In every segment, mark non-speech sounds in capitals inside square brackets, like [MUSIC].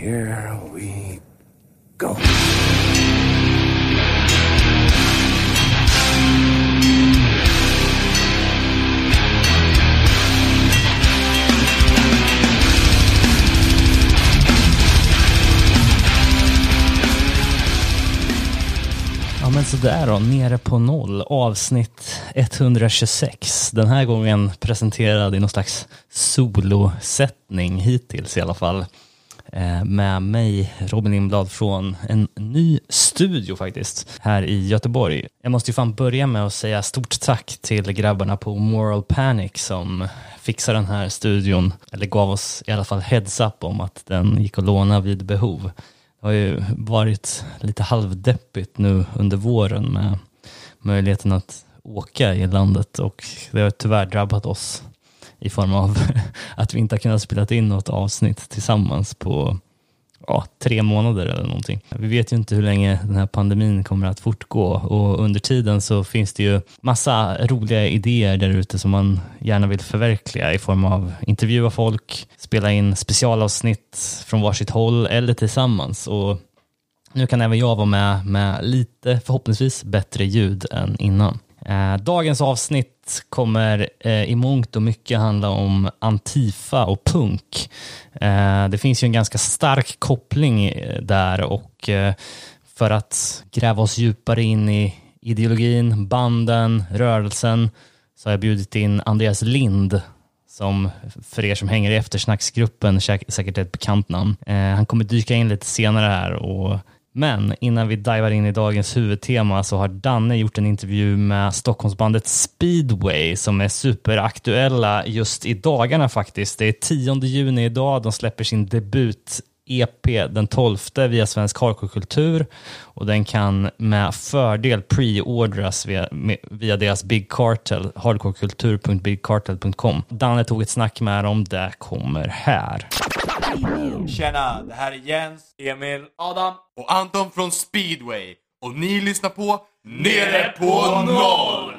here we go. Ja men sådär då, nere på noll, avsnitt 126. Den här gången presenterad i någon slags solosättning hittills i alla fall. Eh, med mig, Robin Lindblad, från en ny studio faktiskt, här i Göteborg. Jag måste ju fan börja med att säga stort tack till grabbarna på Moral Panic som fixade den här studion, eller gav oss i alla fall heads up om att den gick att låna vid behov. Det har ju varit lite halvdeppigt nu under våren med möjligheten att åka i landet och det har tyvärr drabbat oss i form av [LAUGHS] att vi inte har kunnat spela in något avsnitt tillsammans på ja, tre månader eller någonting. Vi vet ju inte hur länge den här pandemin kommer att fortgå och under tiden så finns det ju massa roliga idéer där ute som man gärna vill förverkliga i form av intervjua folk, spela in specialavsnitt från varsitt håll eller tillsammans. Och nu kan även jag vara med med lite förhoppningsvis bättre ljud än innan. Eh, dagens avsnitt kommer eh, i mångt och mycket handla om Antifa och punk. Eh, det finns ju en ganska stark koppling där och för att gräva oss djupare in i ideologin, banden, rörelsen så har jag bjudit in Andreas Lind som för er som hänger i eftersnacksgruppen säkert är ett bekant namn. Han kommer dyka in lite senare här och men innan vi divar in i dagens huvudtema så har Danne gjort en intervju med Stockholmsbandet Speedway som är superaktuella just i dagarna faktiskt. Det är 10 juni idag, de släpper sin debut EP den 12 via Svensk Hardcore och den kan med fördel preordras via, via deras Big Cartel, hardcorekultur.bigcartel.com. Danne tog ett snack med dem, det kommer här. Tjena, det här är Jens, Emil, Adam och Anton från Speedway. Och ni lyssnar på Nere på Noll!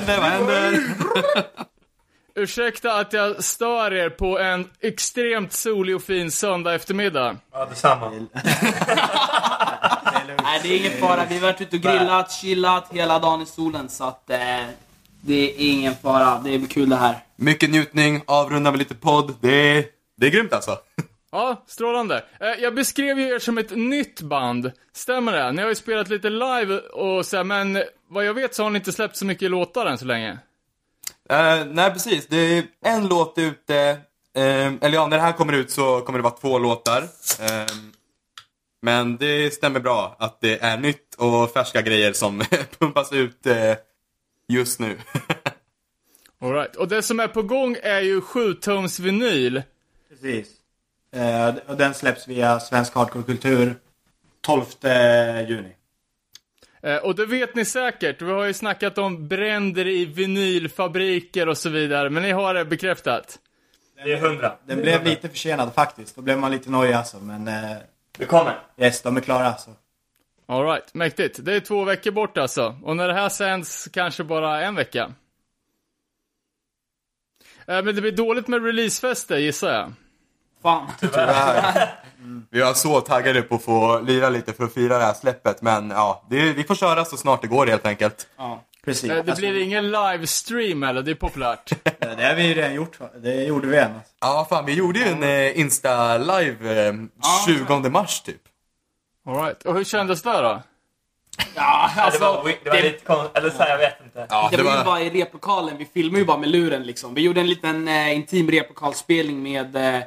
Händer? Vad händer? [LAUGHS] Ursäkta att jag stör er på en extremt solig och fin söndag eftermiddag. Ja, detsamma. Nej, det är ingen fara. Vi har varit ute och grillat, chillat hela dagen i solen. Så att eh, det är ingen fara. Det blir kul det här. Mycket njutning, avrunda med lite podd. Det är, det är grymt alltså. [LAUGHS] Ja, strålande. Eh, Jag beskrev ju er som ett nytt band. Stämmer det? Ni har ju spelat lite live och så här, men vad jag vet så har ni inte släppt så mycket låtar än så länge. Eh, nej, precis. Det är en låt ute. eh, eller ja, när det här kommer ut så kommer det vara två låtar. Eh, men det stämmer bra att det är nytt och färska grejer som [LAUGHS] pumpas ut just nu. [LAUGHS] All right. Och det som är på gång är ju 7-tums vinyl. Precis. Och den släpps via Svensk Hardcore Kultur 12 juni. Eh, Och det vet ni säkert. Vi har ju snackat om bränder i vinylfabriker och så vidare. Men ni har det bekräftat. Det är hundra. Den blev lite försenad faktiskt. Då blev man lite nojig alltså. Men eh, Det kommer. yes, de är klara alltså. All right, mäktigt. Det är två veckor bort alltså. Och när det här sänds kanske bara en vecka. Eh, Men det blir dåligt med releasefester gissar jag. Fan. Vi var så taggade på att få lira lite för att fira det här släppet. Men ja, det, vi får köra så snart det går helt enkelt. Ja, precis. Eh, Det blir ingen livestream eller? Det är populärt. [LAUGHS] eh, det har vi ju redan gjort. Det gjorde vi än. Ja, fan vi gjorde ju en eh, Insta-live eh, 20 mars typ. All right. Och hur kändes det då? Ja, alltså. det var, det var lite konstigt, eller så här, jag vet inte. Ja, Det var ju bara i replokalen. Vi filmade ju bara med luren liksom. Vi gjorde en liten eh, intim replokalspelning med eh,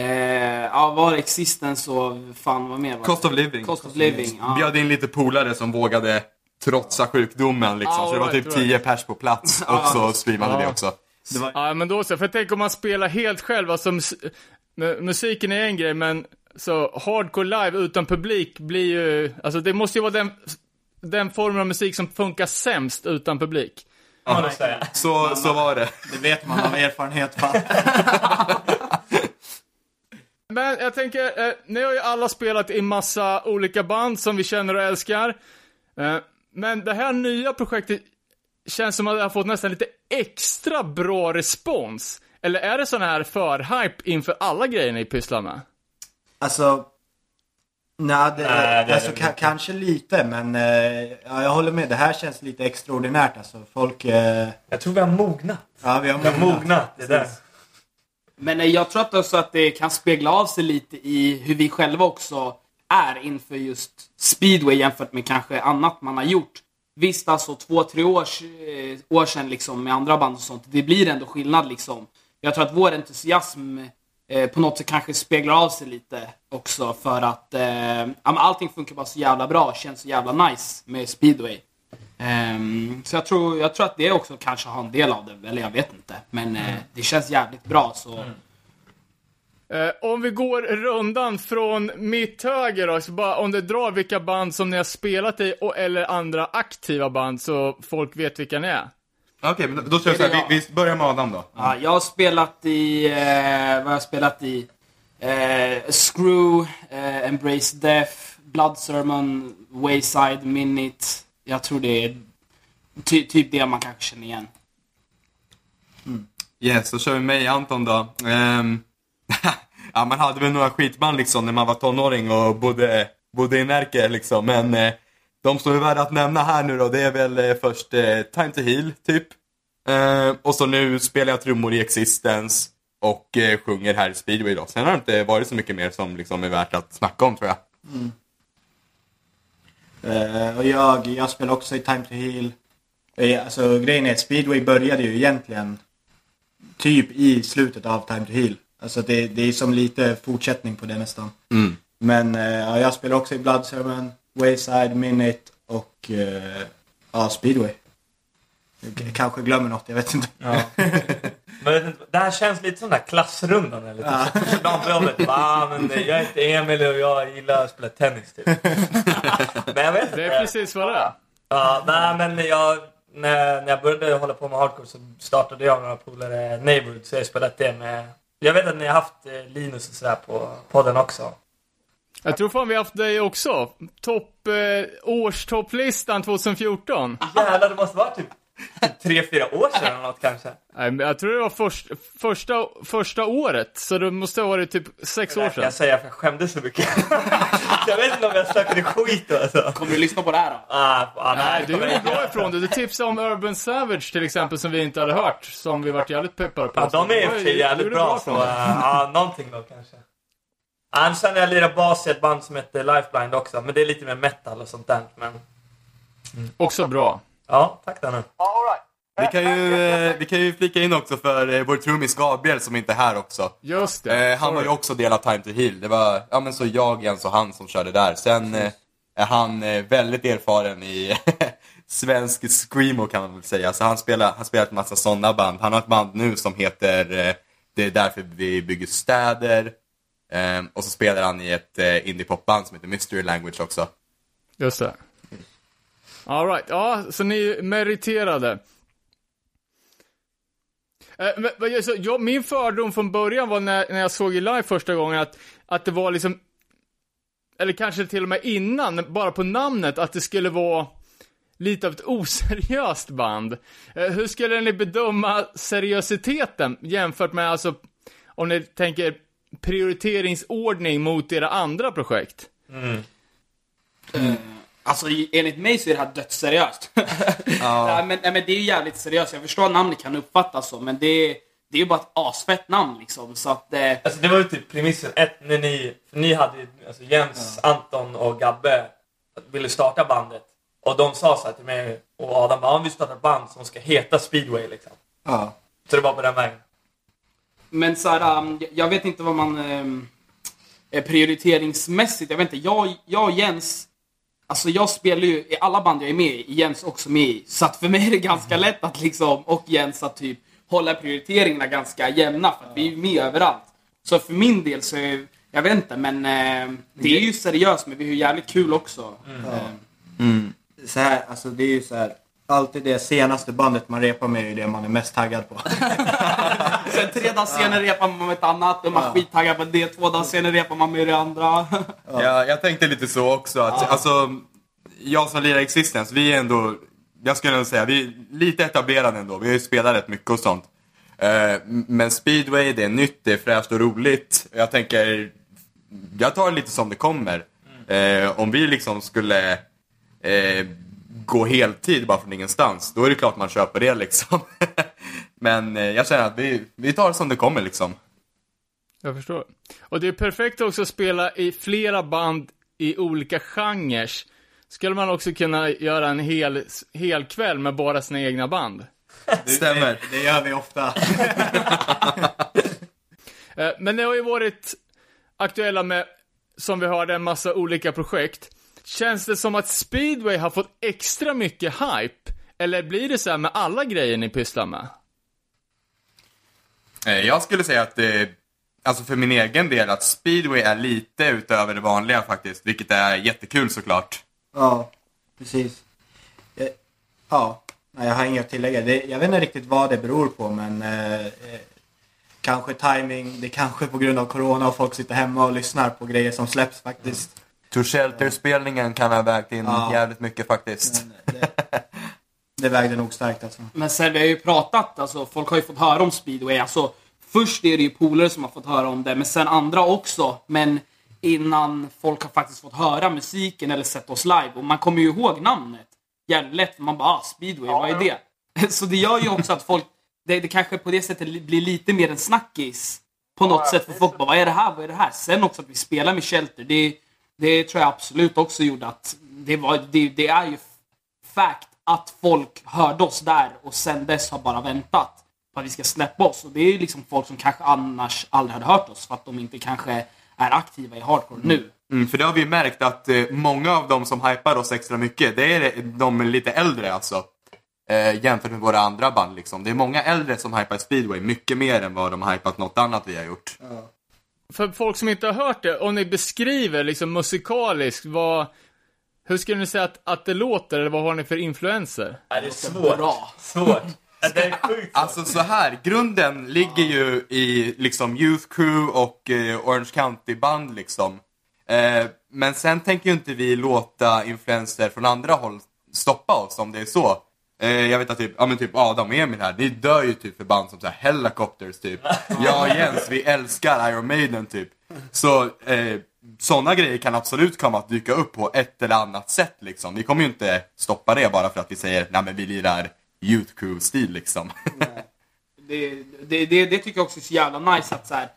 eh, ja, var det Existence och fan vad mer var det? Cost of living. Cost of living. Ja. Bjöd in lite polare som vågade trotsa sjukdomen liksom. Ah, så det var right, typ right. 10 pers på plats och så streamade Ja. vi också. Det var, Ja, men då så. För tänker om man spelar helt själv, alltså mus mu- musiken är en grej, men så hardcore live utan publik blir ju, alltså det måste ju vara den, den formen av musik som funkar sämst utan publik. säga. Så, så var det. Det vet man av erfarenhet. Fan. [LAUGHS] Men jag tänker, eh, ni har ju alla spelat i massa olika band som vi känner och älskar. Eh, men det här nya projektet känns som att det har fått nästan lite extra bra respons. Eller är det sån här för-hype inför alla grejer ni pysslar med? Alltså... Nej, det, Nej, det alltså, det ka- kanske lite men eh, ja, jag håller med. Det här känns lite extraordinärt alltså. Folk... Eh, Jag tror vi har mognat. ja, vi har Vi har mognat. mognat. Det där. Men jag tror att också att det kan spegla av sig lite i hur vi själva också är inför just speedway jämfört med kanske annat man har gjort. Visst, alltså två, tre års, eh, år sedan liksom med andra band och sånt, det blir ändå skillnad liksom. Jag tror att vår entusiasm eh, på något sätt kanske speglar av sig lite också för att eh, allting funkar bara så jävla bra, känns så jävla nice med speedway. Ehm, så jag tror, jag tror att det också kanske har en del av det, eller jag vet inte. Men eh, det känns jävligt bra så. Eh, om vi går rundan från mitt höger då, så bara om du drar vilka band som ni har spelat i och eller andra aktiva band så folk vet vilka ni är. Okej, men då kör vi så här. Vi, vi börjar med Adam då. Ja, jag har spelat i, eh, vad har jag spelat i? Screw, Embrace Death, Blood Sermon, Wayside, Minute. Jag tror det är ty typ det man kanske känner igen. Yes, så kör vi mig Anton då. Ehm, [LAUGHS] ja, man hade väl några skitband liksom när man var tonåring och bodde, bodde i Närke liksom. Men eh, de som är värda att nämna här nu då, det är väl eh, först eh, Time to Heal, typ. Eh, och så nu spelar jag trummor i Existence och eh, sjunger här i Speedway då. Sen har det inte varit så mycket mer som liksom är värt att snacka om tror jag. Eh, och jag, jag spelar också i Time to Heal. Eh, alltså grejen är att Speedway började ju egentligen typ i slutet av Time to Heal. Alltså det, det är som lite fortsättning på det nästan. Mm. Men eh, ja, jag spelar också i Blood Sermon, Wayside, Minute och eh, ja, Speedway. Jag kanske glömmer något, jag vet inte. Ja. [LAUGHS] Men det här känns lite som den där klassrundan eller typ som första dagen på jobbet. Men jag heter Emil och jag gillar att spela tennis typ. [LAUGHS] Men jag vet inte. Det är precis vad det är. Ja, nej men jag, när, när jag började hålla på med hardcore så startade jag och några polare Neighborhood så jag har spelat det med jag vet att ni har haft eh, Linus och sådär på podden också. Jag tror fan vi har haft dig också. Topp, eh, årstopplistan 2014. Jävlar, det måste vara typ [LAUGHS] tre, fyra år sedan eller något kanske. Nej, men jag tror det var först, första, första året, så det måste ha varit typ sex år sedan. jag säga för jag skämdes så mycket. [LAUGHS] jag vet inte om jag snackade skit alltså. Kommer du lyssna på det här då? Ah, ah, Nej, det du är bra inte. ifrån det. Du tipsade om Urban Savage till exempel som vi inte hade hört. Som vi varit jävligt peppade på. Ja, de är i och för sig jävligt bra. Så, ifrån dig. uh, ja, någonting då kanske. Annars sen har jag lirat bas i ett band som heter Lifeline också. Men det är lite mer metal och sånt där. Men Också bra. Ja, tack Danne. Vi kan ju, eh, vi kan ju flika in också för eh, vår trummis Gabriel som inte är här också. Just det. Eh, han var ju också del av Time to Heal. Det var ja, men så jag, Jens och han som körde där. Sen eh, är han eh, väldigt erfaren i [LAUGHS] svensk screamo kan man väl säga. Så han spelar, han spelar ett massa sådana band. Han har ett band nu som heter eh, Det är därför vi bygger städer. Eh, och så spelar han i ett eh, indiepopband som heter Mystery Language också. Just det. All right. ja, så ni är meriterade. Eh, men- så jag, min fördom från början var när, när jag såg er live första gången att, att det var liksom, eller kanske till och med innan, bara på namnet, att det skulle vara lite av ett oseriöst band. Eh, hur skulle ni bedöma seriositeten jämfört med, alltså, om ni tänker prioriteringsordning mot era andra projekt? Alltså enligt mig så är det här dödsseriöst. [LAUGHS] ja. men, nej, men det är ju jävligt seriöst. Jag förstår att namnet kan uppfattas så, men det är, det är ju bara ett asfett namn liksom. Så att... Eh, Alltså det var ju typ premissen. Ett, när ni, för ni hade ju, alltså Jens, Anton och Gabbe ville starta bandet. Och de sa så här till mig och Adam bara, om vi startar ett band som ska heta Speedway liksom. Ja. Så det var på den vägen. Men så här, um, jag- vet inte vad man... Eh, prioriteringsmässigt, jag vet inte. Jag, jag och Jens... Alltså jag spelar ju i alla band jag är med i, Jens också med i. Så att för mig är det ganska lätt att liksom, och Jens att typ hålla prioriteringarna ganska jämna. För att vi är med överallt. Så för min del så är, jag vet inte, men eh, det är ju seriöst men vi har ju jävligt kul också. Eh, Så här, alltså det är ju så här. Alltid det senaste bandet man repar med är det man är mest taggad på. [LAUGHS] Sen tre dagar senare repar man med ett annat och man är skittaggad på det. Två dagar senare repar man med det andra. [LAUGHS] Ja, jag tänkte lite så också. Att, Alltså, jag som lirar Existence, vi är ändå, jag skulle nog säga, vi är lite etablerade ändå. Vi har ju spelat rätt mycket och sånt. Eh, men speedway, det är nytt, det är fräscht och roligt. Jag tänker, jag tar det lite som det kommer. Eh, om vi liksom skulle eh, gå heltid bara från ingenstans, då är det klart man köper det liksom. [LAUGHS] men eh, jag känner att vi, vi tar det som det kommer liksom. Jag förstår. Och det är perfekt också att spela i flera band i olika genrer. Skulle man också kunna göra en hel, hel kväll med bara sina egna band? [LAUGHS] Stämmer. Det, det gör vi ofta. [LAUGHS] Eh, Men det har ju varit aktuella med, som vi hörde, en massa olika projekt. Känns det som att speedway har fått extra mycket hype? Eller blir det så här med alla grejer ni pysslar med? Eh, Jag skulle säga att det, alltså för min egen del, att speedway är lite utöver det vanliga faktiskt. Vilket är jättekul såklart. Ja, precis. Eh, Ja, jag har inget att tillägga. Det, jag vet inte riktigt vad det beror på men eh, eh, kanske timing. det kanske är på grund av corona och folk sitter hemma och lyssnar på grejer som släpps faktiskt. To Shelter-spelningen kan ha vägt in Ja. jävligt mycket faktiskt. Det, det vägde nog starkt alltså. Men sen vi har ju pratat, alltså folk har ju fått höra om speedway. Alltså först är det ju polare som har fått höra om det, men sen andra också. Men innan folk har faktiskt fått höra musiken eller sett oss live. Och man kommer ju ihåg namnet. Jävligt lätt, för man bara ah, speedway, vad är det? [LAUGHS] Så det gör ju också att folk, det, det kanske på det sättet li- blir lite mer en snackis. På något sätt, för folk bara vad är det här, vad är det här? Sen också att vi spelar med Shelter, det, det tror jag absolut också gjorde att det, var, det, det är ju fact att folk hörde oss där och sen dess har bara väntat på att vi ska släppa oss. Och det är ju liksom folk som kanske annars aldrig hade hört oss för att de inte kanske är aktiva i hardcore nu. Mm, för det har vi ju märkt att eh, många av dem som hypar oss extra mycket, det är de lite äldre alltså. Eh, jämfört med våra andra band liksom. Det är många äldre som hypar speedway mycket mer än vad de har hypat något annat vi har gjort. För folk som inte har hört det, om ni beskriver liksom musikaliskt, vad, hur skulle ni säga att, att det låter, eller vad har ni för influenser? Ja, det är svårt. Bra. Svårt. [LAUGHS] Ja, Det är sjukt svårt. Alltså så här, grunden ligger ju i liksom Youth Crew och eh, Orange County-band liksom. Eh, men sen tänker ju inte vi låta influenser från andra håll stoppa oss om det är så. Eh, jag vet att typ, ja, men typ Adam och Emil här, ni dör ju typ för band som så här Helicopters typ. [LAUGHS] Jag och Jens, vi älskar Iron Maiden typ. Så eh, sådana grejer kan absolut komma att dyka upp på ett eller annat sätt liksom. Vi kommer ju inte stoppa det bara för att vi säger, nej men vi lirar Youth Crew-stil liksom. Det, det, det, det tycker jag också är så jävla nice att så här,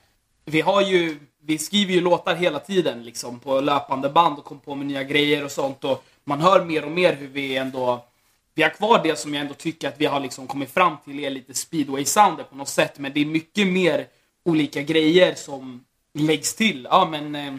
vi har ju, vi skriver ju låtar hela tiden liksom på löpande band och kommer på med nya grejer och sånt och man hör mer och mer hur vi ändå, vi har kvar det som jag ändå tycker att vi har liksom kommit fram till är lite speedway-soundet på något sätt men det är mycket mer olika grejer som läggs till. Ja men eh,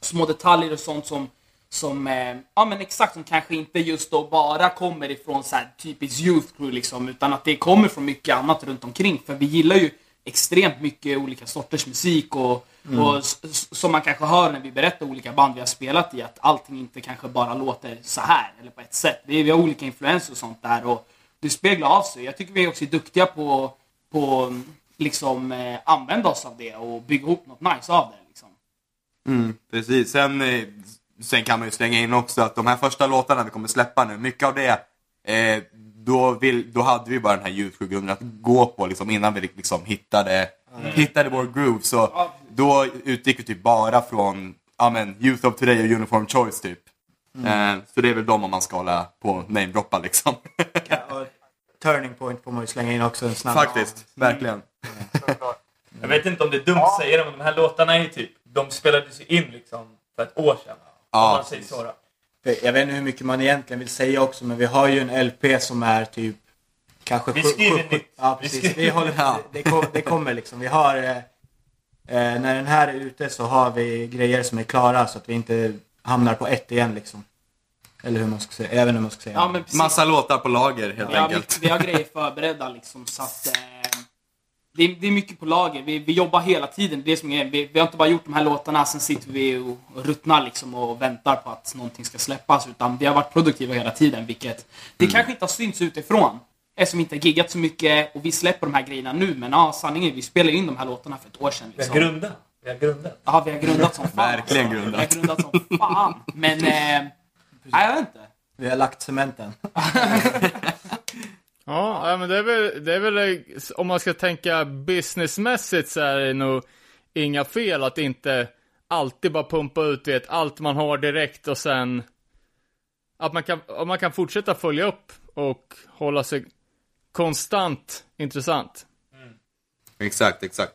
små detaljer och sånt som som, eh, ja men exakt, som kanske inte just då bara kommer ifrån så här typiskt youth crew liksom, utan att det kommer från mycket annat runt omkring. För vi gillar ju extremt mycket olika sorters musik och, och s- s- som man kanske hör när vi berättar olika band vi har spelat i, att allting inte kanske bara låter så här eller på ett sätt. Är, vi har olika influenser och sånt där och det speglar av sig. Jag tycker vi också är duktiga på, på liksom eh, använda oss av det och bygga ihop något nice av det. Liksom. Mm, precis. Sen, eh, sen kan man ju slänga in också att de här första låtarna vi kommer släppa nu, mycket av det, eh, då, vill, då hade vi bara den här ljudgrunden att gå på liksom, innan vi liksom hittade, hittade vår groove. Så då utgick vi typ bara från ja, men, Youth of Today och Uniform Choice typ. Eh, så det är väl de om man ska hålla på namedroppa liksom. Ja, och turning point får man ju slänga in också en snabb. Faktiskt, verkligen. Jag vet inte om det är dumt att säga det, men de här låtarna är ju typ... De spelades ju in liksom för ett år sedan. Ja, man säger så då. Jag vet inte hur mycket man egentligen vill säga också men vi har ju en LP som är typ kanske Vi skriver nytt. Ja Vi precis. skriver- Vi håller, Ja. det, kom, det kommer liksom. Vi har eh, när den här är ute så har vi grejer som är klara så att vi inte hamnar på ett igen liksom. Eller hur man ska säga. Inte hur man ska säga. Ja. Massa låtar på lager helt Vi har, enkelt. vi, vi har grejer förberedda liksom så att... Eh, det, är, det är mycket på lager. Vi, vi jobbar hela tiden. Det är som är, vi, vi har inte bara gjort de här låtarna, sen sitter vi och, och ruttnar liksom och väntar på att någonting ska släppas. Utan vi har varit produktiva hela tiden, vilket det kanske inte har synts utifrån. Eftersom vi inte har giggat så mycket och vi släpper de här grejerna nu. Men ja, sanningen är vi spelade in de här låtarna för ett år sedan. Vi har Liksom. grundat. Vi har grundat. Ja, vi har grundat som [LAUGHS] fan. Verkligen alltså. grundat. Vi har grundat som fan. Men, eh, nej, jag vet inte. Vi har lagt cementen. [LAUGHS] Ja, men det är, väl, det är väl, om man ska tänka businessmässigt så är det nog inga fel att inte alltid bara pumpa ut vet, allt man har direkt och sen att man kan, man kan fortsätta följa upp och hålla sig konstant intressant. Exakt, exakt.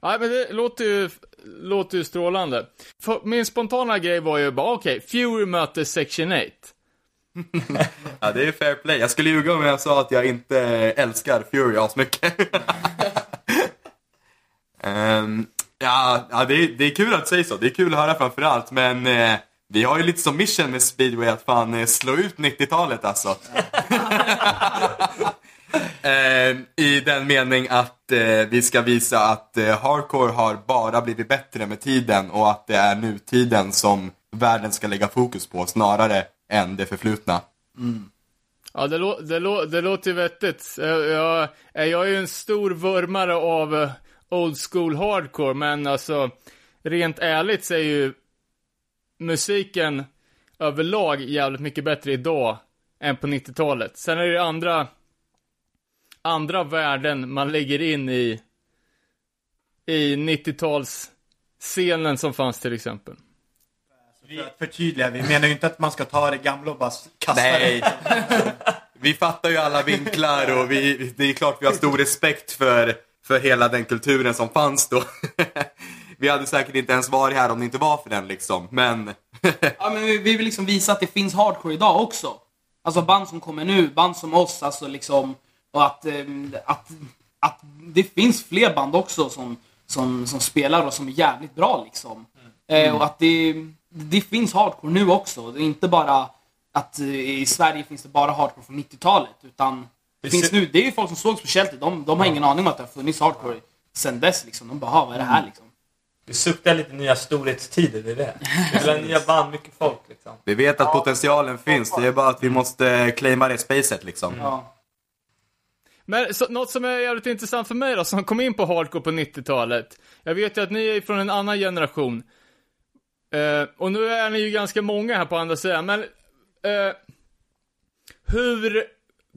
Ja, men det låter ju, låter ju strålande. För min spontana grej var ju bara, okej, Fury möter Section 8. [LAUGHS] Ja, det är fair play. Jag skulle ljuga om jag sa att jag inte älskar Fury asmycket. um, [LAUGHS] ja, ja det, är, det är kul att säga så. Det är kul att höra framförallt. Men eh, vi har ju lite som mission med speedway att fan eh, slå ut 90-talet alltså. [LAUGHS] Ehm, I den mening att eh, vi ska visa att eh, hardcore har bara blivit bättre med tiden och att det är nutiden som världen ska lägga fokus på snarare än det förflutna. Ja, det, lå det, lå det låter ju vettigt. Jag, jag, jag är ju en stor vurmare av old school hardcore, men alltså rent ärligt så är ju musiken överlag jävligt mycket bättre idag än på 90-talet. Sen är det ju andra, andra värden man lägger in i, i 90-talsscenen som fanns till exempel. För att förtydliga, vi menar ju inte att man ska ta det gamla och bara kasta Nej. det. Vi fattar ju alla vinklar och vi, det är klart vi har stor respekt för, för hela den kulturen som fanns då. Vi hade säkert inte ens varit här om det inte var för den liksom, men... [LAUGHS] Ja, men vi vi vill liksom visa att det finns hardcore idag också. Alltså band som kommer nu, band som oss, alltså liksom. Och att, ehm, att, att det finns fler band också som, som, som spelar och som är jävligt bra liksom. Eh, och att det, det finns hardcore nu också. Det är inte bara att eh, i Sverige finns det bara hardcore från 90-talet. Utan det finns ser- nu, det är ju folk som såg speciellt de, de har ingen aning om att det har funnits hardcore sen dess liksom. De bara, "Ha, vad är det här liksom? Vi suktar lite nya storhetstider, det är det. Vi vill ha nya band, mycket folk liksom. Vi vet att potentialen finns, det är bara att vi måste claima det spacet liksom. Ja. Men så, något som är jävligt intressant för mig då, som kom in på hardcore på 90-talet. Jag vet ju att ni är från en annan generation. Eh, och nu är ni ju ganska många här på andra sidan, men eh, hur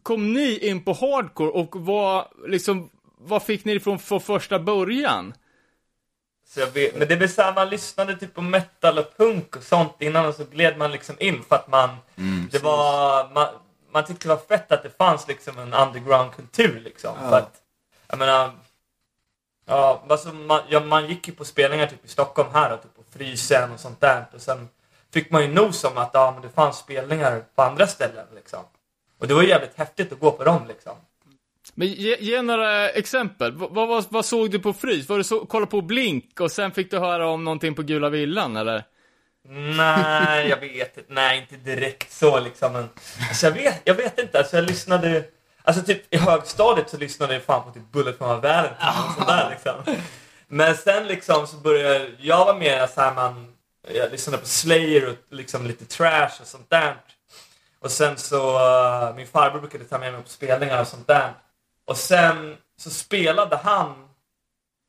kom ni in på hardcore och vad, liksom, vad fick ni ifrån från första början? Så jag vet, men det blir såhär, man lyssnade typ på metal och punk och sånt innan och så gled man liksom in för att man... det var... Man, man tyckte det var fett att det fanns liksom en underground-kultur liksom. För att, jag menar... Ja, alltså man, ja, man gick ju på spelningar typ i Stockholm här och typ på Frysen och sånt där. Och sen fick man ju nos om att ja, men det fanns spelningar på andra ställen liksom. Och det var jävligt häftigt att gå på dem liksom. Men ge, ge några exempel. Vad, vad, vad såg du på Frys? Var du så, kolla på Blink och sen fick du höra om någonting på Gula Villan eller? Nej, jag vet inte. Nej, inte direkt så liksom. Men, alltså, jag, vet, jag vet inte. Alltså, jag lyssnade... Alltså typ i högstadiet så lyssnade jag fan på typ Bullet from a Valentine typ, och liksom. Men sen liksom så började jag vara mer så här man... Jag lyssnade på Slayer och liksom lite trash och sånt där. Och sen så... uh, min farbror brukade ta med mig på spelningar och sånt där. Och sen så spelade han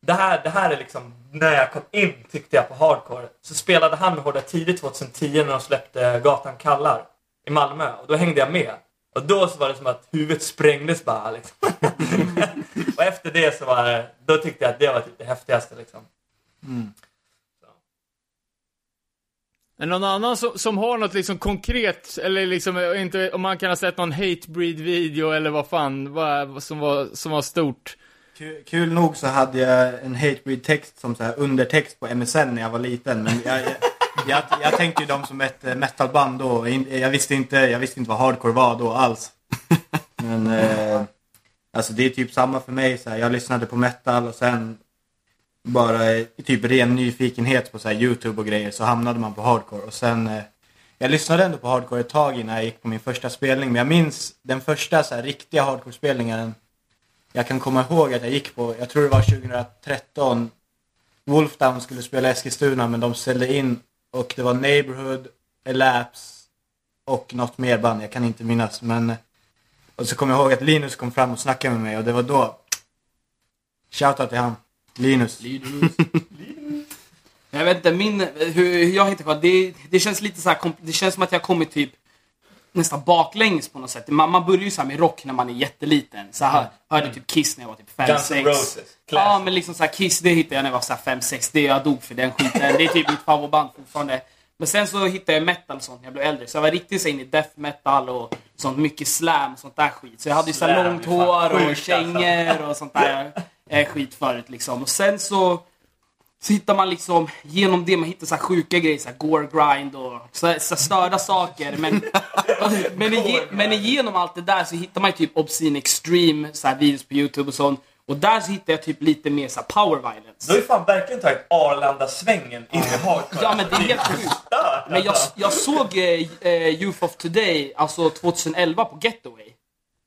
det här, det här är liksom när jag kom in tyckte jag på hardcore. Så spelade han med Hårda tidigt 2010 när de släppte Gatan kallar i Malmö. Och då hängde jag med. Och då så var det som att huvudet sprängdes bara liksom. [LAUGHS] och efter det så var det, då tyckte jag att det var typ det häftigaste liksom. Mm. Är någon annan som, som har något liksom konkret, eller liksom, eh, inte, om man kan ha sett någon hatebreed video eller vad fan, vad, som, var, som var stort? Kul, kul nog så hade jag en hatebreed text som så här undertext på MSN när jag var liten. Men jag, jag, jag, jag tänkte ju dem som ett eh, metalband då. Jag visste inte, jag visste inte vad hardcore var då alls. Men eh, alltså det är typ samma för mig. Så här, jag lyssnade på metal och sen bara i typ ren nyfikenhet på så här, YouTube och grejer så hamnade man på hardcore. Och sen eh, jag lyssnade ändå på hardcore ett tag innan jag gick på min första spelning. Men jag minns den första så här, riktiga hardcore-spelningen jag kan komma ihåg att jag gick på, jag tror det var 2013, Wolfdown skulle spela Eskilstuna men de ställde in och det var Neighborhood, Elapse och något mer band, jag kan inte minnas men eh, och så kommer jag ihåg att Linus kom fram och snackade med mig och det var då Shoutout till han, Linus. Jag vet inte, min, hur, hur jag hittar kvar, det, det känns lite så här, det känns som att jag kommit typ nästan baklänges på något sätt. Man, man börjar ju så här med rock när man är jätteliten. Så här, hörde typ Kiss när jag var typ 5-6. Guns N' Roses. Ja, men liksom så här, Kiss det hittade jag när jag var så här 5-6. Det jag dog för den skiten. Det är typ mitt favoritband fortfarande. Men sen så hittade jag metal och sånt när jag blev äldre. Så jag var riktigt så inne i death metal och sånt. Mycket slam och sånt där skit. Så jag hade ju så långt hår och alltså. kängor och sånt där [LAUGHS] eh, skit förut liksom. Och sen så så hittar man liksom, genom det, man hittar så här sjuka grejer, så här gore grind och så här, så här störda saker. Men, [LAUGHS] men, ige, men igenom allt det där så hittar man ju typ Obscene Extreme, så här videos på YouTube och sånt. Och där så hittar jag typ lite mer så power violence. Du har ju fan verkligen tagit Arlanda-svängen in i hardcore. Ja men det är helt sjukt. Men jag, jag såg eh, eh, Youth of Today, alltså 2011 på Getaway.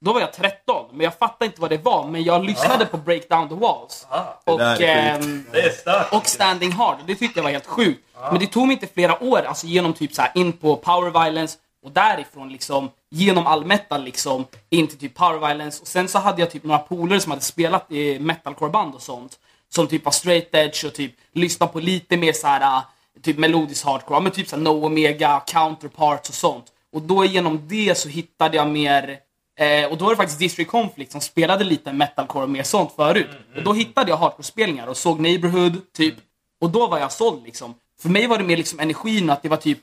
Då var jag 13, men jag fattade inte vad det var. Men jag lyssnade på Break Down the Walls. Och, är sjukt. ehm, och Standing Hard. Det tyckte jag var helt sjukt. Men det tog mig inte flera år, alltså genom typ så här in på Power Violence och därifrån liksom genom all metal liksom in till typ Power Violence. Och sen så hade jag typ några polare som hade spelat i metalcore-band och sånt. Som typ var straight edge och typ lyssnade på lite mer så här äh, typ melodisk hardcore. Men typ så här No Omega, Counterparts och sånt. Och då genom det så hittade jag mer Eh, och då var det faktiskt District Conflict som spelade lite metalcore och mer sånt förut. Och då hittade jag hardcore-spelningar och såg Neighborhood, typ. Och då var jag såld liksom. För mig var det mer liksom energin att det var typ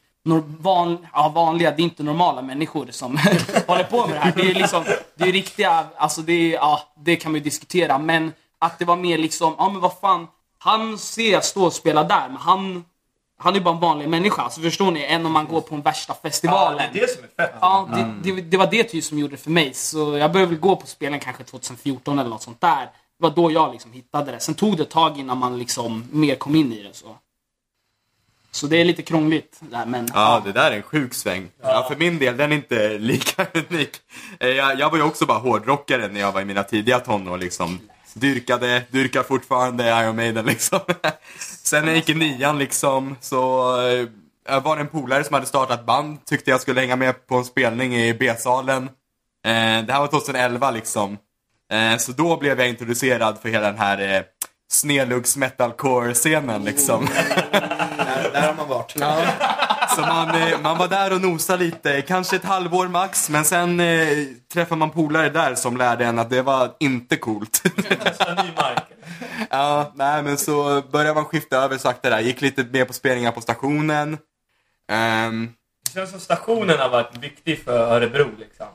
van, ja, vanliga, det är inte normala människor som [LAUGHS] håller på med det här. Det är liksom, det är riktiga, alltså det är, ja, det kan man ju diskutera. Men att det var mer liksom, ja men vad fan, han ser jag stå och spela där, men han, han är bara en vanlig människa. Alltså förstår ni? Än om man går på den värsta Ja, festivalen. det är det som är fett. Ja, det, det, det var det typ som gjorde det för mig. Så jag började väl gå på spelen kanske 2014 eller något sånt där. Det var då jag liksom hittade det. Sen tog det ett tag innan man liksom mer kom in i det. Så, så det är lite krångligt där, men... Ja, det där är en sjuk sväng. Ja, för min del, den är inte [LAUGHS] lika unik. Eh, Jag, jag var ju också bara hårdrockare när jag var i mina tidiga tonår liksom. Dyrkade, dyrkar fortfarande Iron Maiden liksom. [LAUGHS] Sen när jag gick i nian liksom så eh, jag var det en polare som hade startat band, tyckte jag skulle hänga med på en spelning i B-salen. Eh, det här var 2011 liksom. Eh, så då blev jag introducerad för hela den här eh, snedluggs metalcore-scenen liksom. [LAUGHS] Där, där har man varit. Så man, eh, man var där och nosade lite, kanske ett halvår max, men sen eh, träffade man polare där som lärde en att det var inte coolt. [LAUGHS] Ja, nej men så började man skifta över sakta där, gick lite mer på spelningar på stationen. Ehm, Det känns som stationen har varit viktig för Örebro liksom.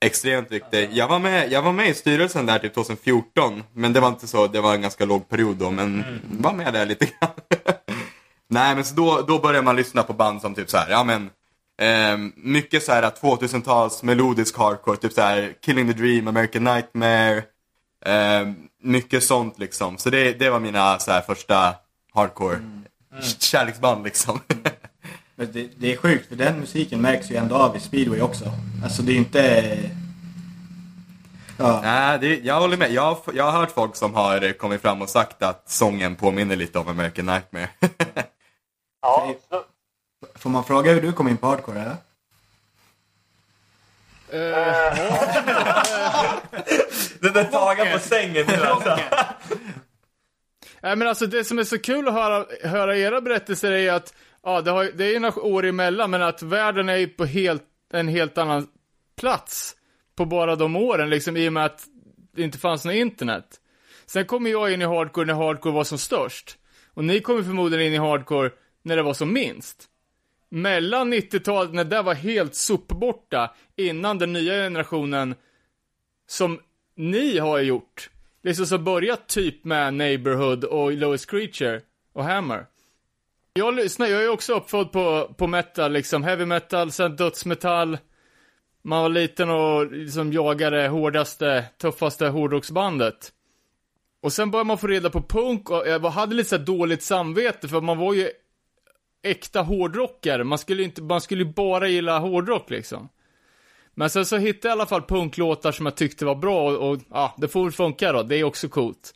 extremt viktig. Jag var, med, jag var med i styrelsen där typ 2014, men det var inte så, det var en ganska låg period då, men var med där lite grann. Nej men så då, då började man lyssna på band som typ så här, ja men ehm, mycket så här 2000-tals melodisk hardcore, typ så här Killing the Dream, American Nightmare. ehm, mycket sånt liksom. Så det, det var mina så här första hardcore kärleksband liksom. Men det, det är sjukt för den musiken märks ju ändå av i speedway också. Alltså det är inte... Ja, Nej, det, jag håller med. Jag, har- jag har hört folk som har eh, kommit fram och sagt att sången påminner lite om American Nightmare. [LAUGHS] Ja, så, får man fråga hur du kom in på hardcore eller? [LAUGHS] den där tagen på sängen nu alltså. Nej men alltså det som är så kul att höra, höra era berättelser är att, ja det, har, det är ju några år emellan, men att världen är ju på helt, en helt annan plats på bara de åren liksom, i och med att det inte fanns något internet. Sen kom jag in i hardcore när hardcore var som störst. Och ni kommer förmodligen in i hardcore när det var som minst. Mellan 90-talet, när det var helt sopborta, innan den nya generationen som ni har gjort. Liksom som börjat typ med Neighborhood och Lois Creature och Hammer. Jag lyssnar, jag är också uppfödd på, på metal, liksom heavy metal, sen dödsmetall. Man var liten och liksom jagade hårdaste, tuffaste hårdrocksbandet. Och sen började man få reda på punk och eh, jag hade lite så här dåligt samvete för man var ju äkta hårdrockare. Man skulle inte, man skulle ju bara gilla hårdrock liksom. Men sen så hittade jag i alla fall punklåtar som jag tyckte var bra och, och ja, det får väl funka då. Det är också coolt.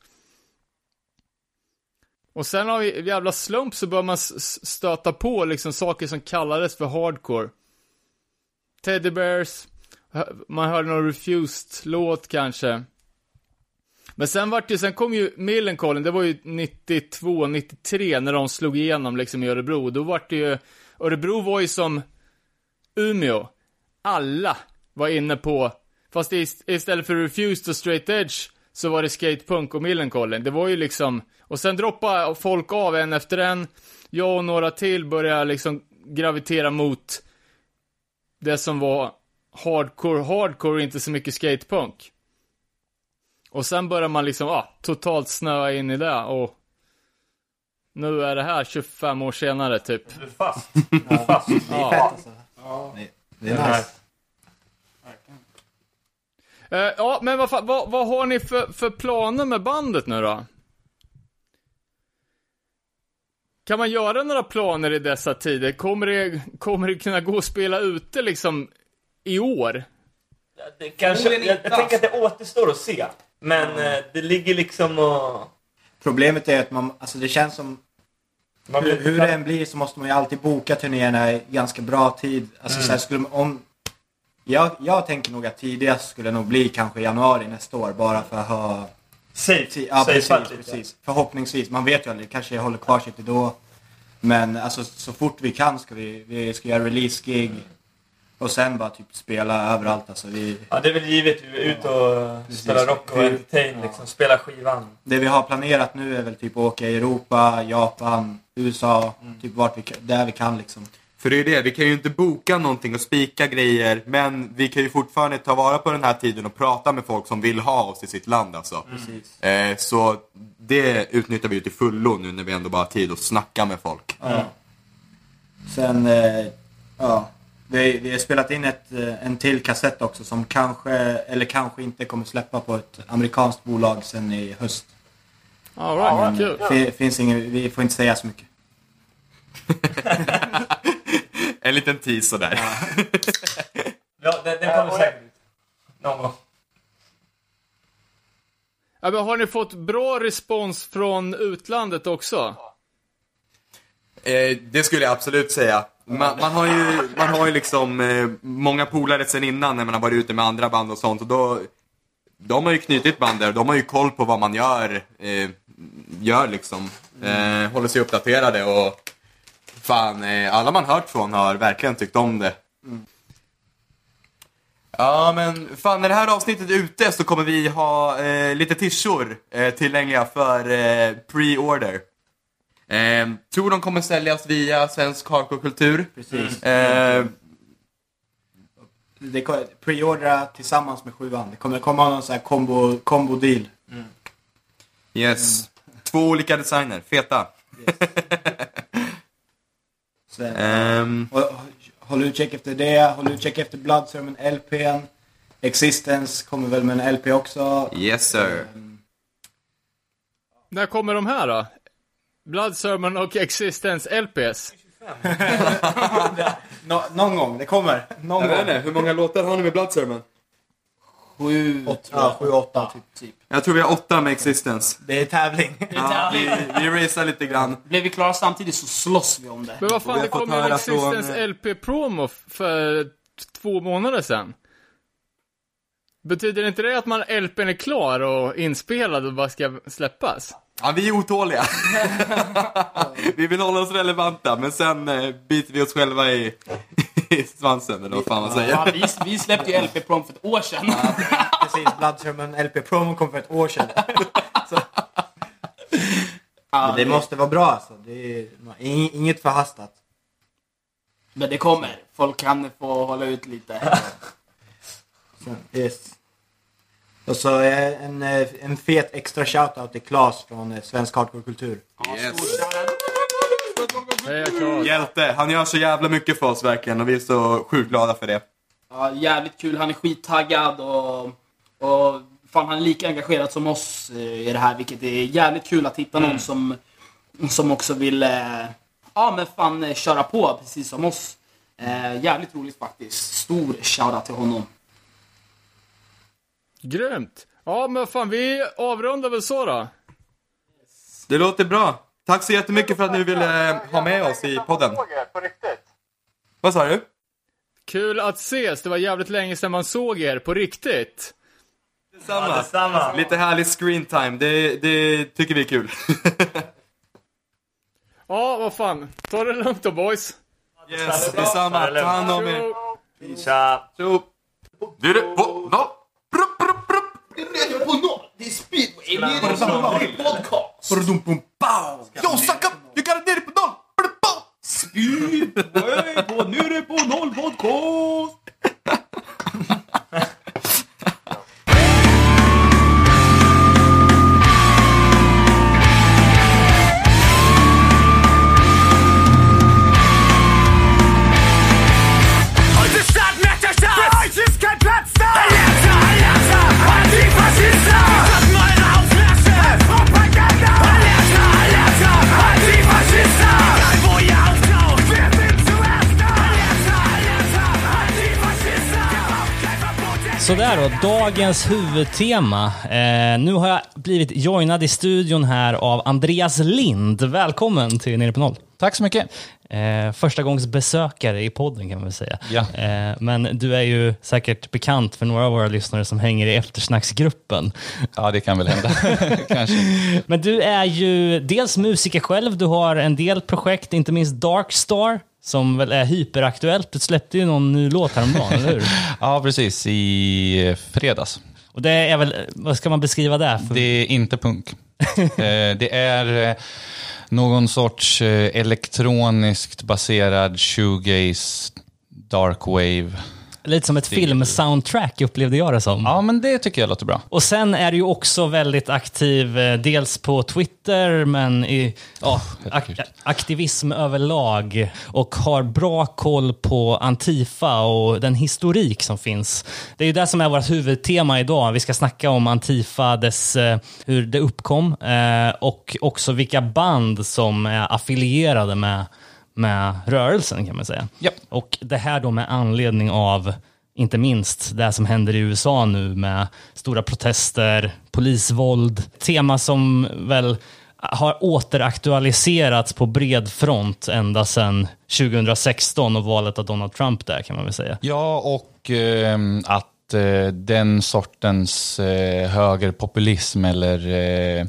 Och sen har vi jävla slump så började man stöta på liksom saker som kallades för hardcore. Teddy Bears, man hörde någon Refused-låt kanske. Men sen vart det, sen kom ju Millencolin, det var ju 92, 93 när de slog igenom liksom i Örebro. Då vart det ju, Örebro var ju som Umeå. Alla var inne på, fast ist- istället för Refused och Straight Edge så var det skatepunk och Millencolin. Det var ju liksom, och sen droppade folk av en efter en. Jag och några till började liksom gravitera mot det som var hardcore, hardcore och inte så mycket skatepunk. Och sen börjar man liksom, ja, totalt snöa in i det och nu är det här 25 år senare typ. Du är fast. Du är fast. Det är fett alltså. Det, det är nice. Eh, ja, men vad, vad, vad har ni för, för planer med bandet nu då? Kan man göra några planer i dessa tider? Kommer det, kommer det kunna gå att spela ute liksom i år? Det kanske, jag, inte jag tänker att det återstår att se. Men eh, det ligger liksom och... Problemet är att man, alltså det känns som Man hur, hur det än blir så måste man ju alltid boka turnéerna i ganska bra tid. Alltså Mm. så skulle om... Jag, jag tänker nog att tidigast skulle nog bli kanske januari nästa år bara för att ha... Safe. Ja, Safe precis, precis. Förhoppningsvis. Man vet ju aldrig, kanske jag håller kvar sig till då. Men alltså så fort vi kan ska vi, vi ska göra release-gig. Och sen bara typ spela överallt alltså. Vi, Ja, det är väl givet. Vi är ute och Precis. spelar rock och entertain liksom. Spela skivan. det vi har planerat nu är väl typ åka i Europa, Japan, USA. Typ vart vi där vi kan liksom. För det är ju det, vi kan ju inte boka någonting och spika grejer, men vi kan ju fortfarande ta vara på den här tiden och prata med folk som vill ha oss i sitt land alltså. Precis. Eh, så det utnyttjar vi ju till fullo nu när vi ändå bara har tid att snacka med folk. Sen, eh, ja. Vi, vi har spelat in ett, eh, en till kassett också som kanske, eller kanske inte kommer släppa på ett amerikanskt bolag sen i höst. All right, Men kul. fi- finns ingen, vi får inte säga så mycket. [LAUGHS] En liten tease sådär. Ja, den, den kommer säkert ut. Någon gång. Ja, men har ni fått bra respons från utlandet också? Eh, det skulle jag absolut säga. Man, man, har ju, man har ju liksom eh, många polare sen innan när man har varit ute med andra band och sånt. Och då, de har ju knutit band där och de har ju koll på vad man gör. Eh, gör liksom. Eh, håller sig uppdaterade och fan, eh, alla man hört från har verkligen tyckt om det. Ja men fan när det här avsnittet är ute så kommer vi ha eh, lite tishor eh, tillgängliga för pre-order. Eh, tror de kommer säljas via Svensk Hardcore-kultur. Precis. Eh, Det Preordra tillsammans med sjuan. Det kommer komma någon sån här combo, combo deal. yes. Två olika designer, feta. Så, Ehm, och, håll utkik efter det. Håll utkik efter Blood Sermon LPn. Existence kommer väl med en LP också. yes sir. När kommer de här då? Blood Sermon och Existence LPS? [LAUGHS] Nå, någon gång, det kommer. Någon gång. hur många låtar har ni med Blood Sermon? Sju, Åt, ja, sju, åtta typ. typ. Jag tror vi har åtta med Existence. Det är tävling. Ja, vi, vi racear lite grann. Blev vi klara samtidigt så slåss vi om det. Men vad fan, det kom ju en höra Existence eh, LP-promo för t- två månader sedan. Betyder inte det att man LPn är klar och inspelad och bara ska släppas? Ja, vi är otåliga. [LAUGHS] vi vill hålla oss relevanta, men sen eh, biter vi oss själva i, i svansen, eller vad fan man säger. Ja, vi, vi släppte ju LP-prom för ett år sedan. Precis, Blood Sermon LP-promo kom för ett år sedan. [LAUGHS] Så, Ja, men det måste vara bra alltså. Det är ing- inget förhastat. Men det kommer. Folk kan få hålla ut lite. Så, yes. Och så en, eh, en fet extra shoutout till Claes från eh, Svensk Hardcore Kultur. Yes. Heja Claes. Hjälte, han gör så jävla mycket för oss verkligen och vi är så sjukt glada för det. Ja, jävligt kul. Han är skittaggad och, och fan, han är lika engagerad som oss eh, i det här. Vilket är jävligt kul att hitta någon som, som också vill ja, men fan, köra på precis som oss. Jävligt roligt faktiskt. Stor shoutout till honom. Grymt. Ja, men fan, vi avrundar väl så då. Det låter bra. Tack så jättemycket för att ni ville ha med oss i podden. På riktigt. Vad sa du? Kul att ses. Det var jävligt länge sedan man såg er på riktigt. Detsamma. detsamma. Lite härlig screen time. Det, det tycker vi är kul. [LAUGHS] Ja, vad fan. Ta det lugnt då, boys. yes, detsamma. Ta hand om er. Tja! Tjo. Du är det speedway, nere på noll podcast. Yo, suck up! You got it nere på noll. Pow. Speedway på nere på noll podcast. Sådär då, dagens huvudtema. Eh, nu har jag blivit joinad i studion här av Andreas Lind. Välkommen till Nere på Noll. Tack så mycket. Eh, första gångs besökare i podden kan man väl säga. Ja. Eh, men du är ju säkert bekant för några av våra lyssnare som hänger i eftersnacksgruppen. Ja, det kan väl hända. [LAUGHS] Kanske. Men du är ju dels musiker själv, du har en del projekt, inte minst Darkstar, som väl är hyperaktuellt. Du släppte ju någon ny låt häromdagen, eller hur? [LAUGHS] Ja, precis. I fredags. Och det är väl, vad ska man beskriva det för? Det är inte punk. [LAUGHS] Eh, det är eh, någon sorts eh, elektroniskt baserad shoegaze, dark wave. Lite som ett filmsoundtrack upplevde jag det som. Ja, men det tycker jag låter bra. Och sen är du ju också väldigt aktiv, eh, dels på Twitter, men i ja, ak aktivism överlag. Och har bra koll på Antifa och den historik som finns. Det är ju det som är vårt huvudtema idag. Vi ska snacka om Antifa, dess, eh, hur det uppkom eh, och också vilka band som är affilierade med, med rörelsen kan man säga. Japp. Och det här då med anledning av inte minst det som händer i USA nu med stora protester, polisvåld. Tema som väl har återaktualiserats på bred front ända sedan 2016 och valet av Donald Trump där kan man väl säga. Ja, och eh, att eh, den sortens eh, högerpopulism eller eh,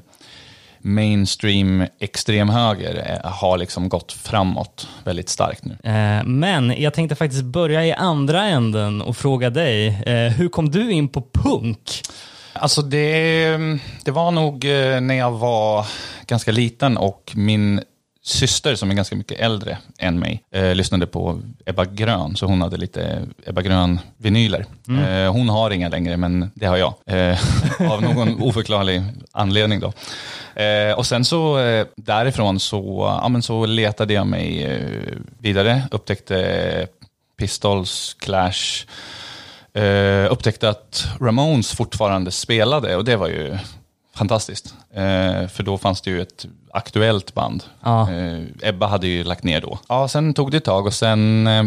mainstream extremhöger eh, har liksom gått framåt väldigt starkt nu. Eh, Men jag tänkte faktiskt börja i andra änden och fråga dig, eh, hur kom du in på punk? Alltså det, det var nog när jag var ganska liten och min syster som är ganska mycket äldre än mig eh, lyssnade på Ebba Grön, så hon hade lite Ebba Grön-vinyler. Eh, hon har inga längre, men det har jag. Eh, [LAUGHS] av någon oförklarlig anledning då. Eh, och sen så eh, därifrån så, ja, men så letade jag mig eh, vidare, upptäckte Pistols, Clash, upptäckte att Ramones fortfarande spelade och det var ju fantastiskt. Eh, för då fanns det ju ett aktuellt band. Ja. Eh, Ebba hade ju lagt ner då. Ja, sen tog det ett tag och sen eh,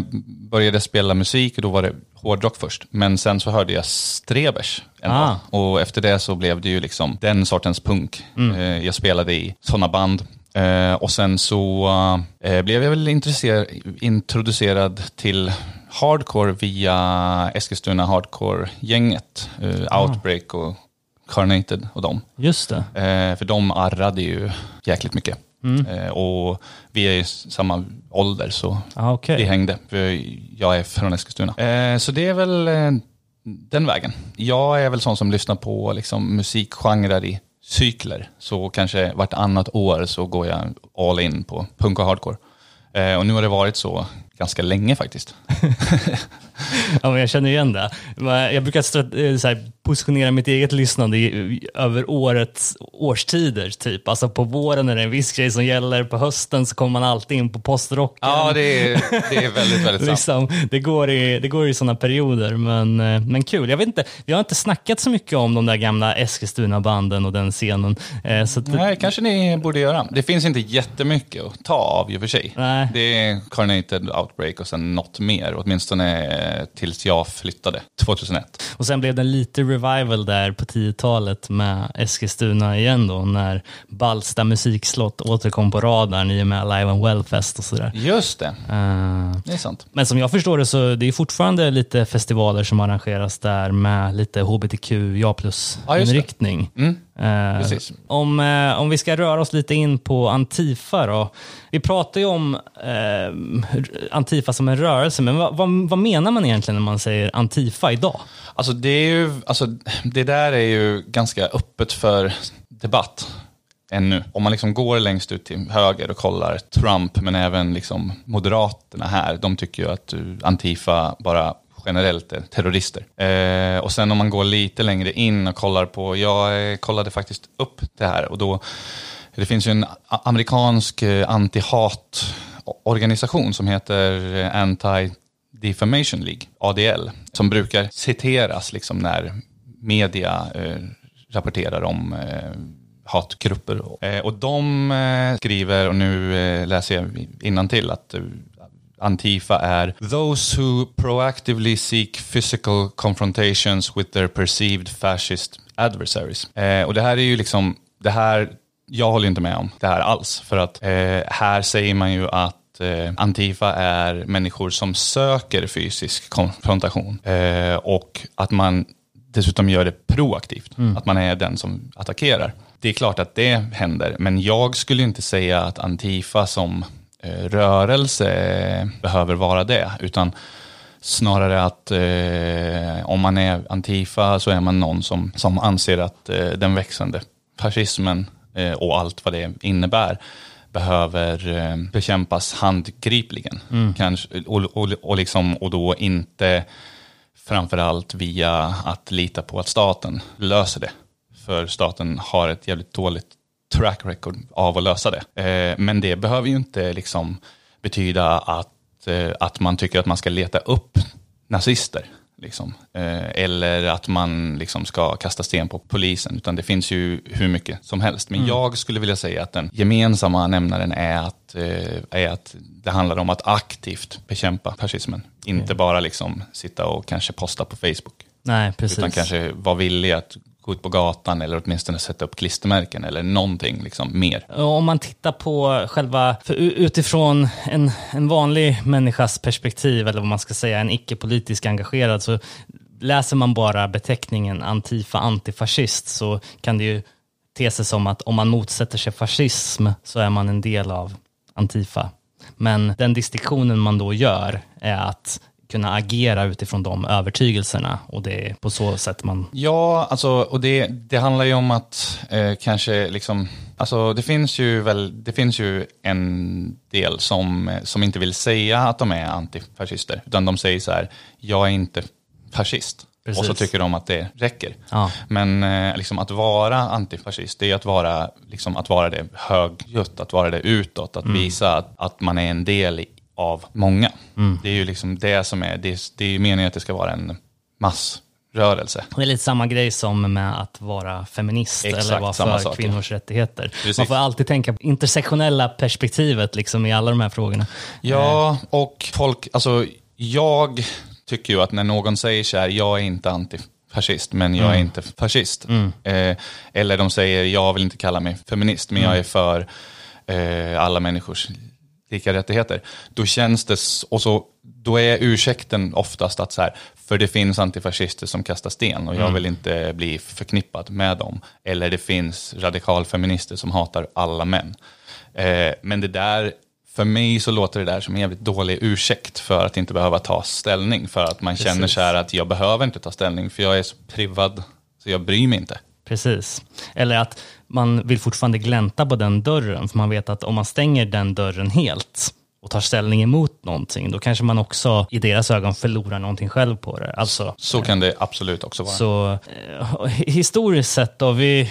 började jag spela musik och då var det hårdrock först. Men sen så hörde jag Strebers en Ah. dag. Och efter det så blev det ju liksom den sortens punk. Eh, jag spelade i sådana band. Eh, och sen så eh, blev jag väl intresserad, introducerad till hardcore via Eskilstuna Hardcore-gänget. Eh, Outbreak och Carnated och dem. Just det. Eh, för de arrade ju jäkligt mycket. Eh, och vi är i samma ålder så Ah, okej. vi hängde. För jag är från Eskilstuna. Eh, så det är väl eh, den vägen. Jag är väl sån som lyssnar på liksom, musikgenrer i cykler. Så kanske vartannat år så går jag all in på punk och hardcore. Eh, och nu har det varit så ganska länge faktiskt. [LAUGHS] [LAUGHS] [LAUGHS] Ja, men jag känner igen det. Jag brukar eh, så här, positionera mitt eget lyssnande i, över årets årstider. Typ. Alltså på våren är det en viss grej som gäller, på hösten så kommer man alltid in på postrocken. Ja, det är, [LAUGHS] det är väldigt, väldigt sant. Liksom, det, går i, det går i sådana perioder, men, eh, men kul. Jag vet inte, vi har inte snackat så mycket om de där gamla Eskilstuna-banden och den scenen. Eh, Så att, Nej, kanske ni borde göra. Det finns inte jättemycket att ta av i och för sig. Nej. Det är Carnated, Outbreak och sen något mer, åtminstone tills jag flyttade 2001. Och sen blev det lite revival där på 10-talet med Eskilstuna igen då, när Ballsta musikslott återkom på radarn i och med Live and Well-fest och sådär. Just det, Eh, det är sant. Men som jag förstår det så det är fortfarande lite festivaler som arrangeras där med lite hbtq, ja plus Ja, Eh, om, eh, om vi ska röra oss lite in på Antifa då. Vi pratar ju om eh, Antifa som en rörelse, men vad, vad, vad menar man egentligen när man säger Antifa idag? Alltså det, är ju, alltså det där är ju ganska öppet för debatt ännu. Om man liksom går längst ut till höger och kollar Trump, men även liksom Moderaterna här, de tycker ju att Antifa bara generellt är terrorister. Eh, och sen om man går lite längre in och kollar på, jag eh, kollade faktiskt upp det här och då, det finns ju en amerikansk eh, anti-hat-organisation som heter eh, Anti Defamation League, ADL, som brukar citeras liksom när media eh, rapporterar om eh, hatgrupper. Eh, och de skriver, och nu läser jag till att Antifa är those who proactively seek physical confrontations with their perceived fascist adversaries. Eh, och det här är ju liksom, det här, jag håller inte med om det här alls. För att eh, här säger man ju att eh, Antifa är människor som söker fysisk konfrontation. Eh, och att man dessutom gör det proaktivt. Att man är den som attackerar. Det är klart att det händer, men jag skulle inte säga att Antifa som rörelse eh, behöver vara det, utan snarare att eh, om man är Antifa så är man någon som, som anser att eh, den växande fascismen eh, och allt vad det innebär behöver eh, bekämpas handgripligen. Kanske, och, och, och, liksom, och då inte framförallt via att lita på att staten löser det. För staten har ett jävligt dåligt track record av att lösa det. Eh, men det behöver ju inte liksom betyda att, eh, att man tycker att man ska leta upp nazister. Liksom. Eh, eller att man liksom ska kasta sten på polisen. Utan det finns ju hur mycket som helst. Men jag skulle vilja säga att den gemensamma nämnaren är att, eh, är att det handlar om att aktivt bekämpa fascismen. Inte bara liksom sitta och kanske posta på Facebook. Nej, precis. Utan kanske vara villig att gå ut på gatan eller åtminstone sätta upp klistermärken eller någonting liksom mer. Om man tittar på själva, för utifrån en, en vanlig människas perspektiv, eller vad man ska säga, en icke-politisk engagerad, så läser man bara beteckningen antifa, antifascist, så kan det ju te sig som att om man motsätter sig fascism så är man en del av antifa. Men den distinktionen man då gör är att kunna agera utifrån de övertygelserna och det är på så sätt man Ja, alltså, och det, det handlar ju om att eh, kanske liksom, alltså det finns ju väl, det finns ju en del som, eh, som inte vill säga att de är antifascister, utan de säger så här, jag är inte fascist. Precis. Och så tycker de att det räcker. Ja. Men eh, liksom att vara antifascist, det är att vara, liksom, att vara det högljutt, att vara det utåt, att visa att, att man är en del i, av många. Det är ju liksom det som är, det är, det är meningen att det ska vara en massrörelse. Det är lite samma grej som med att vara feminist Exakt eller vara för sak, ja. kvinnors rättigheter. Precis. Man får alltid tänka på intersektionella perspektivet liksom i alla de här frågorna. Ja, och folk, alltså jag tycker ju att när någon säger så här, jag är inte antifascist, men jag är inte fascist. Eh, eller de säger, jag vill inte kalla mig feminist, men jag är för eh, alla människors lika rättigheter. Då känns det, och så, då är ursäkten oftast att så här, för det finns antifascister som kastar sten och jag vill inte bli förknippad med dem. Eller det finns radikalfeminister som hatar alla män. Eh, men det där, för mig så låter det där som en jävligt dålig ursäkt för att inte behöva ta ställning. För att man känner så här att jag behöver inte ta ställning för jag är så privad så jag bryr mig inte. Precis. Eller att man vill fortfarande glänta på den dörren, för man vet att om man stänger den dörren helt och tar ställning emot någonting, då kanske man också i deras ögon förlorar någonting själv på det. Alltså, Så kan det absolut också vara. Så eh, historiskt sett då, vi,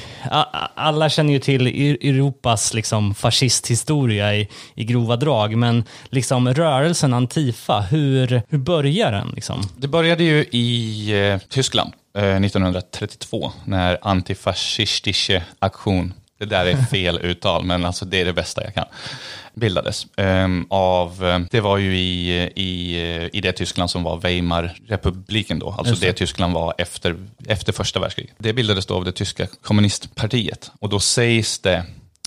alla känner ju till I- Europas liksom fascisthistoria i, i grova drag, men liksom rörelsen Antifa, hur, hur börjar den? Liksom? Det började ju i eh, Tyskland 1932 när Antifascistische Aktion det där är fel uttal, men alltså det är det bästa jag kan. Bildades ehm, av, eh, det var ju i, i, i det Tyskland som var Weimarrepubliken då, alltså det. Tyskland var efter, efter första världskriget. Det bildades då av det tyska kommunistpartiet och då sägs det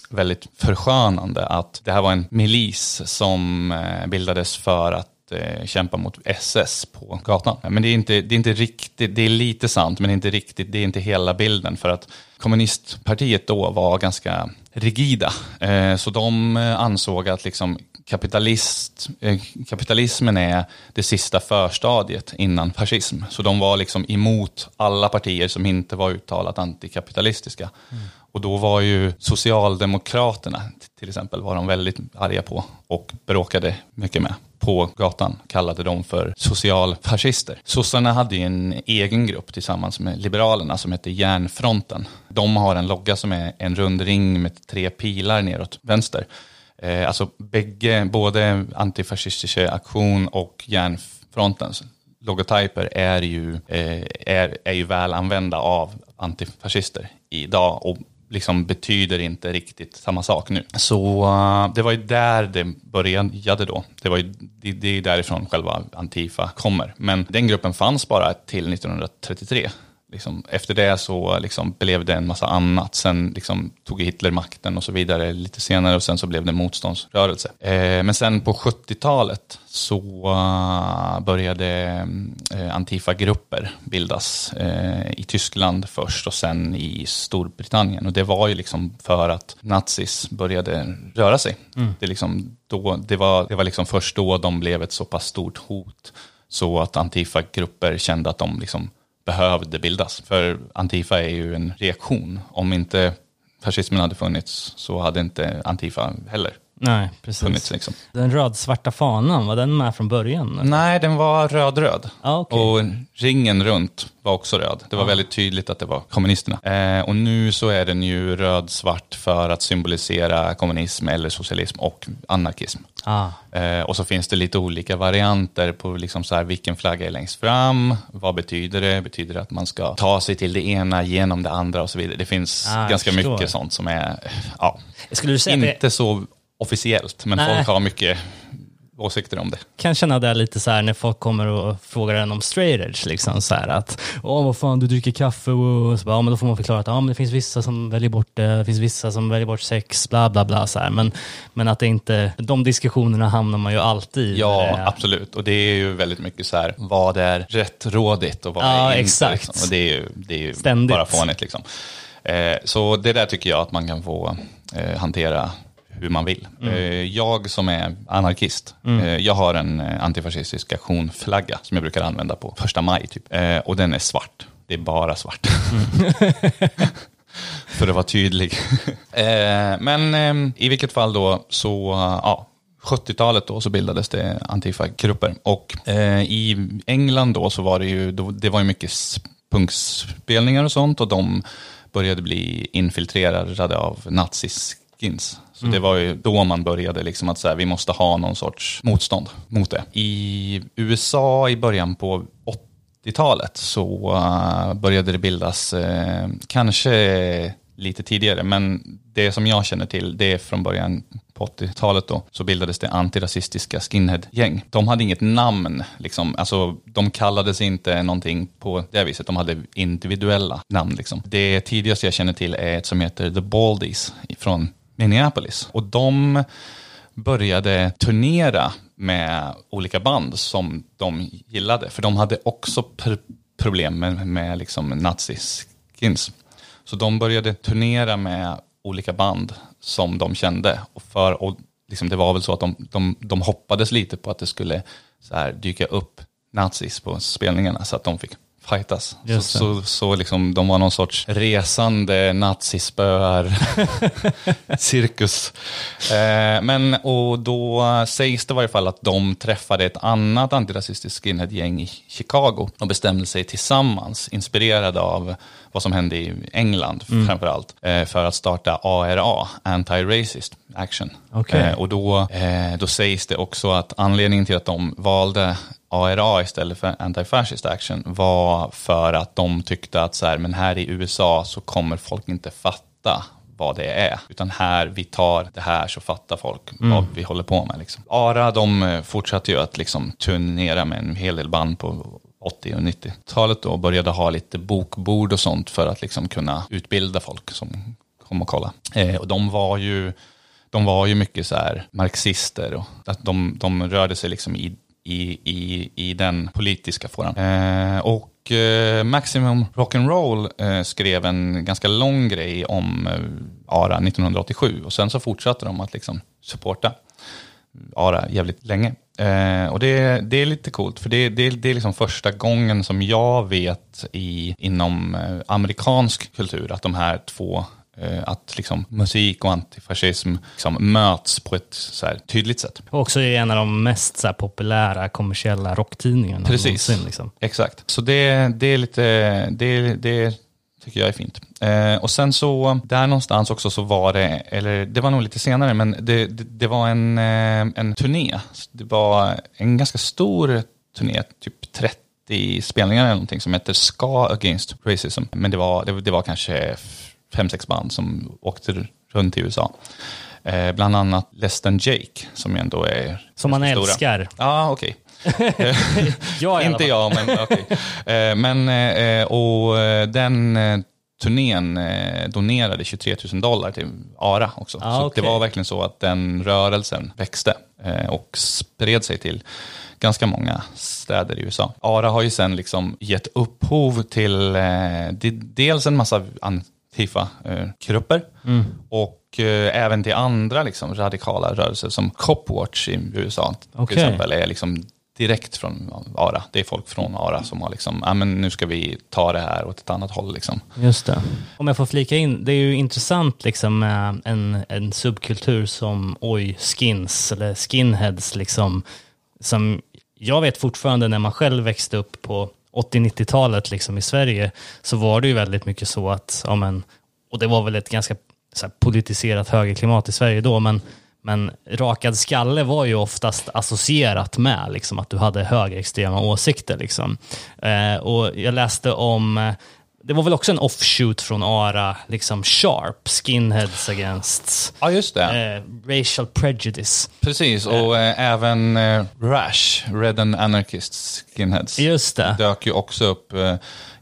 väldigt förskönande att det här var en milis som eh, bildades för att eh, kämpa mot SS på gatan. Men det är, inte, det är inte riktigt, det är lite sant, men det är inte riktigt, det är inte hela bilden. För att kommunistpartiet då var ganska rigida. Eh, så de eh, ansåg att liksom kapitalist, eh, kapitalismen är det sista förstadiet innan fascism. Så de var liksom emot alla partier som inte var uttalat antikapitalistiska. Mm. Och då var ju Socialdemokraterna till exempel var de väldigt arga på och bråkade mycket med på gatan kallade dem för socialfascister. Sossarna hade ju en egen grupp tillsammans med Liberalerna som hette Järnfronten. De har en logga som är en rund ring med tre pilar neråt vänster. Eh, alltså bägge, både antifascistiska aktion och Järnfrontens logotyper är ju, eh, är, är ju väl använda av antifascister idag och liksom betyder inte riktigt samma sak nu. Så eh, det var ju där det började då. Det, var ju, det, det är därifrån själva Antifa kommer. Men den gruppen fanns bara till 1933. Liksom, efter det så liksom blev det en massa annat. Sen liksom, tog Hitler makten och så vidare lite senare och sen så blev det motståndsrörelse. Eh, men sen på 70-talet så uh, började uh, Antifa-grupper bildas uh, i Tyskland först och sen i Storbritannien. Och det var ju liksom för att nazis började röra sig. Mm. Det, liksom då, det, var, det var liksom först då de blev ett så pass stort hot så att Antifa-grupper kände att de liksom behövde bildas. För Antifa är ju en reaktion. Om inte fascismen hade funnits så hade inte Antifa heller Nej, precis. funnits. Liksom. Den rödsvarta fanan, var den med från början? eller? Nej, den var röd-röd. Ah, okej. Och ringen runt var också röd. Det var väldigt tydligt att det var kommunisterna. Eh, och nu så är den ju röd-svart för att symbolisera kommunism eller socialism och anarkism. Ah, Eh, och så finns det lite olika varianter på liksom så här, vilken flagga är längst fram, vad betyder det, betyder det att man ska ta sig till det ena genom det andra och så vidare. Det finns Ah, ganska förstår. mycket sånt som är, ja, inte det så officiellt, men Nej. folk har mycket åsikter om det. kan känna det lite så här när folk kommer och frågar en om straight edge, liksom så här att åh vad fan du dricker kaffe och så bara, ja men då får man förklara att ja men det finns vissa som väljer bort det, det finns vissa som väljer bort sex, bla bla bla så här. Men, men att det inte, de diskussionerna hamnar man ju alltid i. Ja, Eh, absolut. Och det är ju väldigt mycket så här, vad är rättrådigt och vad Ja, är inte. exakt. Liksom. Och det är ju, det är ju Ständigt. bara fånigt. Liksom. Eh, så det där tycker jag att man kan få eh, hantera hur man vill. Mm. Eh, jag som är anarkist, eh, jag har en eh, antifascistisk aktionflagga som jag brukar använda på första maj. Typ. Och den är svart. Det är bara svart. [LAUGHS] För att vara tydlig. [LAUGHS] men i vilket fall då så, ja, 70-talet då så bildades det Antifa-grupper. Och i England då så var det ju, det var ju mycket punkspelningar och sånt och de började bli infiltrerade av naziskins. Så det var ju då man började liksom att så här, vi måste ha någon sorts motstånd mot det. I USA i början på 80-talet så uh, började det bildas, eh, kanske lite tidigare, men det som jag känner till, det är från början på 80-talet då, så bildades det antirasistiska skinhead-gäng. De hade inget namn, liksom. alltså, de kallades inte någonting på det viset, de hade individuella namn. Liksom. Det tidigaste jag känner till är ett som heter The Baldies från Minneapolis. Och de började turnera med olika band som de gillade. För de hade också pr- problem med, med liksom naziskins. Så de började turnera med olika band som de kände. Och för, och liksom det var väl så att de, de, de hoppades lite på att det skulle så här, dyka upp nazis på spelningarna så att de fick fightas. Så, så, så liksom, de var någon sorts resande nazispöar [LAUGHS] cirkus. Eh, men och då sägs det i varje fall att de träffade ett annat antirasistiskt skinhead-gäng i Chicago och bestämde sig tillsammans, inspirerade av vad som hände i England framför allt, eh, för att starta ARA, Anti-Racist Action. Okej. Eh, och då, eh, då sägs det också att anledningen till att de valde ARA istället för Anti-Fascist Action var för att de tyckte att så här, men här i USA så kommer folk inte fatta vad det är. Utan här, vi tar det här så fattar folk vad vi håller på med. Liksom. ARA, de fortsatte ju att liksom turnera med en hel del band på 80 och 90-talet då och började ha lite bokbord och sånt för att liksom kunna utbilda folk som kom och kolla. Eh, och de var ju de var ju mycket så här marxister och att de, de rörde sig liksom i, i, i, i den politiska fåran. Eh, och eh, Maximum Rock'n'Roll eh, skrev en ganska lång grej om eh, ARA 1987 och sen så fortsatte de att liksom supporta eh, ARA jävligt länge. Eh, och det, det är lite coolt, för det, det, det är liksom första gången som jag vet i, inom eh, amerikansk kultur att de här två eh, att liksom musik och antifascism liksom möts på ett så här tydligt sätt. Och också i en av de mest så här, populära kommersiella rocktidningarna. Precis. någonsin, Liksom. Exakt. Så det, det är lite, det, det tycker jag är fint. Eh, och sen så, där någonstans också så var det, eller det var nog lite senare, men det, det, det var en, eh, en turné. Det var en ganska stor turné, typ 30 spelningar eller någonting som heter Ska Against Racism. Men det var, det, det var kanske fem, sex band som åkte runt i USA. Eh, bland annat Less than Jake, som ändå är Som man älskar. Ja, okej. [LAUGHS] Jag Inte jag, men okej. Eh, Men, eh, och eh, den turnén donerade 23 000 dollar till ARA också. Ah, så okej. det var verkligen så att den rörelsen växte och spred sig till ganska många städer i USA. ARA har ju sen liksom gett upphov till de- dels en massa Antifa-grupper och eh, även till andra liksom, radikala rörelser som Copwatch i USA till Okej. exempel är liksom direkt från ARA. Det är folk från ARA som har liksom, ja men nu ska vi ta det här åt ett annat håll liksom. Just det. Om jag får flika in, det är ju intressant liksom med en, en subkultur som oj, skins eller skinheads liksom. Som jag vet fortfarande när man själv växte upp på 80-90-talet liksom i Sverige så var det ju väldigt mycket så att, ja men, och det var väl ett ganska så här, politiserat högerklimat i Sverige då, men men rakad skalle var ju oftast associerat med liksom, att du hade högerextrema åsikter. Liksom. Eh, och jag läste om, eh, det var väl också en offshoot från ARA, liksom Sharp, Skinheads Against Ja, just det. eh, Racial Prejudice. Precis, och eh, även eh, Rash, Red and Anarchist Skinheads, Just det. dök ju också upp.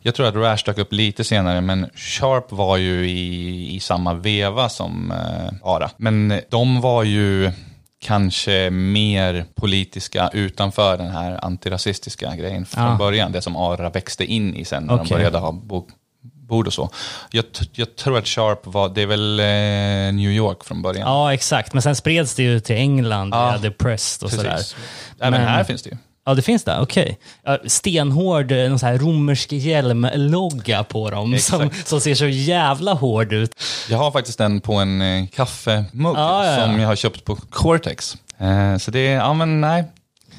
Jag tror att Rash dök upp lite senare, men Sharp var ju i, i samma veva som eh, ARA. Men de var ju kanske mer politiska utanför den här antirasistiska grejen från Ah. början. Det som ARA växte in i sen när de Okej. började ha bok, bord och så. Jag, jag tror att Sharp var, det är väl eh, New York från början. Ja, exakt. Men sen spreds det ju till England Ja, The Press och sådär. Precis. Även Men- här finns det ju. Ja, det finns det? Okej. Ja, stenhård, eh, någon så här romersk hjälm-logga på dem som, Exakt. som ser så jävla hård ut. Jag har faktiskt en på en eh, kaffemugg Ja, ja, ja. som jag har köpt på Cortex. Eh, så det är, ja men nej,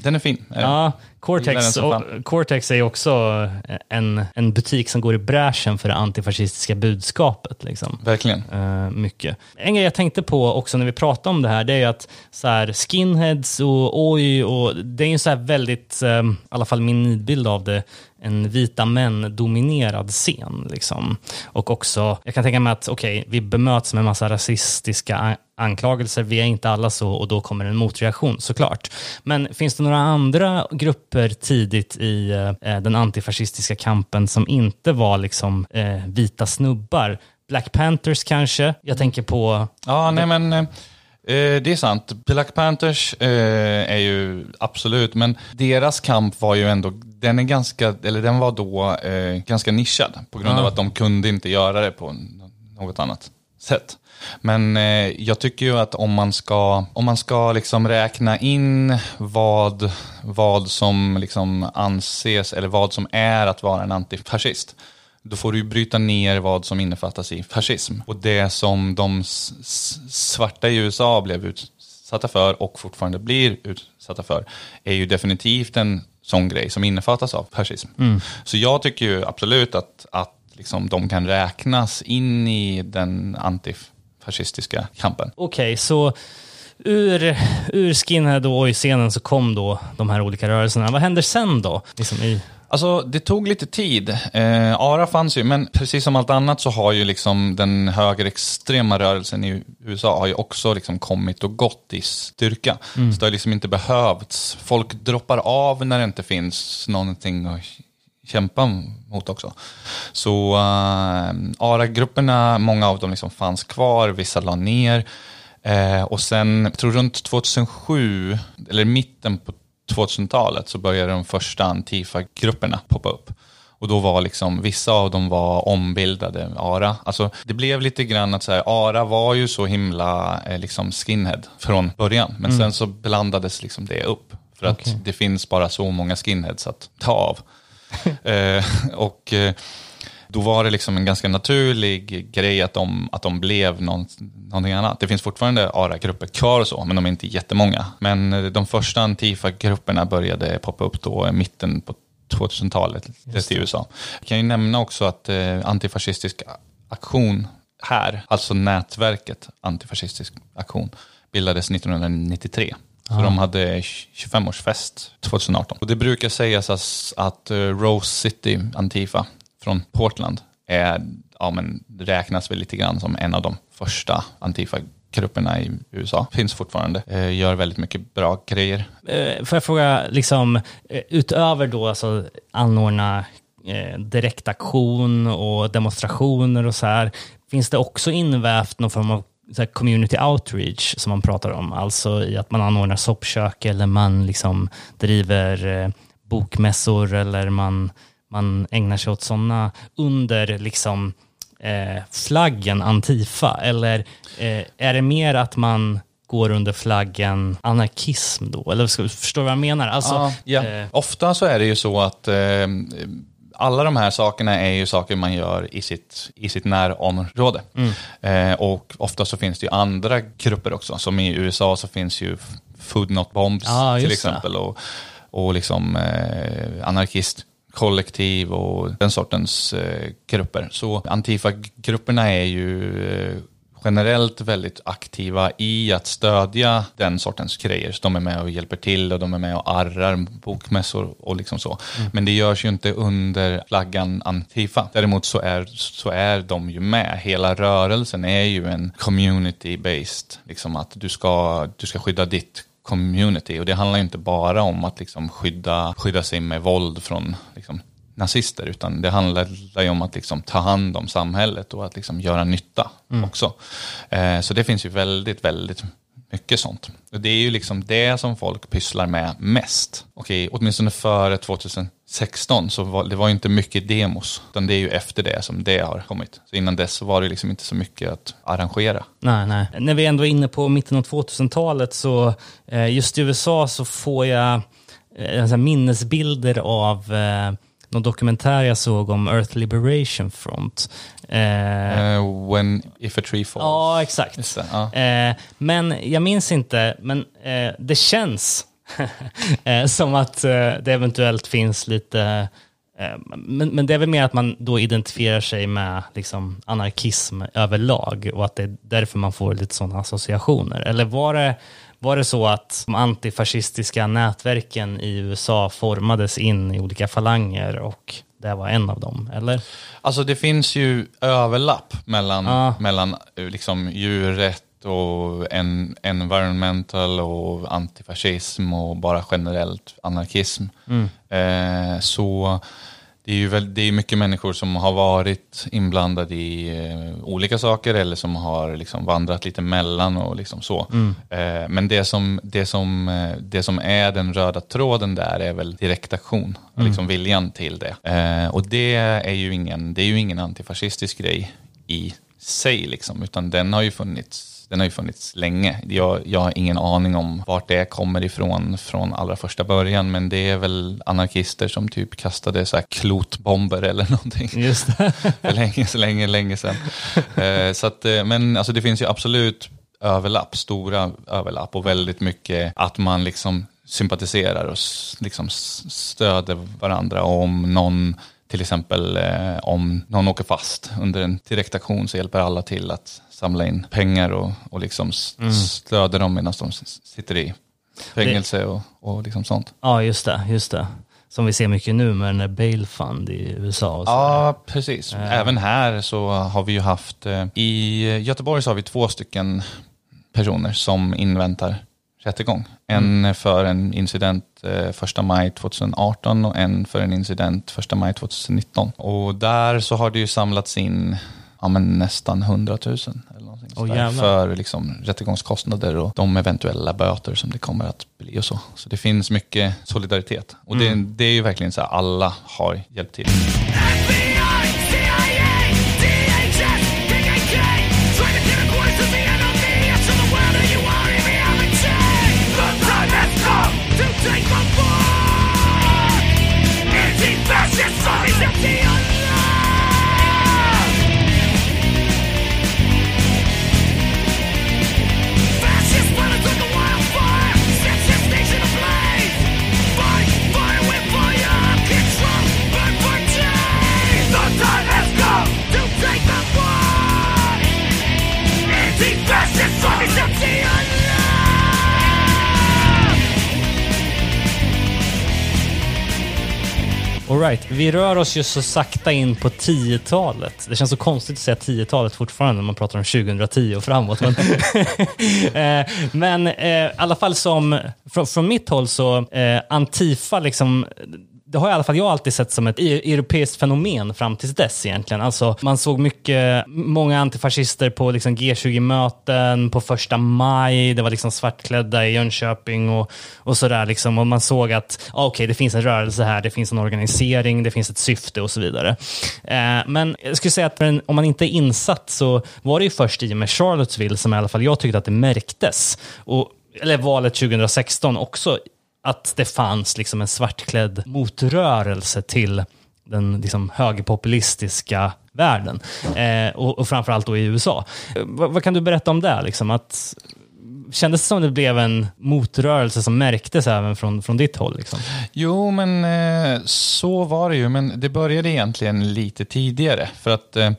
den är fin. Eh, Ja, den Cortex, och. Cortex är också en, en butik som går i bräschen för det antifascistiska budskapet. Liksom. Verkligen. Eh, mycket. En grej jag tänkte på också när vi pratar om det här, det är ju att så här, skinheads och oj, och det är ju så här väldigt, eh, i alla fall min nidbild av det, en vita män-dominerad scen. Liksom. Och också, jag kan tänka mig att okej, vi bemöts med massa rasistiska anklagelser, vi är inte alla så och då kommer en motreaktion såklart. Men finns det några andra grupper tidigt i eh, eh den antifascistiska kampen som inte var liksom eh, vita snubbar? Black Panthers kanske? Jag tänker på... Ja, nej men eh, eh, det är sant. Black Panthers eh, är ju absolut, men deras kamp var ju ändå, den är ganska, eller den var då eh, ganska nischad på grund av att de kunde inte göra det på något annat sätt. Men eh, jag tycker ju att om man ska, om man ska liksom räkna in vad, vad som liksom anses, eller vad som är att vara en antifascist, då får du ju bryta ner vad som innefattas i fascism. Och det som de svarta i USA blev utsatta för och fortfarande blir utsatta för är ju definitivt en sån grej som innefattas av fascism. Så jag tycker ju absolut att, att liksom de kan räknas in i den antifascistiska kampen. Okej, så ur, ur skinhead och oj-scenen så kom då de här olika rörelserna. Vad händer sen då? Liksom i, Alltså det tog lite tid. Eh, ARA fanns ju, men precis som allt annat så har ju liksom den högerextrema rörelsen i USA har ju också liksom kommit och gått i styrka. Så det har liksom inte behövts. Folk droppar av när det inte finns någonting att kämpa mot också. Så uh, ARA-grupperna, många av dem liksom fanns kvar, vissa la ner. Eh, och sen, jag tror runt 2007, eller mitten på 2000-talet så började de första Antifa-grupperna poppa upp. Och då var liksom, vissa av dem var ombildade ARA. Alltså det blev lite grann att så här, ARA var ju så himla eh, liksom skinhead från början. Men sen så blandades liksom det upp. För att Okej. det finns bara så många skinheads att ta av. [LAUGHS] eh, och eh, då var det liksom en ganska naturlig grej att de, att de blev någon, någonting annat. Det finns fortfarande ARA-grupper kvar och så, men de är inte jättemånga. Men eh, de första Antifa-grupperna började poppa upp då i mitten på 2000-talet i USA. Jag kan ju nämna också att eh, antifascistisk aktion här, alltså nätverket antifascistisk aktion, bildades 1993. Så de hade 25-årsfest 2018. Och det brukar sägas att, att eh, Rose City Antifa från Portland är, ja, men räknas väl lite grann som en av de första Antifa-grupperna i USA. Finns fortfarande, eh, gör väldigt mycket bra grejer. Eh, Får jag fråga, liksom, eh, utöver då alltså anordna eh, direktaktion och demonstrationer och så här, finns det också invävt någon form av så community outreach som man pratar om? Alltså i att man anordnar soppkök eller man liksom driver eh, bokmässor eller man, man ägnar sig åt sådana under liksom eh, flaggen Antifa? Eller eh, är det mer att man går under flaggen anarkism då? Eller förstår du vad jag menar? Alltså, Ja, ja. eh, Ofta så är det ju så att eh, alla de här sakerna är ju saker man gör i sitt, i sitt närområde. Eh, och ofta så finns det ju andra grupper också. Som i USA så finns ju Food Not Bombs Ja, till just det. exempel. Och, och liksom eh, anarkistkollektiv och den sortens eh, grupper. Så Antifa-grupperna är ju eh, generellt väldigt aktiva i att stödja den sortens grejer. Så de är med och hjälper till och de är med och arrar bokmässor och liksom så. Men det görs ju inte under flaggan Antifa. Däremot så är, så är de ju med. Hela rörelsen är ju en community-based. Liksom att du ska, du ska skydda ditt community. Och det handlar inte bara om att liksom skydda, skydda sig med våld från liksom, nazister, utan det handlar ju om att liksom ta hand om samhället och att liksom göra nytta också. Eh, så det finns ju väldigt, väldigt mycket sånt. Det är ju liksom det som folk pysslar med mest. Okej, åtminstone före 2016 så var det var inte mycket demos, utan det är ju efter det som det har kommit. Så innan dess så var det liksom inte så mycket att arrangera. Nej, nej. När vi ändå är inne på mitten av 2000-talet så eh, just i USA så får jag eh, minnesbilder av eh, någon dokumentär jag såg om Earth Liberation Front. Eh, Eh, when, if a tree falls. ja, exakt. Det, ja. Eh, men jag minns inte, men eh, det känns [LAUGHS] eh, som att eh, det eventuellt finns lite men, men det är väl mer att man då identifierar sig med liksom, anarkism överlag och att det är därför man får lite sådana associationer. Eller var det, var det så att de antifascistiska nätverken i USA formades in i olika falanger och det var en av dem? Eller? Alltså det finns ju överlapp mellan, Ja. mellan eh, liksom djurrätt och en, environmental och antifascism och bara generellt anarkism. Eh, så det är ju väl, det är mycket människor som har varit inblandade i eh, olika saker eller som har liksom vandrat lite mellan och liksom så. Eh, men det som, det, som, eh, det som är den röda tråden där är väl direktaktion, och liksom viljan till det. Eh, och det är ju ingen, det är ju ingen antifascistisk grej i sig, liksom, utan den har ju funnits den har ju funnits länge. Jag, jag har ingen aning om vart det kommer ifrån från allra första början, men det är väl anarkister som typ kastade så här klotbomber eller någonting Just det. [LAUGHS] för länge, så länge, länge sedan. [LAUGHS] Eh, så att, eh, men alltså det finns ju absolut överlapp, stora överlapp och väldigt mycket att man liksom sympatiserar och liksom stöder varandra. Om någon, till exempel eh, om någon åker fast under en direktaktion så hjälper alla till att samla in pengar och, och liksom s- stöder dem medan de sitter i fängelse och, och liksom sånt. Ja, just det. Just det. som vi ser mycket nu med den bail fund i USA. Ja, precis. Även här så har vi ju haft, eh, i Göteborg så har vi två stycken personer som inväntar rättegång. En för en incident eh, 1 maj 2018 och en för en incident 1 maj 2019. Och där så har det ju samlats in ja, men nästan 100 000 eller någonting jävlar. för liksom, rättegångskostnader och de eventuella böter som det kommer att bli och så. Så det finns mycket solidaritet. Och det, det är ju verkligen så här, alla har hjälpt till. All right. Vi rör oss ju så sakta in på 10-talet. Det känns så konstigt att säga 10-talet fortfarande när man pratar om 2010 och framåt. Men, [LAUGHS] [LAUGHS] Eh, men eh, i alla fall som, från, från mitt håll så, eh, Antifa liksom, det har i alla fall jag alltid sett som ett e- europeiskt fenomen fram tills dess egentligen. Alltså, man såg mycket, många antifascister på liksom G20-möten, på första maj, det var liksom svartklädda i Jönköping och, och sådär. Liksom. Och man såg att ah, okej, det finns en rörelse här, det finns en organisering, det finns ett syfte och så vidare. Eh, men jag skulle säga att om man inte är insatt så var det ju först i och med Charlottesville som i alla fall jag tyckte att det märktes. Och, eller valet 2016 också att det fanns liksom en svartklädd motrörelse till den liksom högerpopulistiska världen. Eh, och, och framförallt då i USA. Eh, v vad, vad kan du berätta om det? Liksom? Att, kändes det som det blev en motrörelse som märktes även från, från ditt håll? Liksom? Jo, men eh, så var det ju. Men det började egentligen lite tidigare. För att eh,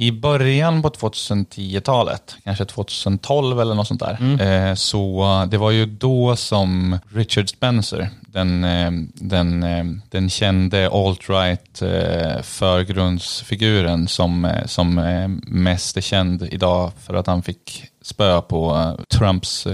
i början på 2010-talet, kanske 2012 eller något sånt där, eh, så det var ju då som Richard Spencer, den, eh, den, eh, den kände alt-right förgrundsfiguren som, som mest är känd idag för att han fick spö på Trumps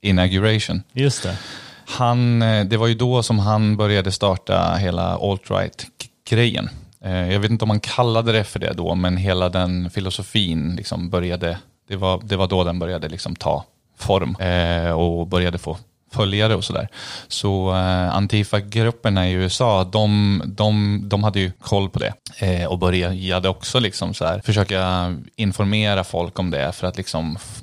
inauguration. Just det. Han, det var ju då som han började starta hela alt-right-grejen. Eh, Eh, jag vet inte om man kallade det för det då, men hela den filosofin liksom började, det var, det var då den började liksom ta form eh, och började få följare och sådär. Så eh, Antifa-grupperna i USA, de, de, de hade ju koll på det eh, och började också liksom så här, försöka informera folk om det för att liksom f-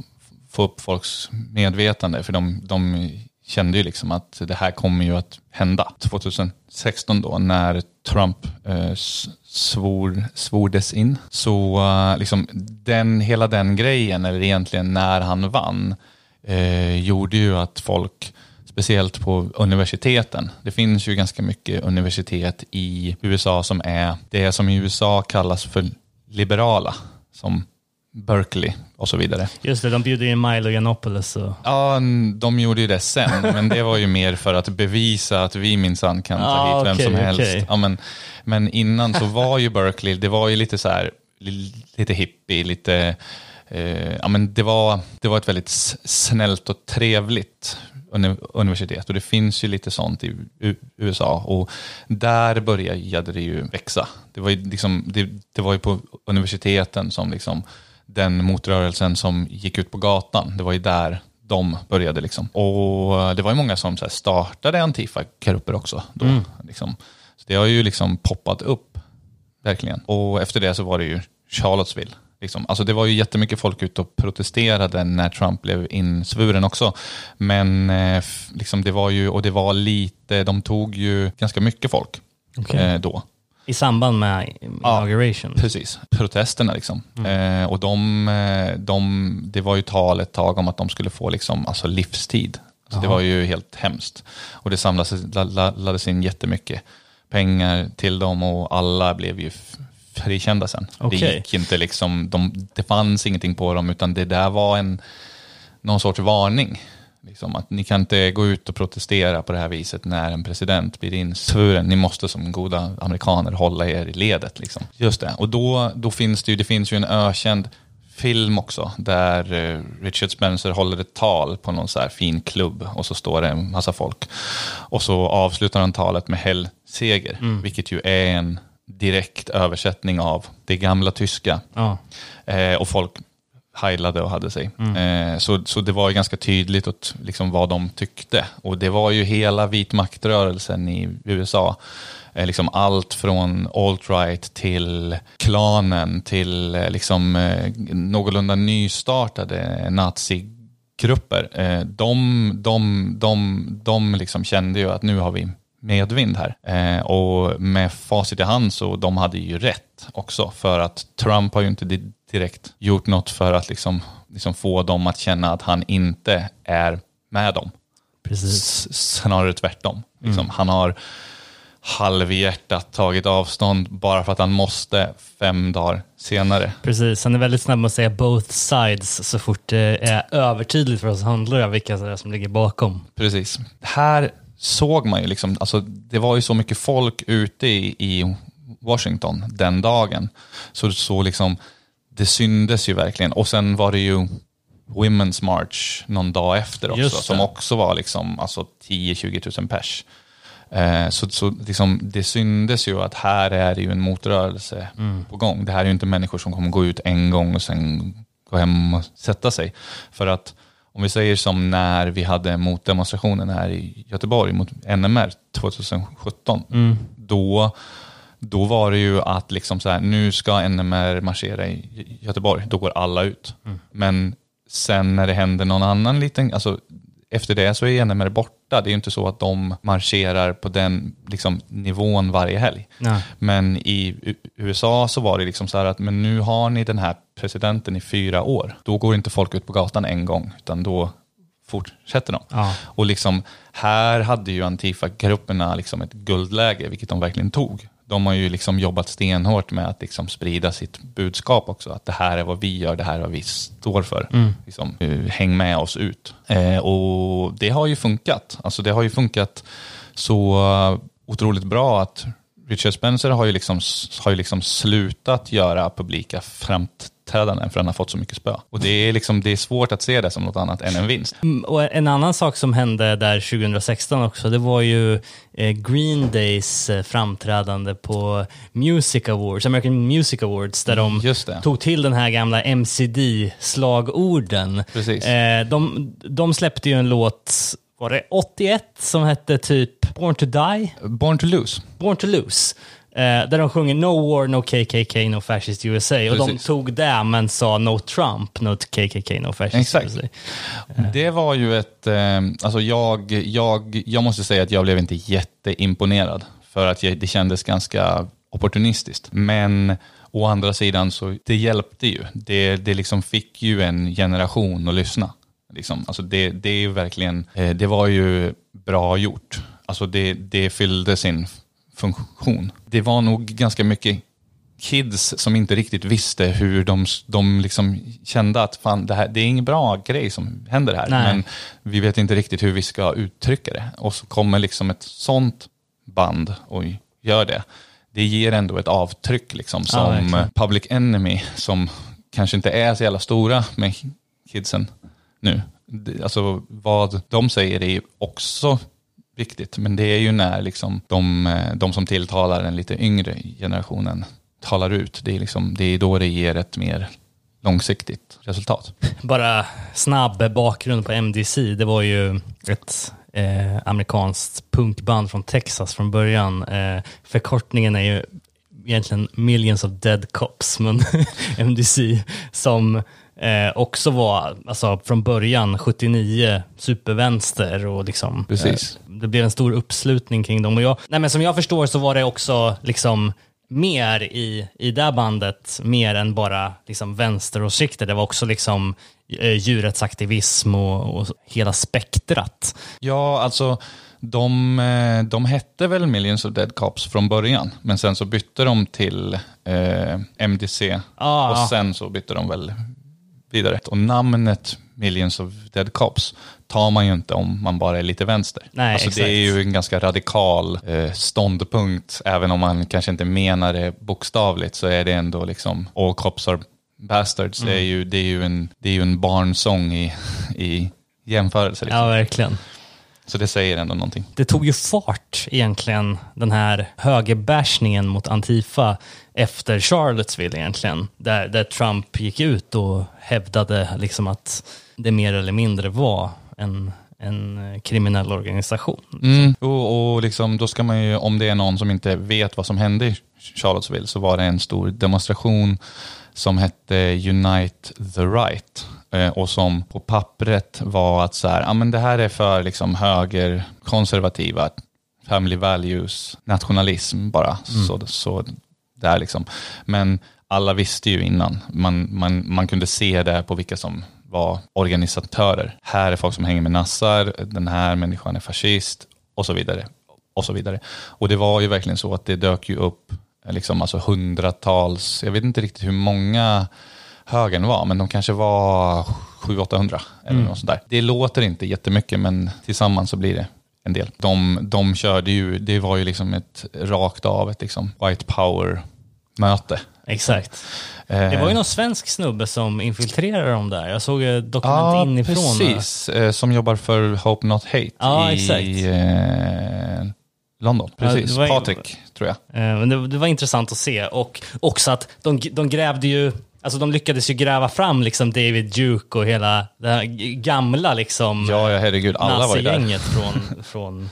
få upp folks medvetande. För de, de kände ju liksom att det här kommer ju att hända. 2016 då när Trump eh, svor, svordes in. Så eh, liksom den, hela den grejen, eller egentligen när han vann, eh, gjorde ju att folk, speciellt på universiteten, det finns ju ganska mycket universitet i USA som är det som i USA kallas för liberala, som Berkeley och så vidare. Just det, de bjuder in Milo Yiannopoulos. Och... Ja, de gjorde ju det sen, [LAUGHS] men det var ju mer för att bevisa att vi minsann kan ta Ah, hit vem okej, som helst. okej. Ja, men, men innan så var ju Berkeley, det var ju lite så här, li- lite hippie, lite, eh, ja men det var, det var ett väldigt snällt och trevligt uni- universitet och det finns ju lite sånt i USA och där började det ju växa. Det var ju, liksom, det, det var ju på universiteten som liksom den motrörelsen som gick ut på gatan, det var ju där de började. Liksom. Och det var ju många som så startade Antifa-grupper också. Då, liksom. Så det har ju liksom poppat upp, verkligen. Och efter det så var det ju Charlottesville. Liksom. Alltså det var ju jättemycket folk ute och protesterade när Trump blev insvuren också. Men eh, liksom det var ju, och det var lite, de tog ju ganska mycket folk Okej. eh, då. I samband med inauguration. Precis, protesterna liksom. Eh, och de, eh, de, det var ju tal ett tag om att de skulle få liksom, alltså livstid. Alltså det var ju helt hemskt. Och det samlades, la- la- lades in jättemycket pengar till dem och alla blev ju frikända sen. Okej. Det gick inte liksom, de, det fanns ingenting på dem utan det där var en, någon sorts varning Liksom att ni kan inte gå ut och protestera på det här viset när en president blir insvuren. Ni måste som goda amerikaner hålla er i ledet. Liksom. Just det, och då, då finns det ju, det finns ju en ökänd film också där eh, Richard Spencer håller ett tal på någon så här fin klubb och så står det en massa folk. Och så avslutar han talet med Hellseger, vilket ju är en direkt översättning av det gamla tyska. Ja. Eh, och folk heilade och hade sig. Eh, så, så det var ju ganska tydligt åt, liksom, vad de tyckte. Och det var ju hela vit maktrörelsen i USA. Eh, liksom allt från alt-right till klanen till eh, liksom, eh, någorlunda nystartade nazigrupper. Eh, de de, de, de liksom kände ju att nu har vi medvind här. Eh, och med facit i hand så de hade ju rätt också. För att Trump har ju inte di- direkt gjort något för att liksom, liksom få dem att känna att han inte är med dem. Precis. Snarare tvärtom. Liksom, Han har halvhjärtat tagit avstånd bara för att han måste fem dagar senare. Precis, han är väldigt snabb med att säga both sides så fort det är övertydligt för oss handlare vilka som ligger bakom. Precis. Här såg man ju liksom, alltså det var ju så mycket folk ute i, i Washington den dagen. Så, så liksom, det syndes ju verkligen. Och sen var det ju Women's March någon dag efter också, som också var liksom alltså 10-20 000 pers. Eh, så så liksom, det syndes ju att här är det ju en motrörelse på gång. Det här är ju inte människor som kommer gå ut en gång och sen gå hem och sätta sig. För att om vi säger som när vi hade motdemonstrationen här i Göteborg mot NMR 2017. Då, då var det ju att liksom så här, nu ska NMR marschera i Göteborg. Då går alla ut. Men sen när det händer någon annan liten, alltså efter det så är NMR borta. Det är ju inte så att de marscherar på den liksom, nivån varje helg. Nej. Men i USA så var det liksom så här att men nu har ni den här presidenten i fyra år. Då går inte folk ut på gatan en gång, utan då fortsätter de. Ja. Och liksom, här hade ju Antifa-grupperna liksom ett guldläge, vilket de verkligen tog. De har ju liksom jobbat stenhårt med att liksom sprida sitt budskap också. Att det här är vad vi gör, det här är vad vi står för. Liksom, eh, häng med oss ut. Eh, och det har ju funkat. Alltså det har ju funkat så eh, otroligt bra att Richard Spencer har ju liksom, har ju liksom slutat göra publika framträdanden för han har fått så mycket spö. Och det är, liksom, det är svårt att se det som något annat än en vinst. Mm, Och en annan sak som hände där 2016 också, det var ju eh, Green Days eh, framträdande på Music Awards, American Music Awards, där de tog till den här gamla MCD-slagorden. Eh, de, de släppte ju en låt, var det 81, som hette typ Born to Die? Born to lose. Born to Lose. Eh, där de sjunger No War, No KKK, No Fascist USA. Och de tog det men sa No Trump, No KKK, No Fascist Exakt. USA. Det var ju ett, eh, alltså jag, jag, jag måste säga att jag blev inte jätteimponerad. För att jag, det kändes ganska opportunistiskt. Men å andra sidan så det hjälpte ju. Det, det liksom fick ju en generation att lyssna. Liksom. Alltså det, det är verkligen, eh, det var ju bra gjort. Alltså det, det fyllde sin funktion. Det var nog ganska mycket kids som inte riktigt visste hur de, de liksom kände att fan, det, här, det är ingen bra grej som händer här. Nej. Men vi vet inte riktigt hur vi ska uttrycka det. Och så kommer liksom ett sånt band och gör det. Det ger ändå ett avtryck liksom Ja, som verkligen. Public Enemy som kanske inte är så jävla stora med kidsen nu. Alltså vad de säger är också viktigt, men det är ju när liksom de, eh, de som tilltalar den lite yngre generationen talar ut. Det är, liksom, det är då det ger ett mer långsiktigt resultat. [LAUGHS] Bara snabb bakgrund på MDC. Det var ju ett eh, amerikanskt punkband från Texas från början. Eh, förkortningen är ju egentligen Millions of Dead Cops, men [LAUGHS] MDC som eh, också var, alltså från början 79, supervänster och liksom Precis. Eh, det blev en stor uppslutning kring dem. Och jag, nej men som jag förstår så var det också liksom mer i, i det bandet, mer än bara liksom vänsteråsikter. Det var också liksom eh, djurrättsaktivism och, och hela spektrat. Ja, alltså de, eh, de hette väl Millions of Dead Cops från början, men sen så bytte de till eh, MDC Ah. och sen så bytte de väl vidare. Och namnet Millions of Dead Cops tar man ju inte om man bara är lite vänster. Nej, alltså, exakt. det är ju en ganska radikal eh, ståndpunkt, även om man kanske inte menar det bokstavligt så är det ändå liksom All Cops Are Bastards, Mm. är ju, det, är ju en, det är ju en barnsång i, i jämförelse. Liksom. Ja, verkligen. Så det säger ändå någonting. Det tog ju fart egentligen, den här högerbashningen mot Antifa efter Charlottesville egentligen. Där, där Trump gick ut och hävdade liksom att det mer eller mindre var en, en kriminell organisation. Mm. Och, och liksom, då ska man ju, om det är någon som inte vet vad som hände i Charlottesville, så var det en stor demonstration som hette Unite the Right. Eh, och som på pappret var att så här, ja men det här är för liksom höger, konservativa, family values, nationalism bara. Så, så där liksom. Men alla visste ju innan. Man, man, man kunde se det på vilka som var organisatörer. Här är folk som hänger med nassar, den här människan är fascist och så vidare. Och så vidare. Och det var ju verkligen så att det dök ju upp eh, liksom alltså hundratals, jag vet inte riktigt hur många högern var, men de kanske var 700-800 eller något sånt där. Det låter inte jättemycket, men tillsammans så blir det en del. De, de körde ju, det var ju liksom ett rakt av ett liksom white power-möte. Exakt. Eh, Det var ju någon svensk snubbe som infiltrerade dem där. Jag såg ett dokument Ja, inifrån. precis. Eh, som jobbar för Hope Not Hate Ja, i exakt. eh, London. Ja, Precis, det var Patrik tror jag. Eh, Men det, det var intressant att se och också att de, de grävde ju, alltså de lyckades ju gräva fram liksom David Duke och hela det här gamla liksom Ja, ja herregud, alla var där. [LAUGHS] från, från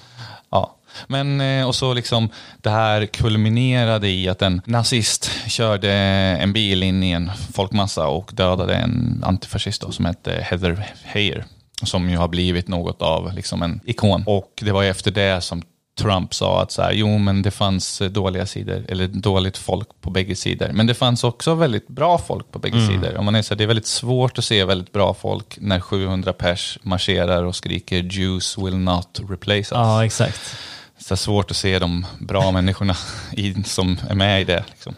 Ja. Men eh, och så liksom det här kulminerade i att en nazist körde en bil in i en folkmassa och dödade en antifascist då, som hette Heather Heyer. Som ju har blivit något av liksom en ikon. Och det var ju efter det som Trump sa att så här, jo men det fanns eh, dåliga sidor, eller dåligt folk på bägge sidor. Men det fanns också väldigt bra folk på bägge sidor. Om man är så här, det är väldigt svårt att se väldigt bra folk när 700 pers marscherar och skriker Jews will not replace us Ja, exakt. så är svårt att se de bra människorna [LAUGHS] i, som är med i det. Liksom.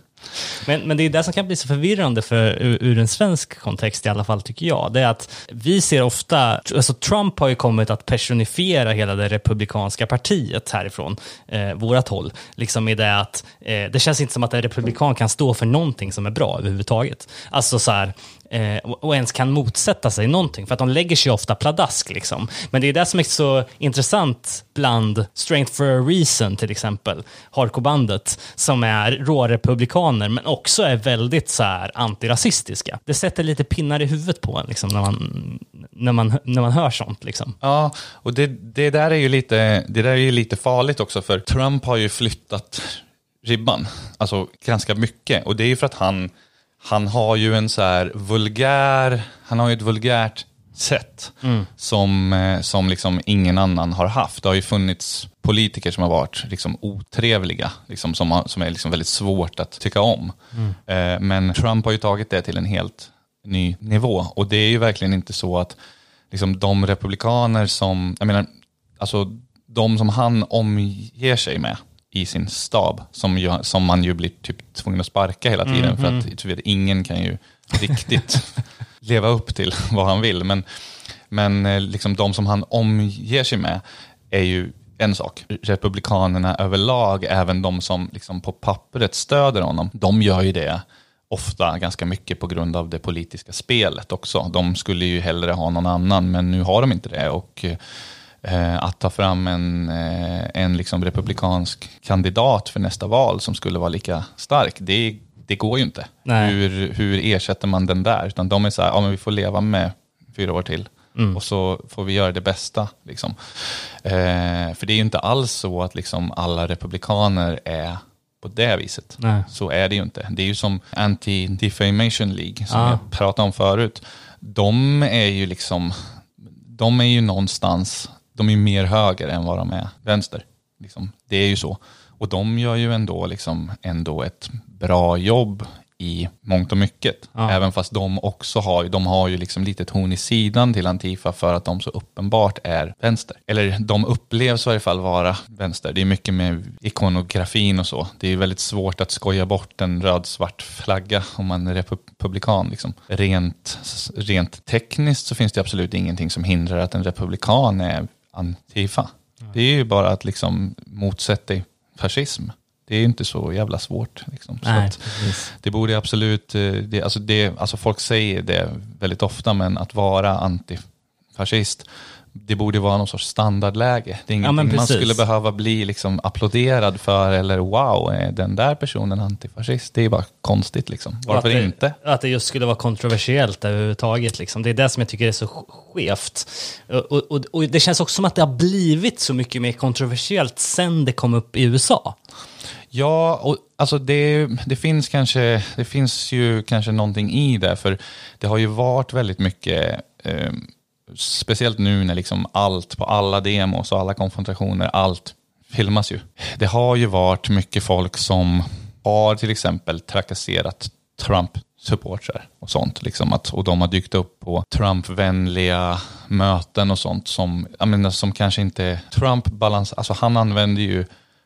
Men, men det är det som kan bli så förvirrande för, ur, ur en svensk kontext i alla fall tycker jag. Det är att vi ser ofta, alltså Trump har ju kommit att personifiera hela det republikanska partiet härifrån, eh, vårat håll. Liksom i det att eh, det känns inte som att en republikan kan stå för någonting som är bra överhuvudtaget. Alltså så här, eh, och ens kan motsätta sig någonting, för att de lägger sig ofta pladask. Liksom. Men det är det som är så intressant bland Strength for a Reason till exempel, Hardcore-bandet, som är rårepublikaner men också är väldigt så här antirasistiska. Det sätter lite pinnar i huvudet på en liksom, när, man, när, man, när man hör sånt. Liksom. Ja, och det, det, där är ju lite, det där är ju lite farligt också för Trump har ju flyttat ribban, alltså ganska mycket. Och det är ju för att han, han har ju en så här vulgär, han har ju ett vulgärt sätt som, eh, som liksom ingen annan har haft. Det har ju funnits politiker som har varit liksom otrevliga, liksom som, har, som är liksom väldigt svårt att tycka om. Eh, Men Trump har ju tagit det till en helt ny nivå. Och det är ju verkligen inte så att liksom, de republikaner som, jag menar, alltså de som han omger sig med i sin stab, som, ju, som man ju blir typ tvungen att sparka hela tiden, för att du vet, ingen kan ju riktigt [LAUGHS] leva upp till [LAUGHS] vad han vill. Men, men eh, liksom de som han omger sig med är ju en sak. Republikanerna överlag, även de som liksom på pappret stöder honom, de gör ju det ofta ganska mycket på grund av det politiska spelet också. De skulle ju hellre ha någon annan, men nu har de inte det. Och eh, att ta fram en, eh, en liksom republikansk kandidat för nästa val som skulle vara lika stark, det, det går ju inte. Nej. Hur, hur ersätter man den där? Utan de är så här, ja men vi får leva med fyra år till. Och så får vi göra det bästa. Liksom. Eh, för det är ju inte alls så att liksom alla republikaner är på det viset. Nej. Så är det ju inte. Det är ju som Anti-Defamation League, som Ja. jag pratade om förut. De är ju liksom, de är ju någonstans, de är mer höger än vad de är vänster. Liksom. Det är ju så. Och de gör ju ändå, liksom, ändå ett bra jobb i mångt och mycket. Ja. Även fast de också har, de har ju liksom lite ton i sidan till Antifa för att de så uppenbart är vänster. Eller de upplevs i varje fall vara vänster. Det är mycket med ikonografin och så. Det är väldigt svårt att skoja bort en röd-svart flagga om man är republikan. Liksom. Rent, rent tekniskt så finns det absolut ingenting som hindrar att en republikan är Antifa. Det är ju bara att liksom motsätta dig fascism. Det är ju inte så jävla svårt. Liksom. Så Nej, det borde absolut, eh, det, alltså det, alltså folk säger det väldigt ofta, men att vara antifascist, det borde vara någon sorts standardläge. Det är Ja, ingenting man precis. skulle behöva bli liksom applåderad för, eller wow, den där personen antifascist? Det är bara konstigt liksom. Varför att det, inte? Att det just skulle vara kontroversiellt överhuvudtaget. Liksom. Det är det som jag tycker är så sk- skevt. Och, och, och det känns också som att det har blivit så mycket mer kontroversiellt sen det kom upp i USA. Ja, och alltså det, det finns kanske, det finns ju kanske någonting i det, för det har ju varit väldigt mycket, eh, speciellt nu när liksom allt på alla demos och alla konfrontationer, allt filmas ju. Det har ju varit mycket folk som har till exempel trakasserat Trump-supportrar och sånt. Liksom att, och de har dykt upp på Trump-vänliga möten och sånt som, jag menar, som kanske inte... Trump balans, alltså han använder ju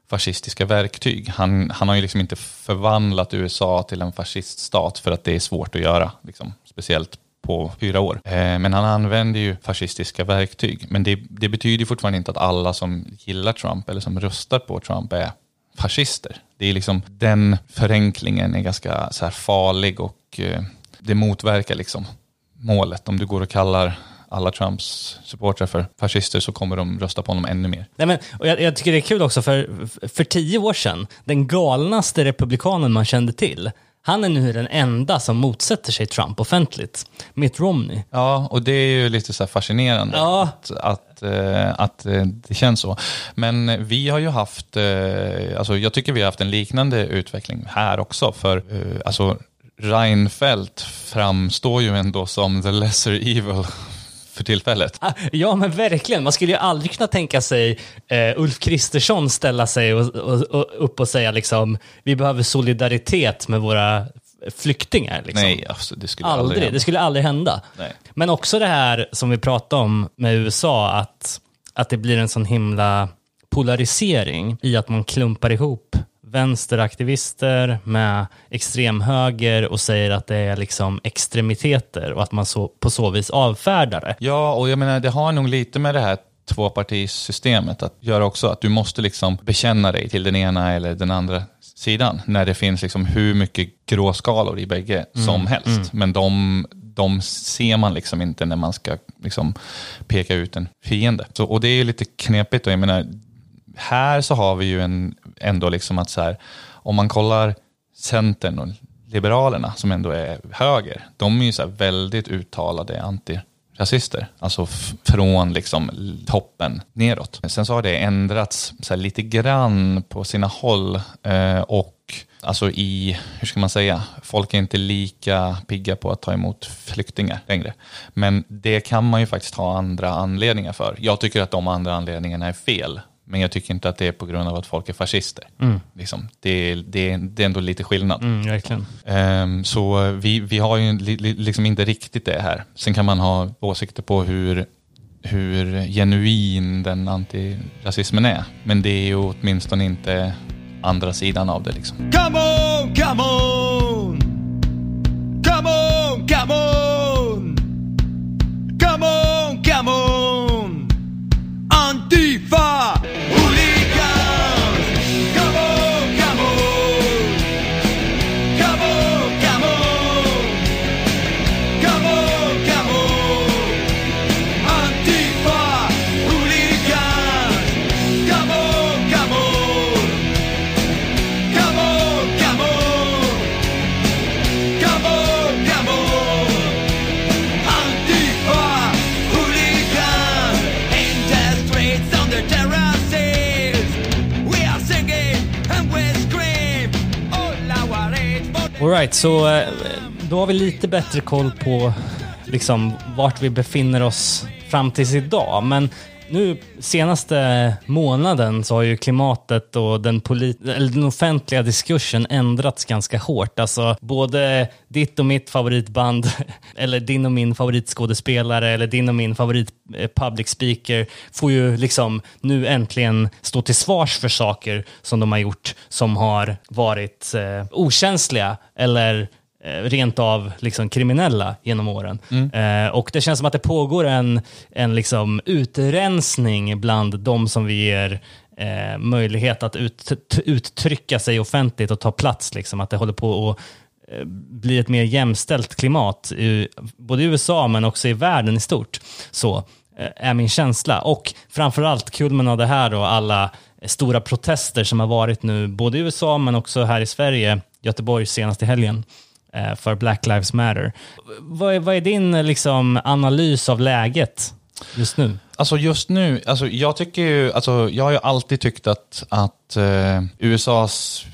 fascistiska verktyg. Han, han har ju liksom inte förvandlat USA till en fasciststat för att det är svårt att göra. Liksom, speciellt på fyra år. Eh, men han använder ju fascistiska verktyg. Men det, det betyder fortfarande inte att alla som gillar Trump eller som röstar på Trump är fascister. Det är liksom, den förenklingen är ganska så här farlig och eh, det motverkar liksom målet. Om du går och kallar alla Trumps supportrar för fascister så kommer de rösta på honom ännu mer. Nej, men, och jag, jag tycker det är kul också, för, för tio år sedan, den galnaste republikanen man kände till, han är nu den enda som motsätter sig Trump offentligt. Mitt Romney. Ja, och det är ju lite så fascinerande Ja. att, att, eh, att eh, det känns så. Men vi har ju haft, eh, alltså jag tycker vi har haft en liknande utveckling här också. För alltså Reinfeldt framstår ju ändå som the lesser evil för tillfället. Ah, Ja, men verkligen. Man skulle ju aldrig kunna tänka sig eh, Ulf Kristersson ställa sig och, och, och, upp och säga liksom, vi behöver solidaritet med våra flyktingar. Liksom. Nej, alltså, det skulle Aldrig, aldrig det hända. skulle aldrig hända. Nej. Men också det här som vi pratade om med USA, att, att det blir en sån himla polarisering i att man klumpar ihop vänsteraktivister med extremhöger och säger att det är liksom extremiteter och att man så, på så vis avfärdar det. Ja, och jag menar det har nog lite med det här tvåpartisystemet att göra också. Att du måste liksom bekänna dig till den ena eller den andra sidan. När det finns liksom hur mycket gråskalor i bägge som helst. Men de, de ser man liksom inte när man ska liksom peka ut en fiende. Så, och det är ju lite knepigt. Och jag menar, här så har vi ju en, ändå liksom att så här, om man kollar Centern och Liberalerna som ändå är höger, de är ju så här väldigt uttalade antirasister. Alltså från liksom toppen neråt. Sen så har det ändrats så här lite grann på sina håll eh, och alltså i, hur ska man säga, folk är inte lika pigga på att ta emot flyktingar längre. Men det kan man ju faktiskt ha andra anledningar för. Jag tycker att de andra anledningarna är fel. Men jag tycker inte att det är på grund av att folk är fascister. Liksom, det, är- det, är- det är ändå lite skillnad. Mm, verkligen. Ehm, så vi, vi har ju li, li, liksom inte riktigt det här. Sen kan man ha åsikter på hur, hur genuin den antirasismen är. Men det är ju åtminstone inte andra sidan av det. Liksom. Come on, come on! Alright, så eh, då har vi lite bättre koll på liksom vart vi befinner oss fram tills idag. Men nu senaste månaden så har ju klimatet och den, polit- eller den offentliga diskursen ändrats ganska hårt. Alltså både ditt och mitt favoritband, [LAUGHS] eller din och min favoritskådespelare, eller din och min favorit eh, public speaker får ju liksom nu äntligen stå till svars för saker som de har gjort som har varit eh, okänsliga eller rent av liksom kriminella genom åren. Eh, och det känns som att det pågår en, en liksom utrensning bland de som vi ger eh, möjlighet att ut, uttrycka sig offentligt och ta plats. Liksom. Att det håller på att eh, bli ett mer jämställt klimat, i, både i USA men också i världen i stort. Så eh, är min känsla. Och framförallt kulmen av det här och alla stora protester som har varit nu, både i USA men också här i Sverige, Göteborg senast i helgen eh, Eh, för Black Lives Matter. Vad är, vad är din eh, liksom, analys av läget just nu? Alltså just nu, alltså jag tycker ju, alltså jag har ju alltid tyckt att, att eh, USAs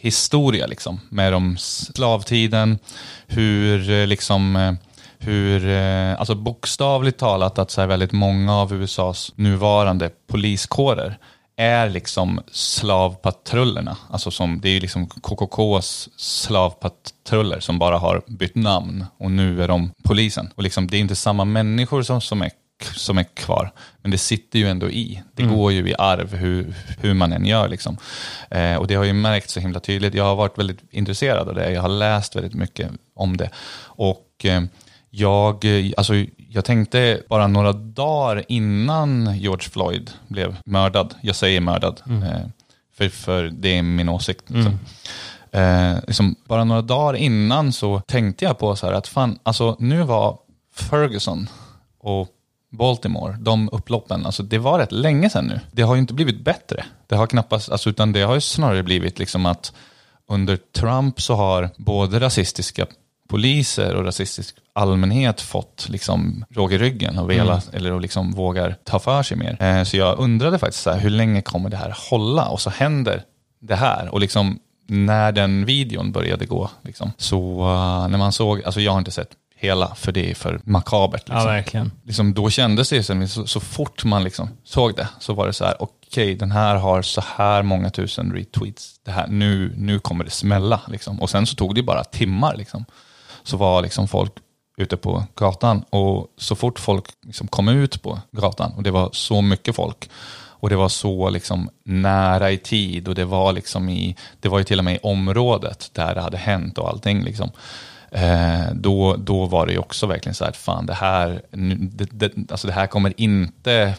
historia liksom, med de slavtiden, hur eh, liksom, hur, eh, alltså bokstavligt talat att så här väldigt många av USAs nuvarande poliskårer är liksom slavpatrullerna. Alltså som, det är ju liksom KKKs slavpatruller som bara har bytt namn och nu är de polisen. Och liksom, det är inte samma människor som, som, är, som är kvar, men det sitter ju ändå i. Det går ju i arv hur, hur man än gör. Liksom. Eh, och det har ju märkt så himla tydligt. Jag har varit väldigt intresserad av det. Jag har läst väldigt mycket om det. Och eh, jag, alltså, jag tänkte bara några dagar innan George Floyd blev mördad, jag säger mördad, eh, för, för det är min åsikt. Liksom. Eh, liksom, bara några dagar innan så tänkte jag på så här att fan, alltså nu var Ferguson och Baltimore, de upploppen, alltså det var rätt länge sedan nu. Det har ju inte blivit bättre. Det har knappast, alltså, utan det har ju snarare blivit liksom att under Trump så har både rasistiska poliser och rasistisk allmänhet fått liksom råg i ryggen och velat, eller och liksom vågar ta för sig mer. Eh, så jag undrade faktiskt så här, hur länge kommer det här hålla? Och så händer det här. Och liksom när den videon började gå, liksom, så uh, när man såg, alltså jag har inte sett hela, för det är för makabert. Liksom Ja, verkligen. liksom, då kändes det som, så, så fort man liksom såg det, så var det så här, okej, den här har så här många tusen retweets, det här, nu, nu kommer det smälla. Liksom. Och sen så tog det bara timmar, liksom så var liksom folk ute på gatan och så fort folk liksom kom ut på gatan och det var så mycket folk och det var så liksom nära i tid och det var liksom i, det var ju till och med i området där det hade hänt och allting liksom. Eh, då, då var det ju också verkligen så här, fan det här, nu, det, det, alltså det här kommer inte,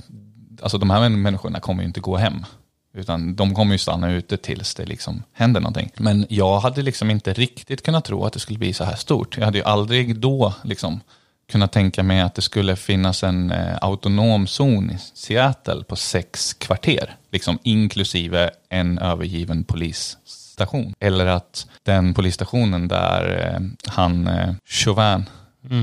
alltså de här människorna kommer ju inte gå hem. Utan de kommer ju stanna ute tills det liksom händer någonting. Men jag hade liksom inte riktigt kunnat tro att det skulle bli så här stort. Jag hade ju aldrig då liksom kunnat tänka mig att det skulle finnas en eh, autonom zon i Seattle på sex kvarter. Liksom inklusive en övergiven polisstation. Eller att den polisstationen där eh, han eh, Chauvin,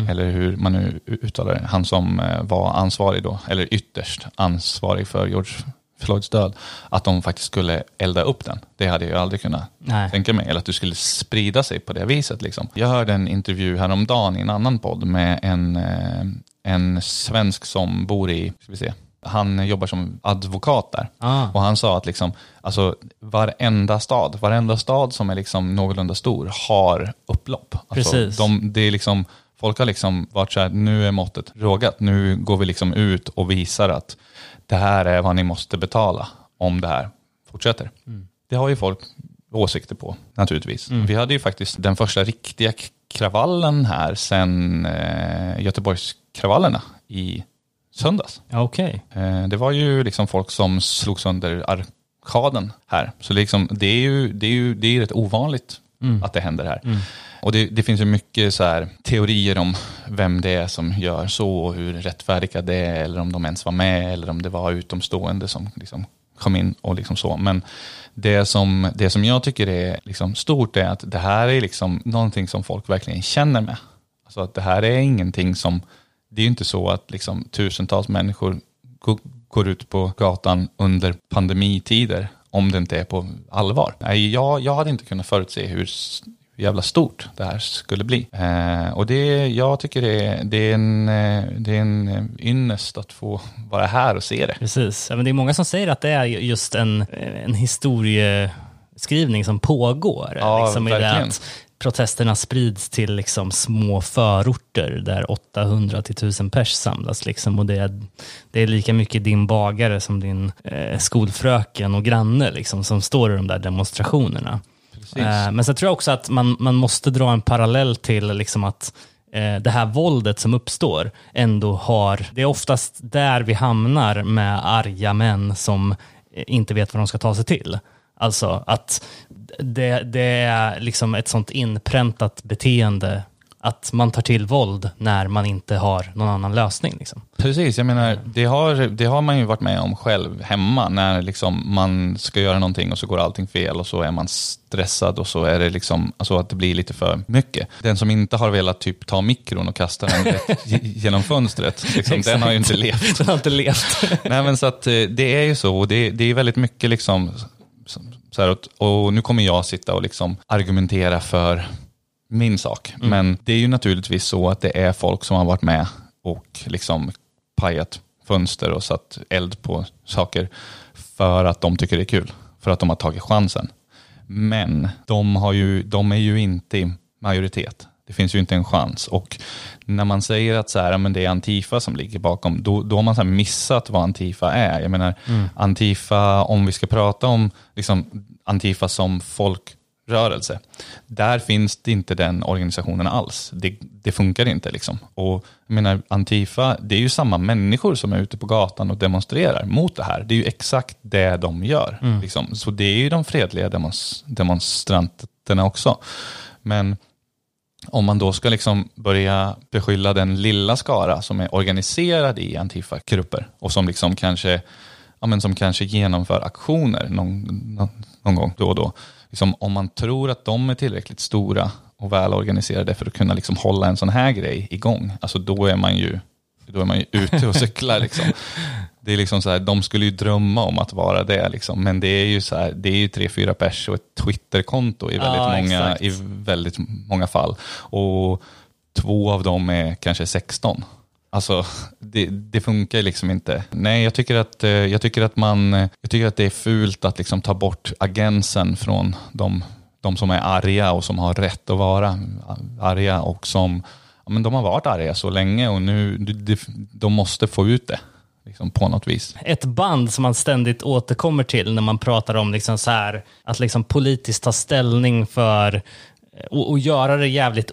eller hur man nu uttalar det, han som eh, var ansvarig då, eller ytterst ansvarig för George Floyds död, att de faktiskt skulle elda upp den. Det hade jag ju aldrig kunnat Nej. tänka mig. Eller att du skulle sprida sig på det viset. Liksom. Jag hörde en intervju häromdagen i en annan podd med en, eh, en svensk som bor i, ska vi se, han jobbar som advokat där. Ah. Och han sa att liksom, alltså, varenda stad, varenda stad som är liksom någorlunda stor har upplopp. Alltså, Precis. De, det är liksom, folk har liksom varit så här, nu är måttet rågat, nu går vi liksom ut och visar att det här är vad ni måste betala om det här fortsätter. Det har ju folk åsikter på, naturligtvis. Vi hade ju faktiskt den första riktiga kravallen här sen eh, Göteborgskravallerna i söndags. Ja, Okej. Eh, det var ju liksom folk som slog sönder arkaden här. Så liksom, det är ju, det är ju det är rätt ovanligt att det händer här. Och det, det finns ju mycket så här teorier om vem det är som gör så och hur rättfärdiga det är eller om de ens var med eller om det var utomstående som liksom kom in och liksom så. Men det som, det som jag tycker är liksom stort är att det här är liksom någonting som folk verkligen känner med. Alltså att det här är ingenting som, det är ju inte så att liksom tusentals människor går ut på gatan under pandemitider om det inte är på allvar. Nej, jag, jag hade inte kunnat förutse hur jävla stort det här skulle bli. Eh, och det, jag tycker det är, det är en, eh, det är en eh, ynnest att få [LAUGHS] vara här och se det. Precis. Ja, men det är många som säger att det är just en, en historieskrivning som pågår. Ja, liksom, verkligen. att protesterna sprids till liksom, små förorter där 800 till 1000 pers samlas. Liksom, och det, är, det är lika mycket din bagare som din eh, skolfröken och granne liksom, som står i de där demonstrationerna. Eh, men sen tror jag också att man, man måste dra en parallell till liksom att eh, det här våldet som uppstår ändå har, det är oftast där vi hamnar med arga män som eh, inte vet vad de ska ta sig till. Alltså att det, det är liksom ett sånt inpräntat beteende att man tar till våld när man inte har någon annan lösning. Liksom. Precis, jag menar, det har, det har man ju varit med om själv hemma när liksom man ska göra någonting och så går allting fel och så är man stressad och så är det liksom, alltså att det blir lite för mycket. Den som inte har velat typ ta mikron och kasta den [LAUGHS] genom fönstret, liksom, den har ju inte levt. Den har inte levt. [LAUGHS] Nej men så att eh, det är ju så och det, det är väldigt mycket liksom så- här, att- och nu kommer jag sitta och liksom argumentera för min sak. Men det är ju naturligtvis så att det är folk som har varit med och liksom pajat fönster och satt eld på saker för att de tycker det är kul. För att de har tagit chansen. Men de, har ju, de är ju inte i majoritet. Det finns ju inte en chans. Och när man säger att så här, men det är Antifa som ligger bakom, då, då har man så missat vad Antifa är. Jag menar, Antifa, om vi ska prata om liksom, Antifa som folkrörelse, där finns det inte den organisationen alls. Det, det funkar inte. Liksom. Och jag menar, Antifa, det är ju samma människor som är ute på gatan och demonstrerar mot det här. Det är ju exakt det de gör. Liksom. Så det är ju de fredliga demons, demonstranterna också. Men om man då ska liksom börja beskylla den lilla skara som är organiserad i Antifa-grupper och som liksom kanske, ja men som kanske genomför aktioner någon, någon, någon gång då och då. Liksom om man tror att de är tillräckligt stora och välorganiserade för att kunna liksom hålla en sån här grej igång, alltså då är man ju, då är man ju ute och cyklar. Liksom. Det är liksom så här, de skulle ju drömma om att vara det, liksom. men det är ju så här, det är ju tre, fyra pers och ett Twitterkonto i väldigt, Ja, många, exakt. i väldigt många fall. Och två av dem är kanske 16. Alltså, det, det funkar liksom inte. Nej, jag tycker att, eh, jag tycker att, man, eh, jag tycker att det är fult att liksom ta bort agensen från de, de som är arga och som har rätt att vara arga och som ja, men de har varit arga så länge och nu de, de måste få ut det liksom, på något vis. ett band som man ständigt återkommer till när man pratar om liksom så här, att liksom politiskt ta ställning för och, och göra det jävligt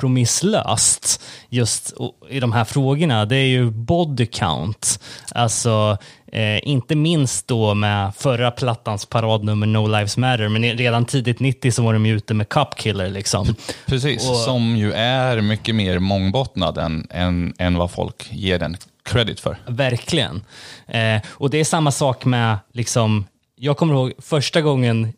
okompromisslöst just i de här frågorna, det är ju body count. Alltså, eh, inte minst då med förra plattans paradnummer No Lives Matter, men redan tidigt 90 så var de ju ute med Cup Killer liksom. Precis, Och- som ju är mycket mer mångbottnad än, än, än vad folk ger den credit för. Verkligen. Eh, och det är samma sak med, liksom, jag kommer ihåg första gången,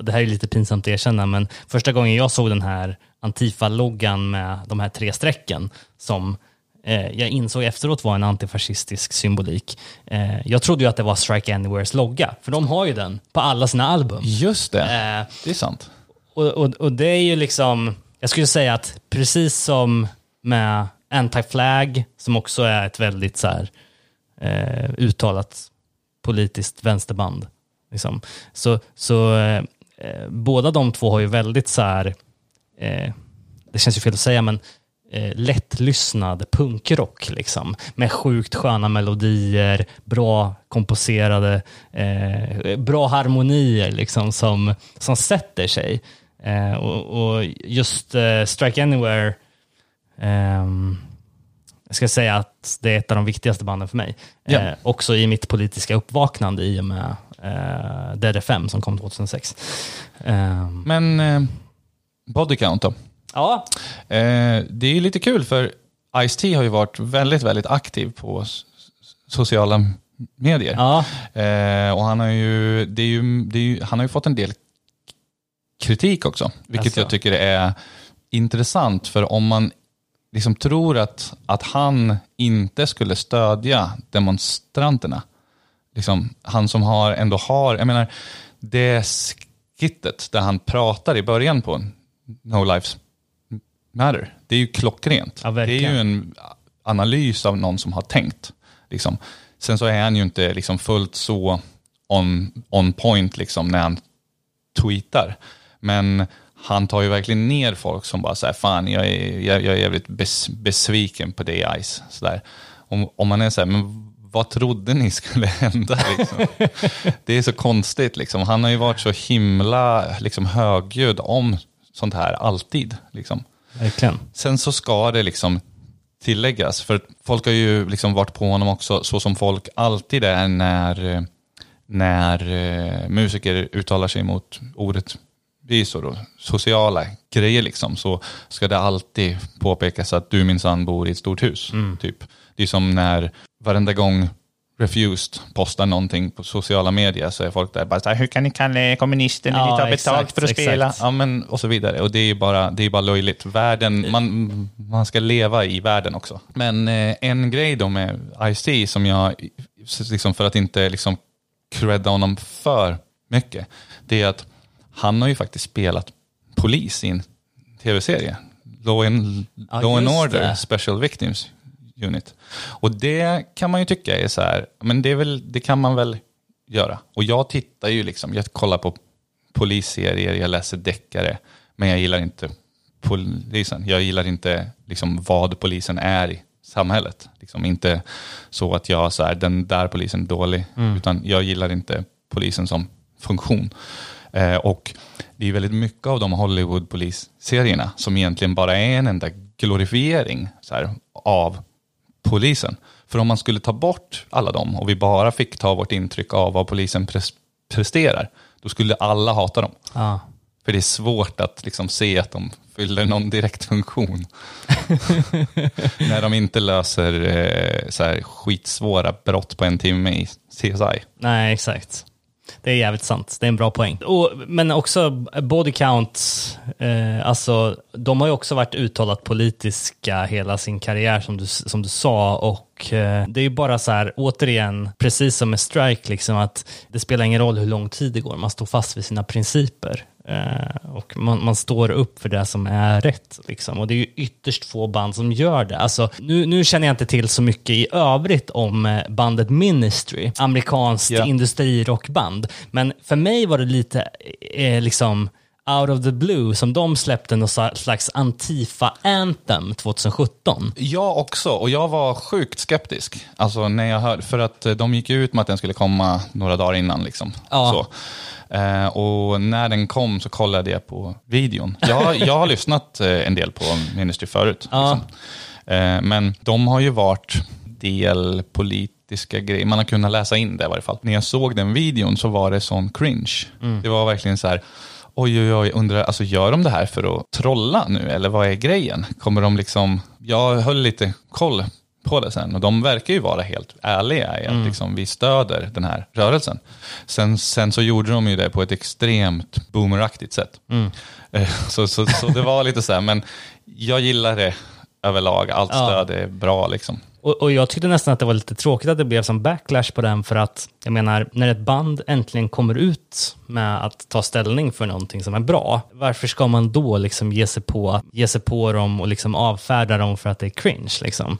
det här är lite pinsamt att erkänna, men första gången jag såg den här Antifa-loggan med de här tre strecken som eh, jag insåg efteråt var en antifascistisk symbolik. Eh, jag trodde ju att det var Strike Anywheres logga, för de har ju den på alla sina album. Just det, Eh, det är sant. och, och, och det är ju liksom, jag skulle säga att precis som med Anti-Flag, som också är ett väldigt så här, eh, uttalat politiskt vänsterband, liksom, så, så eh, båda de två har ju väldigt så här, eh, det känns ju fel att säga, men eh, lättlyssnad punkrock liksom. Med sjukt sköna melodier, bra komposerade, eh, bra harmonier liksom som, som sätter sig. Eh, och, och just eh, Strike Anywhere, ehm, jag ska säga att det är ett av de viktigaste banden för mig. Ja. Eh, också i mitt politiska uppvaknande i och med eh, DD5 som kom 2006. Ehm, Men eh, body count då? ja, Eh, det är ju lite kul för Ice-T har ju varit väldigt, väldigt aktiv på sociala medier. ja, Eh, och han har ju, det är ju, det är ju, han har ju fått en del kritik också, vilket Jaså? jag tycker är intressant. För om man liksom tror att, att han inte skulle stödja demonstranterna, liksom, han som har, ändå har, jag menar, det skittet där han pratar i början på No Lives Matter. Det är ju klockrent. Ja, det är ju en analys av någon som har tänkt. Liksom. Sen så är han ju inte liksom fullt så on, on point liksom, när han tweetar. Men han tar ju verkligen ner folk som bara säger fan jag är, jag, jag är jävligt bes, besviken på dig Ice. Så där. Om, om man är så här, men vad trodde ni skulle [LAUGHS] hända? Liksom? det är så konstigt. Liksom. Han har ju varit så himla liksom, högljudd om sånt här alltid. Liksom. Verkligen. Sen så ska det liksom tilläggas, för folk har ju liksom varit på honom också, så som folk alltid är när, när eh, musiker uttalar sig mot orättvisor och sociala grejer. Liksom, så ska det alltid påpekas att du minsann bor i ett stort hus. Typ. Det är som när varenda gång Refused postar någonting på sociala medier så är folk där bara så här, hur kan ni kalla kommunister när Ja, ni tar betalt exakt, för att spela? exakt. Ja, men, och så vidare. Och det är bara, det är bara löjligt. Världen, man, man ska leva i världen också. Men eh, en grej då med Ice-T som jag, liksom för att inte liksom credda honom för mycket, det är att han har ju faktiskt spelat polis i en tv-serie. Law and, Ja, Law and Order det. Special Victims Unit. Och det kan man ju tycka är så här, men det, är väl, det kan man väl göra. Och jag tittar ju liksom, jag kollar på polisserier, jag läser deckare, men jag gillar inte polisen. Jag gillar inte liksom vad polisen är i samhället. Liksom inte så att jag så här, den där polisen är dålig, utan jag gillar inte polisen som funktion. Eh, och det är väldigt mycket av de Hollywood-polisserierna som egentligen bara är en enda glorifiering här, av polisen. För om man skulle ta bort alla dem och vi bara fick ta vårt intryck av vad polisen pres- presterar, då skulle alla hata dem. Ja. För det är svårt att liksom se att de fyller någon direkt funktion. [LAUGHS] När de inte löser eh, så här skitsvåra brott på en timme i CSI. Nej, exakt. Det är jävligt sant. Det är en bra poäng. Och, men också body count, eh, alltså de har ju också varit uttalat politiska hela sin karriär som du, som du sa och eh, det är ju bara så här, återigen, precis som med strike, liksom att det spelar ingen roll hur lång tid det går, man står fast vid sina principer. Eh, och man, man står upp för det som är rätt. Liksom. Och det är ju ytterst få band som gör det. Alltså, nu, nu känner jag inte till så mycket i övrigt om eh, bandet Ministry, amerikanskt Ja. industrirockband. Men för mig var det lite eh, liksom out of the blue som de släppte någon slags Antifa-anthem 2017. Jag också, och jag var sjukt skeptisk. Alltså när jag hörde, för att eh, de gick ut med att den skulle komma några dagar innan. Liksom. Ja. Så. Eh, och när den kom så kollade jag på videon. Jag, jag har [LAUGHS] lyssnat eh, en del på Ministry förut. Ja. Liksom. Eh, men de har ju varit del politiska grejer. Man har kunnat läsa in det i varje fall. När jag såg den videon så var det sån cringe. Det var verkligen så här, oj oj oj, undrar, alltså gör de det här för att trolla nu eller vad är grejen? Kommer de liksom, jag höll lite koll på det sen och de verkar ju vara helt ärliga i att liksom, vi stöder den här rörelsen. Sen, sen så gjorde de ju det på ett extremt boomeraktigt sätt. Eh, Så, så, så det var lite så här, men jag gillar det överlag, allt Ja. stöd är bra liksom. Och, och jag tyckte nästan att det var lite tråkigt att det blev som backlash på den för att, jag menar, när ett band äntligen kommer ut med att ta ställning för någonting som är bra, varför ska man då liksom ge sig på, ge sig på dem och liksom avfärda dem för att det är cringe? Liksom?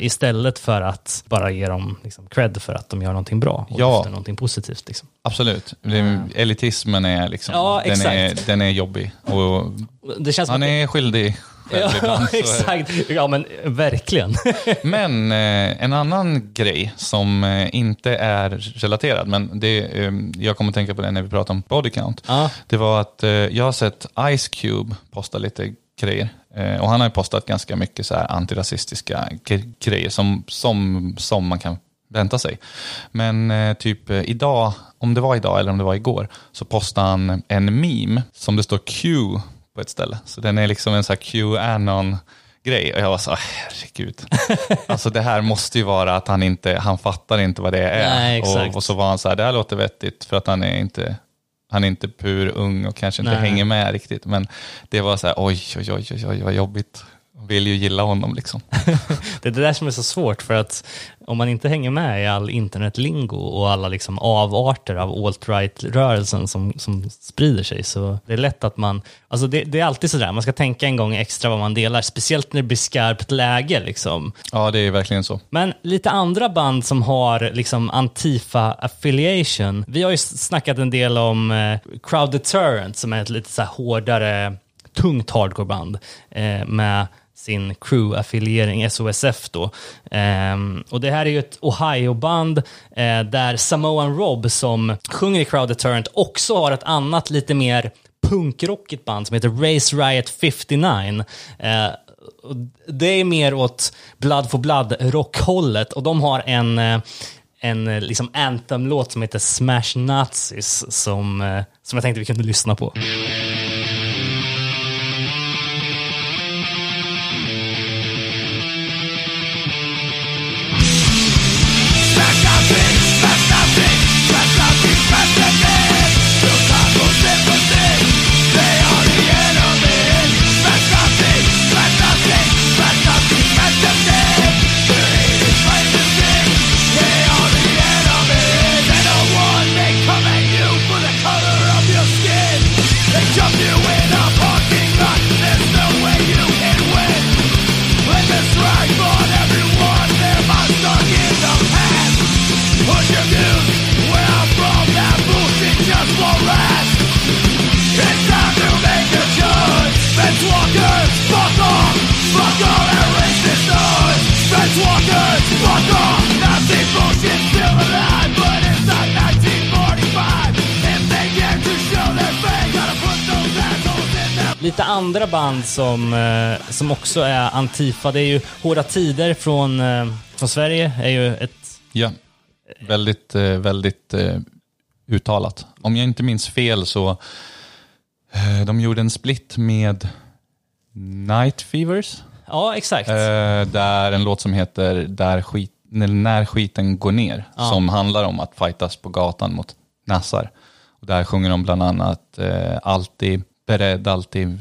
Istället för att bara ge dem liksom cred för att de gör någonting bra och Ja. lyfter någonting positivt. Liksom. Absolut. Det, elitismen är liksom, Ja, den, är, den är jobbig. Och Det känns han är skyldig själv Ja, ibland. exakt. Ja, men verkligen. [LAUGHS] Men eh, en annan grej som eh, inte är relaterad, men det, eh, jag kommer tänka på det när vi pratar om body count. Ja. Det var att eh, jag har sett Ice Cube posta lite grejer. Eh, och han har ju postat ganska mycket så här antirasistiska gre- grejer som, som, som man kan vänta sig. Men eh, typ idag, om det var idag eller om det var igår, så postade han en meme som det står Q på ett ställe. Så den är liksom en så här Q-anon grej. Och jag var så, herregud. [LAUGHS] alltså det här måste ju vara att han inte, han fattar inte vad det är. Nej, och, och så var han så här, det här låter vettigt för att han är inte han är inte pur ung och kanske inte Nej. hänger med riktigt. Men det var så här, oj, oj, oj, oj, oj vad jobbigt vill ju gilla honom liksom. [LAUGHS] Det är det där som är så svårt för att om man inte hänger med i all internetlingo och alla liksom avarter av alt-right-rörelsen som, som sprider sig så det är lätt att man, alltså det, det är alltid sådär, man ska tänka en gång extra vad man delar, speciellt när det blir skarpt läge liksom. Ja, det är verkligen så. Men lite andra band som har liksom Antifa affiliation. Vi har ju snackat en del om eh, Crowd Deterrent som är ett lite så hårdare, tungt hardcoreband eh, med sin crew-affiliering, SOSF då. Um, och det här är ju ett Ohio-band uh, där Samoan Rob som sjunger i Crowd Deterrent också har ett annat lite mer punkrockigt band som heter Race Riot 59. Uh, eh, det är mer åt Blood for Blood-rockhållet och de har en, eh, en eh, liksom anthem-låt som heter Smash Nazis som, som jag tänkte vi kunde lyssna på. Band som, eh, som också är Antifa, det är ju Hårda Tider från, eh, från Sverige, är ju ett... Ja, väldigt, eh, väldigt uttalat. Om jag inte minns fel så de gjorde en split med Night Fevers. Ja, exakt. Där en låt som heter Där skit, När skiten går ner. Ja. Som handlar om att fightas på gatan mot nassar. Och där sjunger de bland annat eh, Alltid beredd, alltid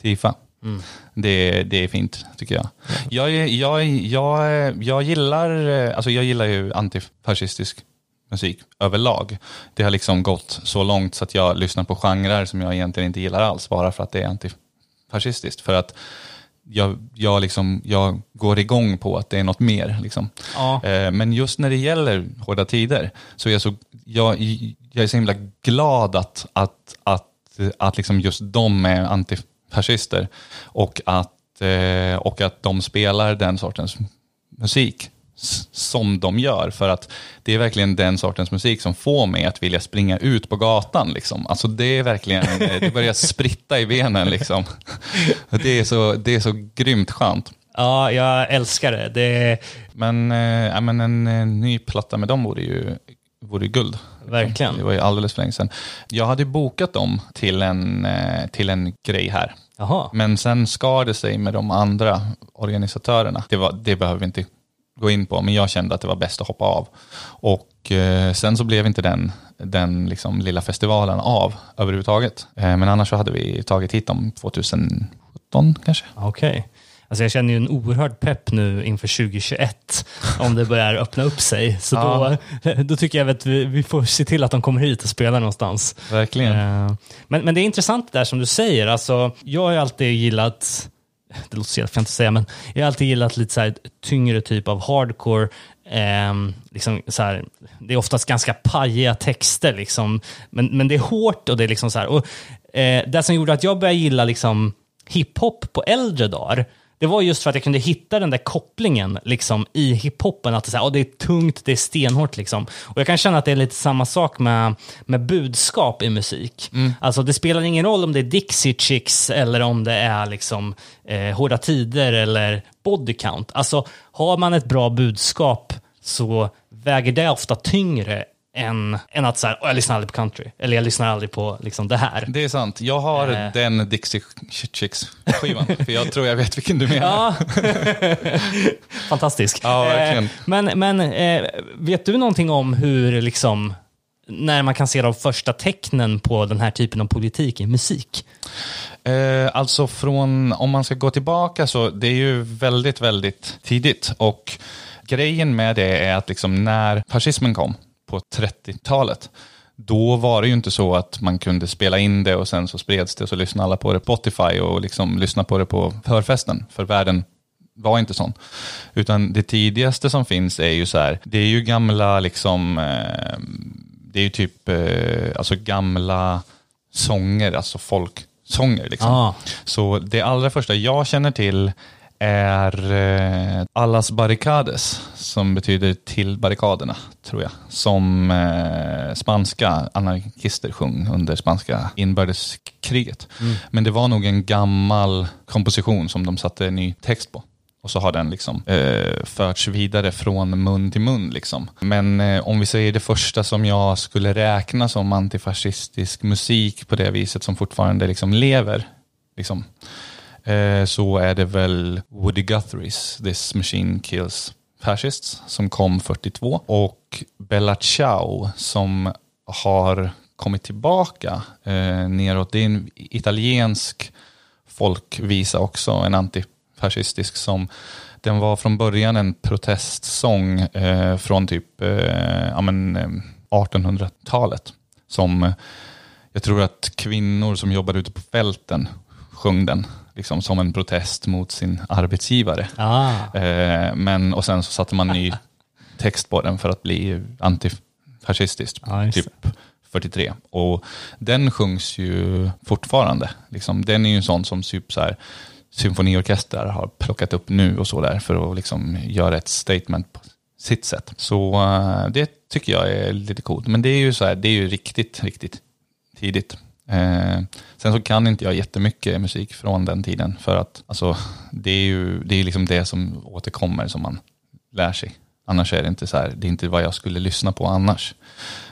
Antifa. Mm. Det, det är fint tycker jag. Jag, jag, jag, jag, gillar, eh, alltså jag gillar ju antifascistisk musik överlag. Det har liksom gått så långt så att jag lyssnar på genrer som jag egentligen inte gillar alls bara för att det är antifascistiskt. För att jag, jag, liksom, jag går igång på att det är något mer. Liksom. Ja. Eh, Men just när det gäller hårda tider så är jag, så, jag, jag är så himla glad att, att, att, att liksom just de är antifascister och att, eh, och att de spelar den sortens musik som de gör. För att det är verkligen den sortens musik som får mig att vilja springa ut på gatan. Liksom. Alltså det är verkligen, eh, det börjar spritta i benen. Liksom. [LAUGHS] Det, är så, det är så grymt skönt. Ja, jag älskar det. det Men, ja, men en, eh, ny platta med dem vore ju, vore guld. Verkligen. Det var ju alldeles för länge sedan. Jag hade bokat dem till en, eh, till en grej här. Jaha. Men sen skar det sig med de andra organisatörerna. Det, var, det behöver vi inte gå in på, men jag kände att det var bäst att hoppa av. Och eh, sen så blev inte den, den liksom lilla festivalen av överhuvudtaget. Eh, men annars så hade vi tagit hit dem 2017 kanske. Okej. Alltså jag känner ju en oerhörd pepp nu inför 2021 om det börjar öppna upp sig. Så Ja. då, då tycker jag att vi, vi får se till att de kommer hit och spelar någonstans. Verkligen. Eh, Men, men det är intressant det där som du säger. Alltså, jag har ju alltid gillat, det låter så jävla fint att säga, men jag har alltid gillat lite så här tyngre typ av hardcore. Ehm, liksom så här, det är oftast ganska pajiga texter, liksom. men, men det är hårt och det är liksom så här. Och, eh, det som gjorde att jag började gilla liksom, hiphop på äldre dagar, det var just för att jag kunde hitta den där kopplingen liksom, i hiphopen. Att det, är så här, "Åh, det är tungt, det är stenhårt. Liksom. Och jag kan känna att det är lite samma sak med, med budskap i musik. Alltså, det spelar ingen roll om det är Dixie Chicks eller om det är liksom, eh, Hårda Tider eller Body Count. Alltså, har man ett bra budskap så väger det ofta tyngre än, än att så här, "Åh, jag lyssnar aldrig på country. Eller jag lyssnar aldrig på liksom, det här. Det är sant. Jag har Eh. den Dixie Chicks-skivan. [LAUGHS] för jag tror jag vet vilken du menar. Ja. [LAUGHS] Fantastisk. Ja, verkligen. Eh, men men eh, vet du någonting om hur liksom när man kan se de första tecknen på den här typen av politik i musik? Eh, alltså från, om man ska gå tillbaka så, det är ju väldigt, väldigt tidigt. Och grejen med det är att liksom när fascismen kom på 30-talet, då var det ju inte så att man kunde spela in det och sen så spreds det och så lyssnade alla på det på Spotify och liksom lyssnade på det på förfesten. För världen var inte sån. Utan det tidigaste som finns är ju så här, det är ju gamla liksom, eh, det är ju typ, eh, alltså gamla sånger, alltså folksånger liksom. Ah. Så det allra första jag känner till är eh, Allas barricades, som betyder till barrikaderna, tror jag. Som eh, spanska anarkister sjöng under spanska inbördeskriget. Men det var nog en gammal komposition som de satte ny text på. Och så har den liksom eh, förts vidare från mun till mun. Liksom. Men eh, om vi säger det första som jag skulle räkna som antifascistisk musik på det viset som fortfarande liksom lever, liksom, eh, så är det väl Woody Guthries This Machine Kills Fascists som kom 42 och Bella Ciao som har kommit tillbaka eh, neråt. Det är en italiensk folkvisa också, en antifascistisk som den var från början en protestsång eh, från typ eh, ja, men, eh, 1800-talet. Som eh, jag tror att kvinnor som jobbade ute på fälten sjöng den liksom, som en protest mot sin arbetsgivare. Ah. Eh, men, och sen så satte man ny [LAUGHS] text på den för att bli antifascistisk, just typ 43. Och den sjungs ju fortfarande. Liksom, den är ju en sån som typ så här, symfoniorkestrar har plockat upp nu och så där för att liksom göra ett statement på sitt sätt. Så eh, det tycker jag är lite coolt. Men det är ju så här, det är ju riktigt, riktigt tidigt. Eh, sen så kan inte jag jättemycket musik från den tiden för att alltså, det är ju det är liksom det som återkommer som man lär sig. Annars är det inte så här, det är inte vad jag skulle lyssna på annars.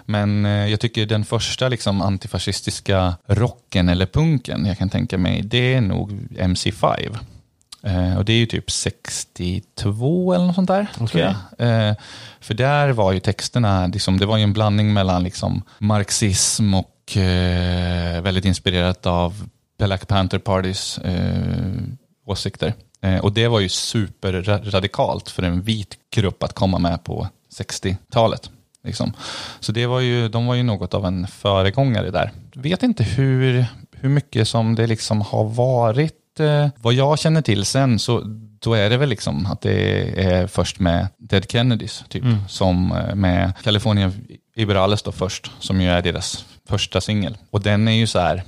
Men eh, jag tycker den första liksom antifascistiska rocken eller punken jag kan tänka mig, det är nog MC5. Eh, och det är ju typ 62 eller något sånt där. Jag. Eh, för där var ju texterna, liksom, det var ju en blandning mellan liksom, marxism och eh, väldigt inspirerat av Black Panther Partys eh, åsikter. Eh, och det var ju superradikalt för en vit grupp att komma med på 60-talet. Liksom. Så det var ju, de var ju något av en föregångare där. Vet inte hur, hur mycket som det liksom har varit. Eh, vad jag känner till sen så då är det väl liksom att det är först med Dead Kennedys, typ, som eh, med California Iberales då först, som ju är deras första singel. Och den är ju så här,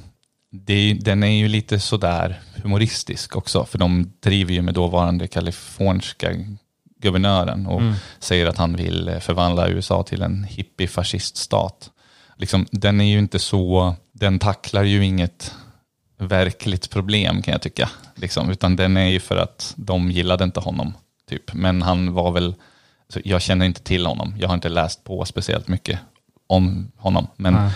det, den är ju lite sådär humoristisk också, för de driver ju med dåvarande kaliforniska guvernören och säger att han vill eh, förvandla USA till en hippie-fasciststat. Liksom, den är ju inte så, den tacklar ju inget verkligt problem kan jag tycka. Liksom, utan den är ju för att de gillade inte honom. Typ. Men han var väl, så jag känner inte till honom. Jag har inte läst på speciellt mycket om honom. Men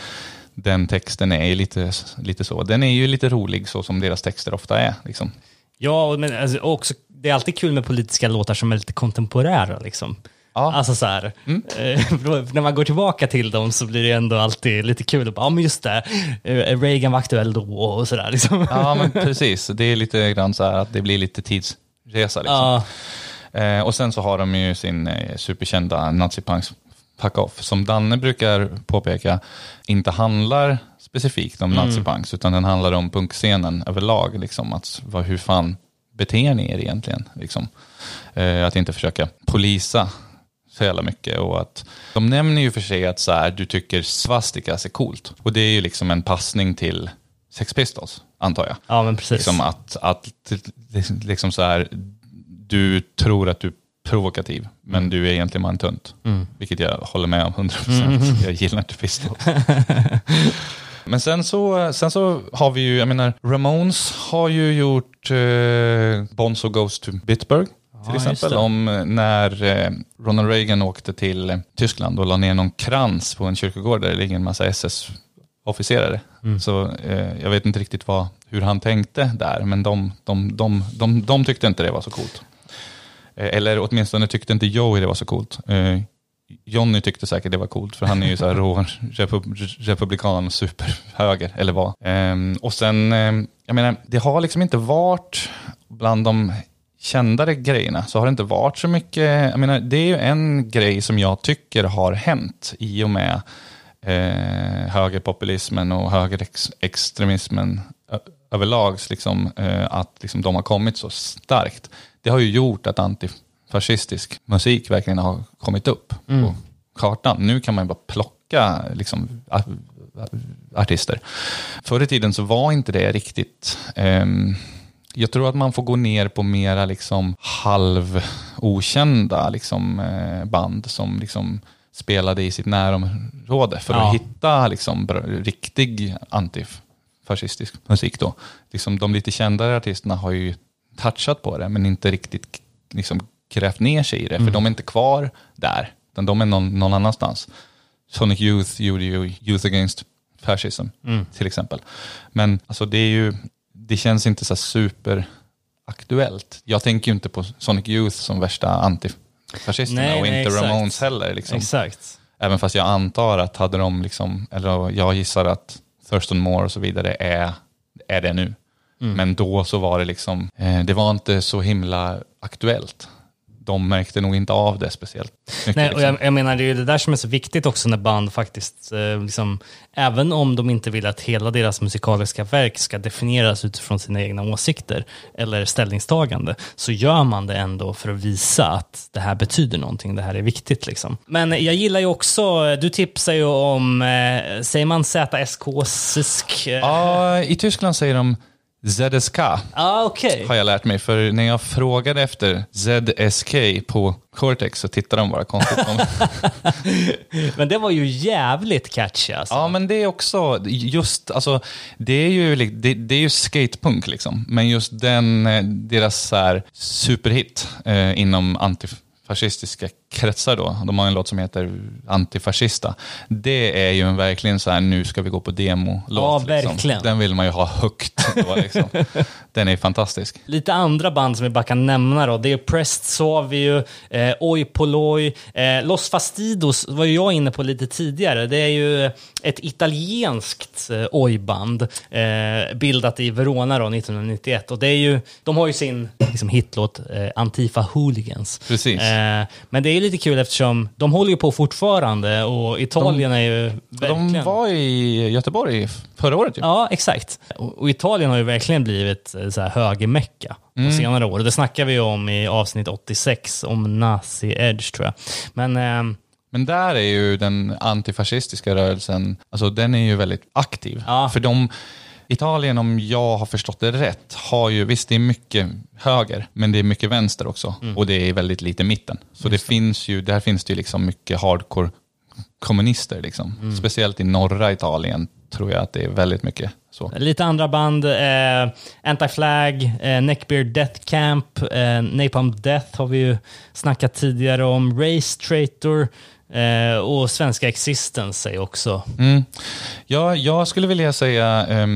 den texten är lite, lite så. Den är ju lite rolig så som deras texter ofta är. Liksom. Ja, men alltså, också, det är alltid kul med politiska låtar som är lite kontemporära. Liksom. Ja. Alltså så här, eh, då, [LAUGHS] när man går tillbaka till dem så blir det ändå alltid lite kul. Ja, men just det, eh, Reagan var aktuell då och sådär. Liksom. Ja, men [LAUGHS] precis. Det är lite grann så här att det blir lite tidsresa. Liksom. Ja. Eh, och sen så har de ju sin eh, superkända nazipunks Fuck Off, som Danne brukar påpeka, inte handlar specifikt om nazipunks, utan den handlar om punkscenen överlag. Liksom, att, vad, hur fan beter ni er egentligen? Liksom. Eh, att inte försöka polisa så jävla mycket. Och att, de nämner ju för sig att så här, du tycker svastikas är coolt. Och det är ju liksom en passning till Sex Pistols, antar jag. ja, men precis. Liksom att, att liksom så här, du tror att du provokativ, men du är egentligen bara en tunt. Vilket jag håller med om 100%. [LAUGHS] Jag gillar inte pistols. [LAUGHS] men sen så, sen så har vi ju, jag menar, Ramones har ju gjort eh, Bonzo Goes to Bitburg. Till just exempel om eh, när eh, Ronald Reagan åkte till eh, Tyskland och la ner någon krans på en kyrkogård där det ligger en massa SS officerare. Så eh, jag vet inte riktigt vad, hur han tänkte där, men de, de, de, de, de tyckte inte det var så coolt. Eh, eller åtminstone tyckte inte Joey det var så coolt. Eh, Johnny tyckte säkert det var coolt, för han är ju så här [LAUGHS] rå repub republikan, superhöger, eller vad. Ehm, och sen, ehm, jag menar, det har liksom inte varit bland de kändare grejerna, så har det inte varit så mycket, jag menar, det är ju en grej som jag tycker har hänt i och med eh, högerpopulismen och högerextremismen överlag, liksom, eh, att liksom, de har kommit så starkt. Det har ju gjort att antifascistisk musik verkligen har kommit upp på kartan. Nu kan man bara plocka liksom, artister. Förr i tiden så var inte det riktigt ehm, jag tror att man får gå ner på mera liksom halvokända liksom, eh, band som liksom spelade i sitt närområde för Ja. att hitta liksom, riktig antifascistisk musik. Då. Liksom, de lite kändare artisterna har ju touchat på det men inte riktigt liksom, grävt ner sig i det för de är inte kvar där utan de är någon, någon annanstans. Sonic Youth gjorde ju Youth Against Fascism till exempel. Men alltså, det är ju det känns inte så superaktuellt. Jag tänker ju inte på Sonic Youth som värsta antifascisterna Nej, och nej, inte exakt. Ramones heller. Liksom. Exakt. Även fast jag antar att hade de, liksom, eller jag gissar att Thurston Moore och så vidare är, är det nu. Mm. Men då så var det liksom, eh, det var inte så himla aktuellt. De märkte nog inte av det speciellt mycket. Nej, och liksom. jag, jag menar, det är ju det där som är så viktigt också när band faktiskt, eh, liksom, även om de inte vill att hela deras musikaliska verk ska definieras utifrån sina egna åsikter eller ställningstagande, så gör man det ändå för att visa att det här betyder någonting, det här är viktigt. Liksom. Men jag gillar ju också, du tipsar ju om, eh, säger man ZSK-sisk? Ja, Ja, i Tyskland säger de ZSK. ah, okej. har jag lärt mig. För när jag frågade efter ZSK på Cortex så tittade de bara konstigt på mig. [LAUGHS] Men det var ju jävligt catchy alltså. Ja, men det är också just, alltså, det är ju, det, det är ju skatepunk liksom. Men just den, eh, deras så här, superhit eh, inom antifascistiska kretsar då. De har en låt som heter Antifascista. Det är ju en verkligen så här, nu ska vi gå på demo-låt. Ja, liksom. Den vill man ju ha högt då liksom. [LAUGHS] Den är fantastisk. Lite andra band som vi bara kan nämna då. Det är Prest Savio, eh, Oi Polloi, eh, Los Fastidos var ju jag inne på lite tidigare. Det är ju ett italienskt eh, Oi-band eh, bildat i Verona då, 1991. Och det är ju, de har ju sin liksom, hitlåt eh, Antifa Hooligans. Precis. Eh, men det är lite kul eftersom de håller ju på fortfarande och Italien är ju verkligen... De var i Göteborg förra året ju. Ja, exakt. Och, och Italien har ju verkligen blivit eh, så här högermecka på senare år. Och det snackar vi ju om i avsnitt 86 om nazi-edge tror jag. Men ehm, Men där är ju den antifascistiska rörelsen, alltså den är ju väldigt aktiv. Ja. För de, Italien, om jag har förstått det rätt, har ju, visst det är mycket höger, men det är mycket vänster också. Och det är väldigt lite mitten. Så det, finns ju, där finns det ju liksom mycket hardcore kommunister. Liksom. Speciellt i norra Italien tror jag att det är väldigt mycket så. lite andra band, eh, Anti-Flag, eh, Neckbeard Death Camp, eh, Napalm Death har vi ju snackat tidigare om, Race Traitor eh, och Svenska Existence är också. Mm. Ja, jag skulle vilja säga, eh,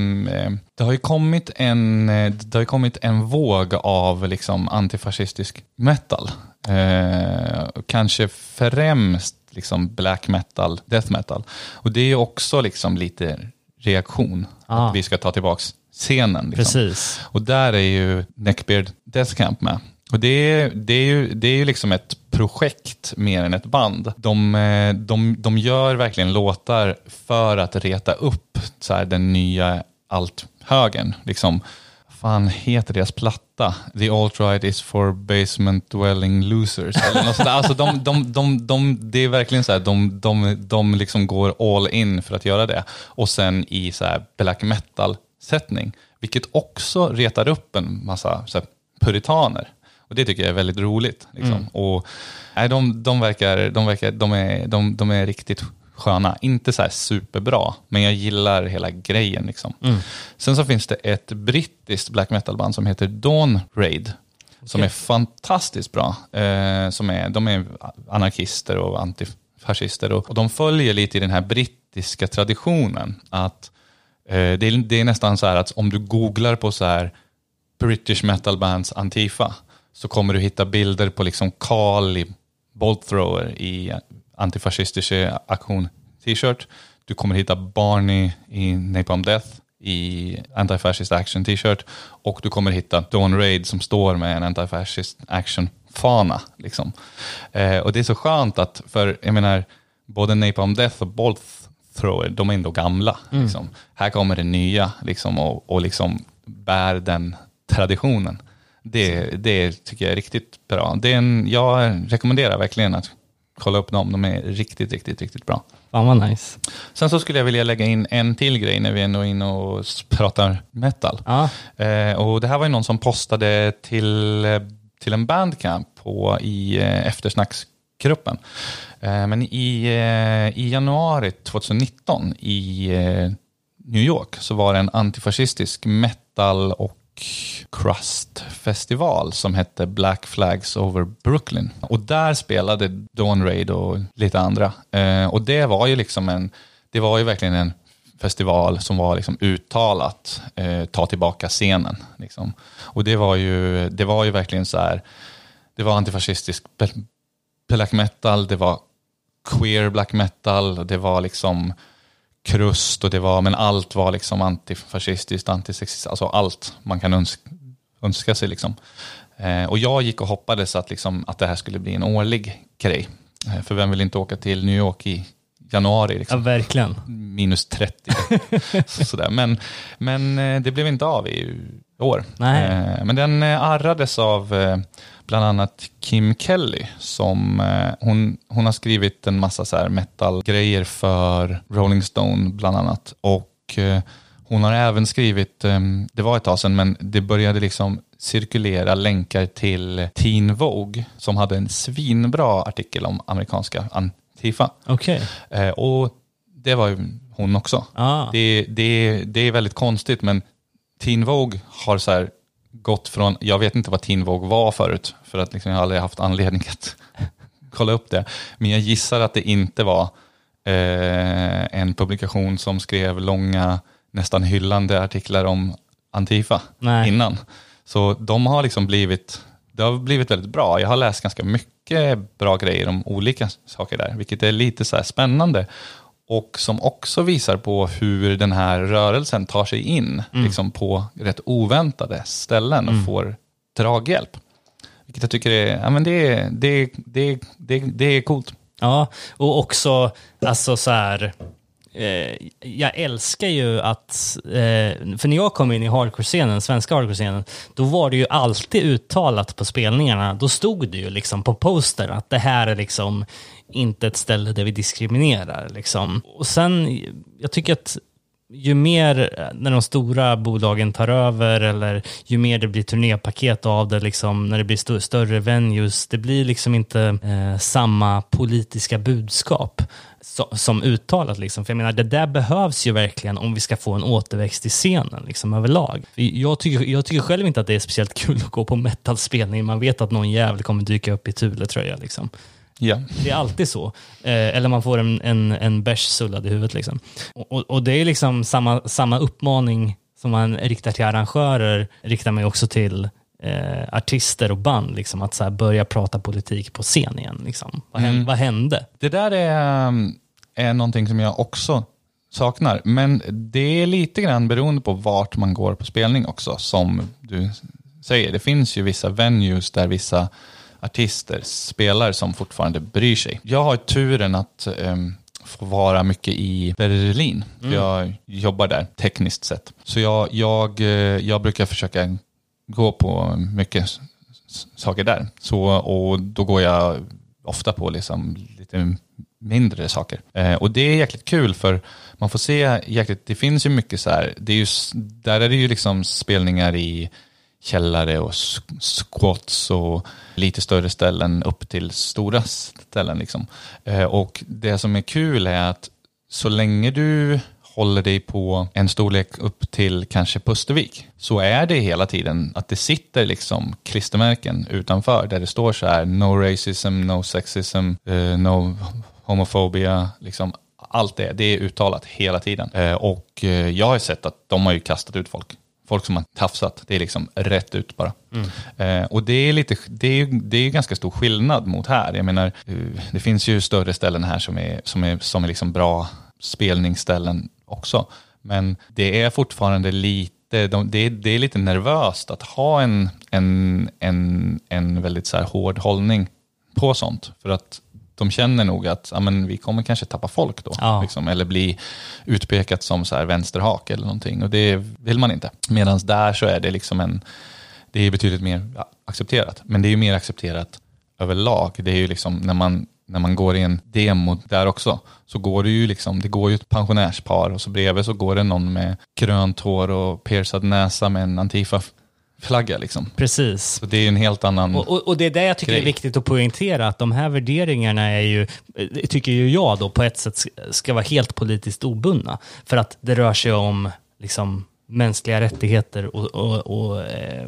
det har ju kommit en, eh, det har kommit en våg av liksom antifascistisk metal. Eh, kanske främst liksom black metal, death metal. Och det är ju också liksom lite reaktion, Ah. att vi ska ta tillbaka scenen. Liksom. Precis. Och där är ju Neckbeard Death Camp med. Och det är, det, är ju, det är ju liksom ett projekt mer än ett band. De, eh, de, de gör verkligen låtar för att reta upp så här, den nya althögern. Liksom, fan heter deras platta? The alt-right is for basement dwelling losers. Eller något. Alltså de, de, de, de, det är verkligen så här, de, de, de liksom går all in för att göra det. Och sen i så här black metal-sättning. Vilket också retar upp en massa så här, puritaner. Och det tycker jag är väldigt roligt. Liksom. Och, nej, de, de, verkar, de, verkar, de, är, de, de är riktigt sköna. Inte så här superbra, men jag gillar hela grejen. Liksom. Sen så finns det ett brittiskt black metal-band som heter Dawn Raid. Som är fantastiskt bra. Eh, som är, de är anarkister och antifascister. Och, och de följer lite i den här brittiska traditionen. Att eh, det, är, det är nästan så här att om du googlar på så här British metal bands Antifa så kommer du hitta bilder på liksom Carl i Bolt Thrower i antifascistisk aktion t-shirt. Du kommer hitta Barney i Napalm Death i Anti-Fascist Action t-shirt. Och du kommer hitta Dawn Raid som står med en Anti-Fascist Action-fana. Liksom. Eh, och det är så skönt att, för jag menar, både Napalm Death och Bolt Thrower, de är ändå gamla. Liksom. Här kommer det nya liksom, och, och liksom bär den traditionen. Det, det tycker jag är riktigt bra. Det är en, jag rekommenderar verkligen att kolla upp dem. De är riktigt, riktigt, riktigt bra. Fan vad nice. Sen så skulle jag vilja lägga in en till grej när vi ändå är inne och pratar metal. Ja. Eh, och det här var ju någon som postade till, eh, till en bandcamp på, i eh, eftersnacksgruppen. Eh, men i, eh, i januari 2019 i eh, New York så var det en antifascistisk metal och crust-festival som hette Black Flags Over Brooklyn. Och där spelade Dawn Raid och lite andra. Eh, och det var ju liksom en, det var ju verkligen en festival som var liksom uttalat eh, ta tillbaka scenen. Liksom. Och det var, ju, det var ju verkligen så här, det var antifascistisk black metal, det var queer black metal, det var liksom krust och det var, men allt var liksom antifascistiskt, antisexistiskt, alltså allt man kan önska, önska sig liksom. Eh, och jag gick och hoppades att, liksom, att det här skulle bli en årlig grej. Eh, för vem vill inte åka till New York i januari? ja, Liksom verkligen. minus 30. [LAUGHS] Sådär. Men, men eh, det blev inte av år. Eh, Men den eh, arrades av eh, bland annat Kim Kelly. Som, eh, hon, hon har skrivit en massa så här metal-grejer för Rolling Stone bland annat. Och hon har även skrivit, det var ett tag sedan, men det började liksom cirkulera länkar till Teen Vogue som hade en svinbra artikel om amerikanska Antifa. Eh, och det var ju hon också. Ah. Det, det, det är väldigt konstigt, men Teen Vogue har så här gått från, jag vet inte vad Teen Vogue var förut, för att liksom jag har aldrig haft anledning att [LAUGHS] kolla upp det. Men jag gissar att det inte var eh, en publikation som skrev långa, nästan hyllande artiklar om Antifa Nej. innan. Så de har liksom blivit, det har blivit väldigt bra. Jag har läst ganska mycket bra grejer om olika saker där, vilket är lite så här spännande. Och som också visar på hur den här rörelsen tar sig in liksom på rätt oväntade ställen och får draghjälp. Vilket jag tycker är, ja, men det, är- det, det, det, det är coolt. Ja, och också alltså så här. Eh, jag älskar ju att, eh, för när jag kom in i hardcore-scenen, svenska hardcore-scenen, då var det ju alltid uttalat på spelningarna. Då stod det ju liksom på poster att det här är liksom inte ett ställe där vi diskriminerar. Liksom. Och sen, jag tycker att ju mer eh, när de stora bolagen tar över eller ju mer det blir turnépaket av det, liksom, när det blir st- större venues, det blir liksom inte eh, samma politiska budskap so- som uttalat. Liksom. För jag menar, det där behövs ju verkligen om vi ska få en återväxt i scenen liksom, överlag. Jag tycker, jag tycker själv inte att det är speciellt kul att gå på metalspelning. Man vet att någon jävel kommer dyka upp i Thule-tröja. Liksom. Ja. Det är alltid så. Eh, eller man får en, en, en bärs sullad i huvudet. Liksom. Och, och, och det är liksom samma, samma uppmaning som man riktar till arrangörer, riktar man också till eh, artister och band. Liksom, att så här, börja prata politik på scen igen. Liksom. Vad, hände, vad hände? Det där är, um, är någonting som jag också saknar. Men det är lite grann beroende på vart man går på spelning också. Som du säger, det finns ju vissa venues där vissa artister spelar som fortfarande bryr sig. Jag har turen att um, få vara mycket i Berlin. För Jag jobbar där tekniskt sett. Så jag, jag, eh, jag brukar försöka gå på mycket saker där. Så, och då går jag ofta på liksom lite mindre saker. Eh, och det är jäkligt kul för man får se jäkligt, det finns ju mycket så här, det är ju, där är det ju liksom spelningar i källare och squats och lite större ställen upp till stora ställen. Liksom. Eh, och det som är kul är att så länge du håller dig på en storlek upp till kanske Pustervik så är det hela tiden att det sitter liksom klistermärken utanför där det står så här no racism, no sexism, uh, no homophobia, liksom allt det, det är uttalat hela tiden. Eh, och jag har sett att de har ju kastat ut folk folk som har tafsat. Det är liksom rätt ut bara. Eh, och det är, lite, det, är, det är ganska stor skillnad mot här. Jag menar, eh, det finns ju större ställen här som är, som är, som är liksom bra spelningsställen också. Men det är fortfarande lite, de, det, är, det är lite nervöst att ha en, en, en, en väldigt så hård hållning på sånt. För att de känner nog att ja, men vi kommer kanske tappa folk då. Ja. Liksom, eller bli utpekat som så här vänsterhak eller någonting. Och det vill man inte. Medan där så är det liksom en, det är betydligt mer ja, accepterat. Men det är ju mer accepterat överlag. Det är ju liksom när man, när man går i en demo där också, så går det ju liksom, det går ju ett pensionärspar och så bredvid så går det någon med grönt hår och piercad näsa med en Antifa-flagga liksom. Precis. Så det är en helt annan... Och, och, och det är det jag tycker Grej. är viktigt att poängtera, att de här värderingarna är ju, tycker ju jag då, på ett sätt ska vara helt politiskt obundna. För att det rör sig om liksom, mänskliga rättigheter och, och, och eh,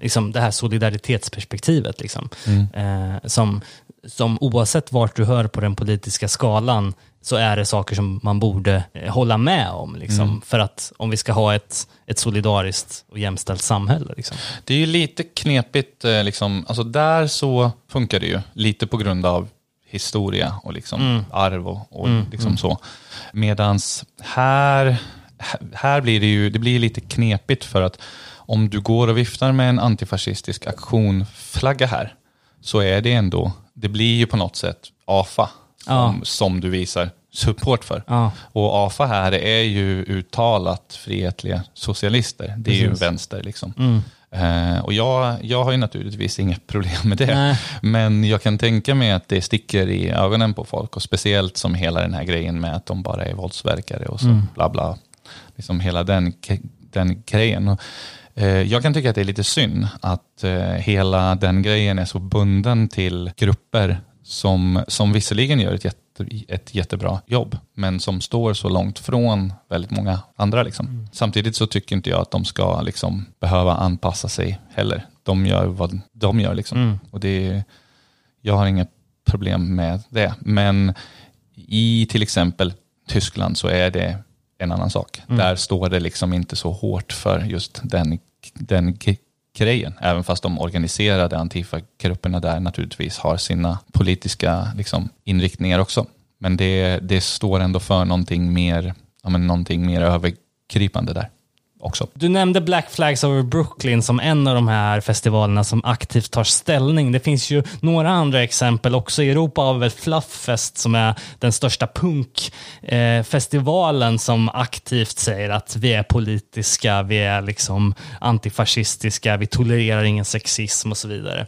liksom det här solidaritetsperspektivet. Liksom. Eh, som, som oavsett vart du hör på den politiska skalan så är det saker som man borde eh, hålla med om. Liksom, För att om vi ska ha ett, ett solidariskt och jämställt samhälle. Liksom. Det är ju lite knepigt, eh, liksom, alltså där så funkar det ju, lite på grund av historia och liksom arv och, och liksom så. Medans här, här blir det ju det blir lite knepigt för att om du går och viftar med en antifascistisk aktionflagga här så är det ändå, det blir ju på något sätt AFA som, Ja. som du visar support för. Ja. Och AFA här är ju uttalat frihetliga socialister. Det är ju Precis. vänster liksom. Eh, och jag, jag har ju naturligtvis inget [LAUGHS] problem med det. Nej. Men jag kan tänka mig att det sticker i ögonen på folk. Och speciellt som hela den här grejen med att de bara är våldsverkare och så bla bla. Liksom hela den, den grejen. Och, jag kan tycka att det är lite synd att eh, hela den grejen är så bunden till grupper som, som visserligen gör ett, jätte, ett jättebra jobb, men som står så långt från väldigt många andra. Liksom. Samtidigt så tycker inte jag att de ska liksom, behöva anpassa sig heller. De gör vad de gör. Liksom. Och det, jag har inget problem med det. Men i till exempel Tyskland så är det en annan sak. Där står det liksom inte så hårt för just den, den grejen. Även fast de organiserade Antifa-grupperna där naturligtvis har sina politiska liksom, inriktningar också. Men det, det står ändå för någonting mer, ja, men någonting mer övergripande där också. Du nämnde Black Flags Over Brooklyn som en av de här festivalerna som aktivt tar ställning. Det finns ju några andra exempel också. I Europa har vi väl Flufffest som är den största punkfestivalen som aktivt säger att vi är politiska, vi är liksom antifascistiska, vi tolererar ingen sexism och så vidare.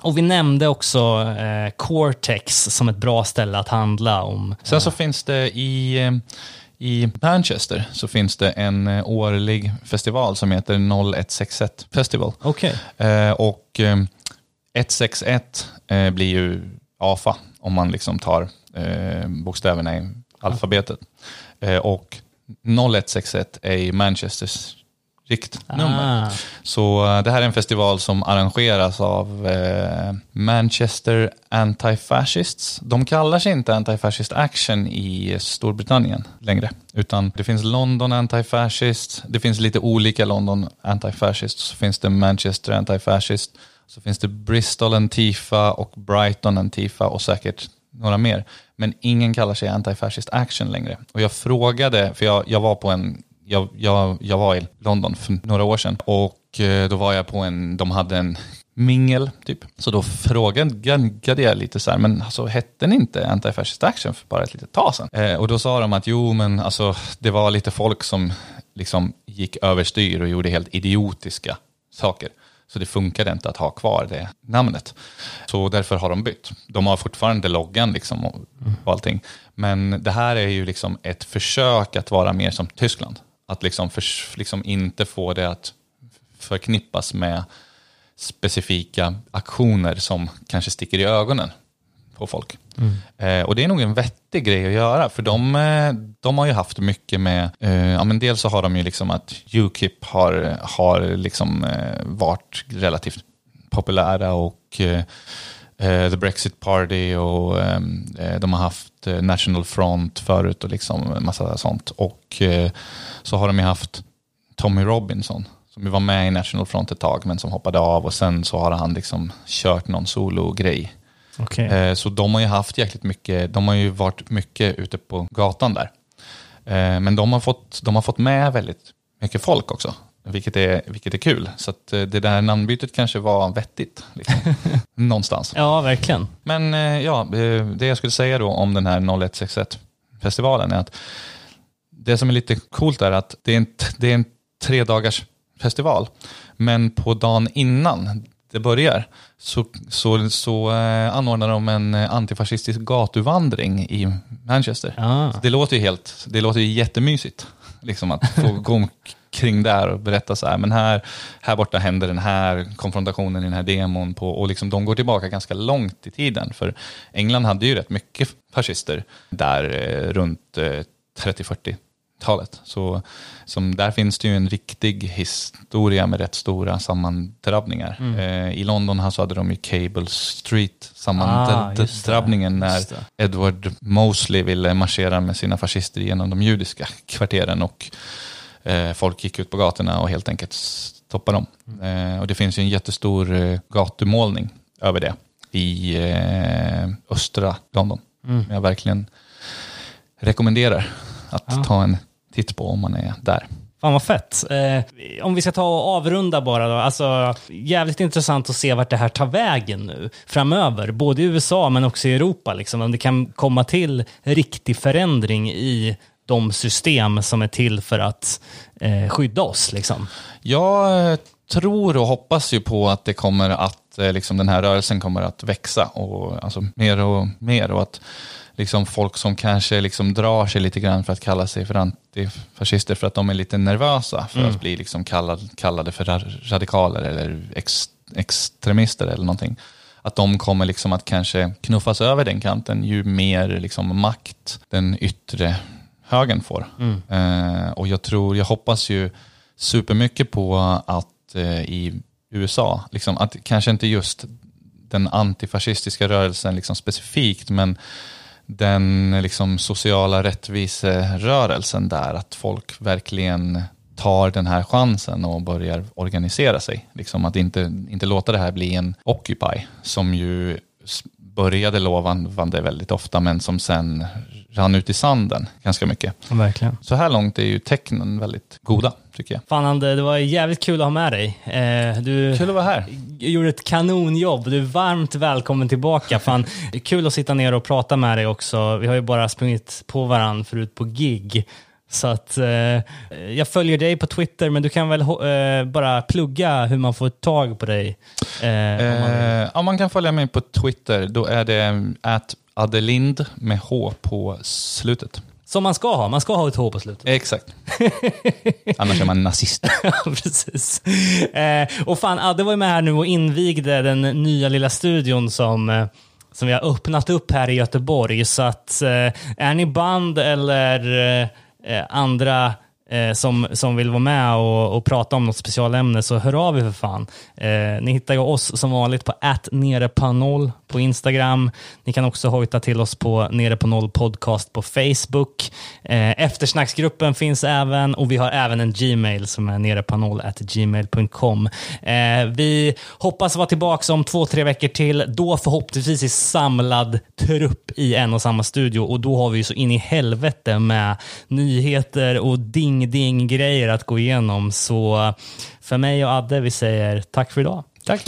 Och vi nämnde också eh, Cortex som ett bra ställe att handla om. Sen så finns det i, eh, i Manchester så finns det en eh, årlig festival som heter 0161 Festival. Okej. Eh, och eh, 161 eh, blir ju AFA om man liksom tar bokstäverna i alfabetet. Och 0161 är i Manchesters riktnummer. Ah. Så eh, det här är en festival som arrangeras av eh, Manchester Anti-Fascists. De kallar sig inte Anti-Fascist Action i Storbritannien längre. Utan det finns London Anti-Fascist, det finns lite olika London Anti-Fascist, så finns det Manchester Anti-Fascist, så finns det Bristol Antifa och Brighton Antifa och säkert några mer. Men ingen kallar sig Anti-Fascist Action längre. Och jag frågade, för jag, jag var på en jag, jag, jag var i London för några år sedan och eh, då var jag på en, de hade en mingel typ. Så då frågade jag lite så här, men alltså hette ni inte Anti-Fascist Action för bara ett litet tag sedan? Eh, och då sa de att jo, men alltså det var lite folk som liksom gick överstyr och gjorde helt idiotiska saker. Så det funkade inte att ha kvar det namnet. Så därför har de bytt. De har fortfarande loggan liksom och, och allting. Men det här är ju liksom ett försök att vara mer som Tyskland. Att liksom, förs- liksom inte få det att förknippas med specifika aktioner som kanske sticker i ögonen på folk. Eh, och det är nog en vettig grej att göra, för de, eh, de har ju haft mycket med, eh, ja men dels så har de ju liksom att Ukip har, har liksom eh, varit relativt populära och eh, The Brexit Party och eh, eh, de har haft eh, National Front förut och liksom massa sånt. Och eh, så har de ju haft Tommy Robinson som ju var med i National Front ett tag, men som hoppade av och sen så har han liksom kört någon solo-grej. Eh, Så de har ju haft jäkligt mycket, de har ju varit mycket ute på gatan där. Eh, Men de har fått, de har fått med väldigt mycket folk också, vilket är, vilket är kul. Så att eh, det där namnbytet kanske var vettigt, liksom. [LAUGHS] någonstans. Ja, verkligen. Men eh, ja, eh, det jag skulle säga då om den här 0161-festivalen är att det som är lite coolt är att det är en, det är en tre dagars festival. Men på dagen innan det börjar så, så, så eh, anordnar de en antifascistisk gatuvandring i Manchester. Ah. Det låter ju helt, det låter ju jättemysigt. Liksom att få gå omkring där och berätta så här, men här, här borta händer den här konfrontationen i den här demon på, och liksom de går tillbaka ganska långt i tiden. För England hade ju rätt mycket fascister där eh, runt eh, 30-40-talet. Så som, där finns det ju en riktig historia med rätt stora sammandrabbningar. Eh, I London här så hade de ju Cable Street Ah, sammandrabbningen när just det. Edward Mosley ville marschera med sina fascister genom de judiska kvarteren och folk gick ut på gatorna och helt enkelt stoppade dem. Eh, och det finns ju en jättestor eh, gatumålning över det i eh, östra London. Jag verkligen rekommenderar att ta en titt på om man är där. Fan vad fett. Eh, om vi ska ta och avrunda bara då. Alltså, jävligt intressant att se vart det här tar vägen nu framöver. Både i USA men också i Europa. Liksom. Om det kan komma till riktig förändring i de system som är till för att eh, skydda oss. Liksom. Jag eh, tror och hoppas ju på att det kommer att, eh, liksom den här rörelsen kommer att växa och alltså mer och mer och att liksom folk som kanske liksom drar sig lite grann för att kalla sig för antifascister för att de är lite nervösa för att bli liksom kallad, kallade för ra- radikaler eller ex, extremister eller någonting. Att de kommer liksom att kanske knuffas över den kanten ju mer liksom makt den yttre högern får. Eh, och jag tror, jag hoppas ju supermycket på att eh, i USA, liksom, att kanske inte just den antifascistiska rörelsen liksom specifikt, men den liksom sociala rättviserörelsen där, att folk verkligen tar den här chansen och börjar organisera sig. Liksom att inte, inte låta det här bli en Occupy, som ju började lovande väldigt ofta, men som sen rann ut i sanden ganska mycket. Verkligen. Så här långt är ju tecknen väldigt goda, tycker jag. Fan Ande, det var jävligt kul att ha med dig. Eh, du Kul att vara här. gjorde ett kanonjobb. Du är varmt välkommen tillbaka. Fan, det är kul att sitta ner och prata med dig också. Vi har ju bara sprungit på varandra förut på gig. Så att eh, jag följer dig på Twitter, men du kan väl eh, bara plugga hur man får tag på dig. Eh, om man. Eh, ja, man kan följa mig på Twitter. Då är det at Adelind med H på slutet. Som man ska ha. Man ska ha ett H på slutet. Exakt. [LAUGHS] Annars är man nazist. [LAUGHS] Ja, precis. Eh, och fan, Adde var ju med här nu och invigde den nya lilla studion som, eh, som vi har öppnat upp här i Göteborg. Så att är ni band eller eh, andra eh, som, som vill vara med och, och prata om något specialämne så hör av er för fan. Eh, ni hittar ju oss som vanligt på att nere på Instagram. Ni kan också hojta till oss på nere på noll podcast på Facebook. Eh, eftersnacksgruppen finns även och vi har även en Gmail som är nere at gmail.com. Eh, vi hoppas vara tillbaka om två, tre veckor till. Då förhoppningsvis i samlad trupp i en och samma studio och då har vi ju så in i helvete med nyheter och ding ding-ding-grejer att gå igenom. Så för mig och Adde, vi säger tack för idag. Tack!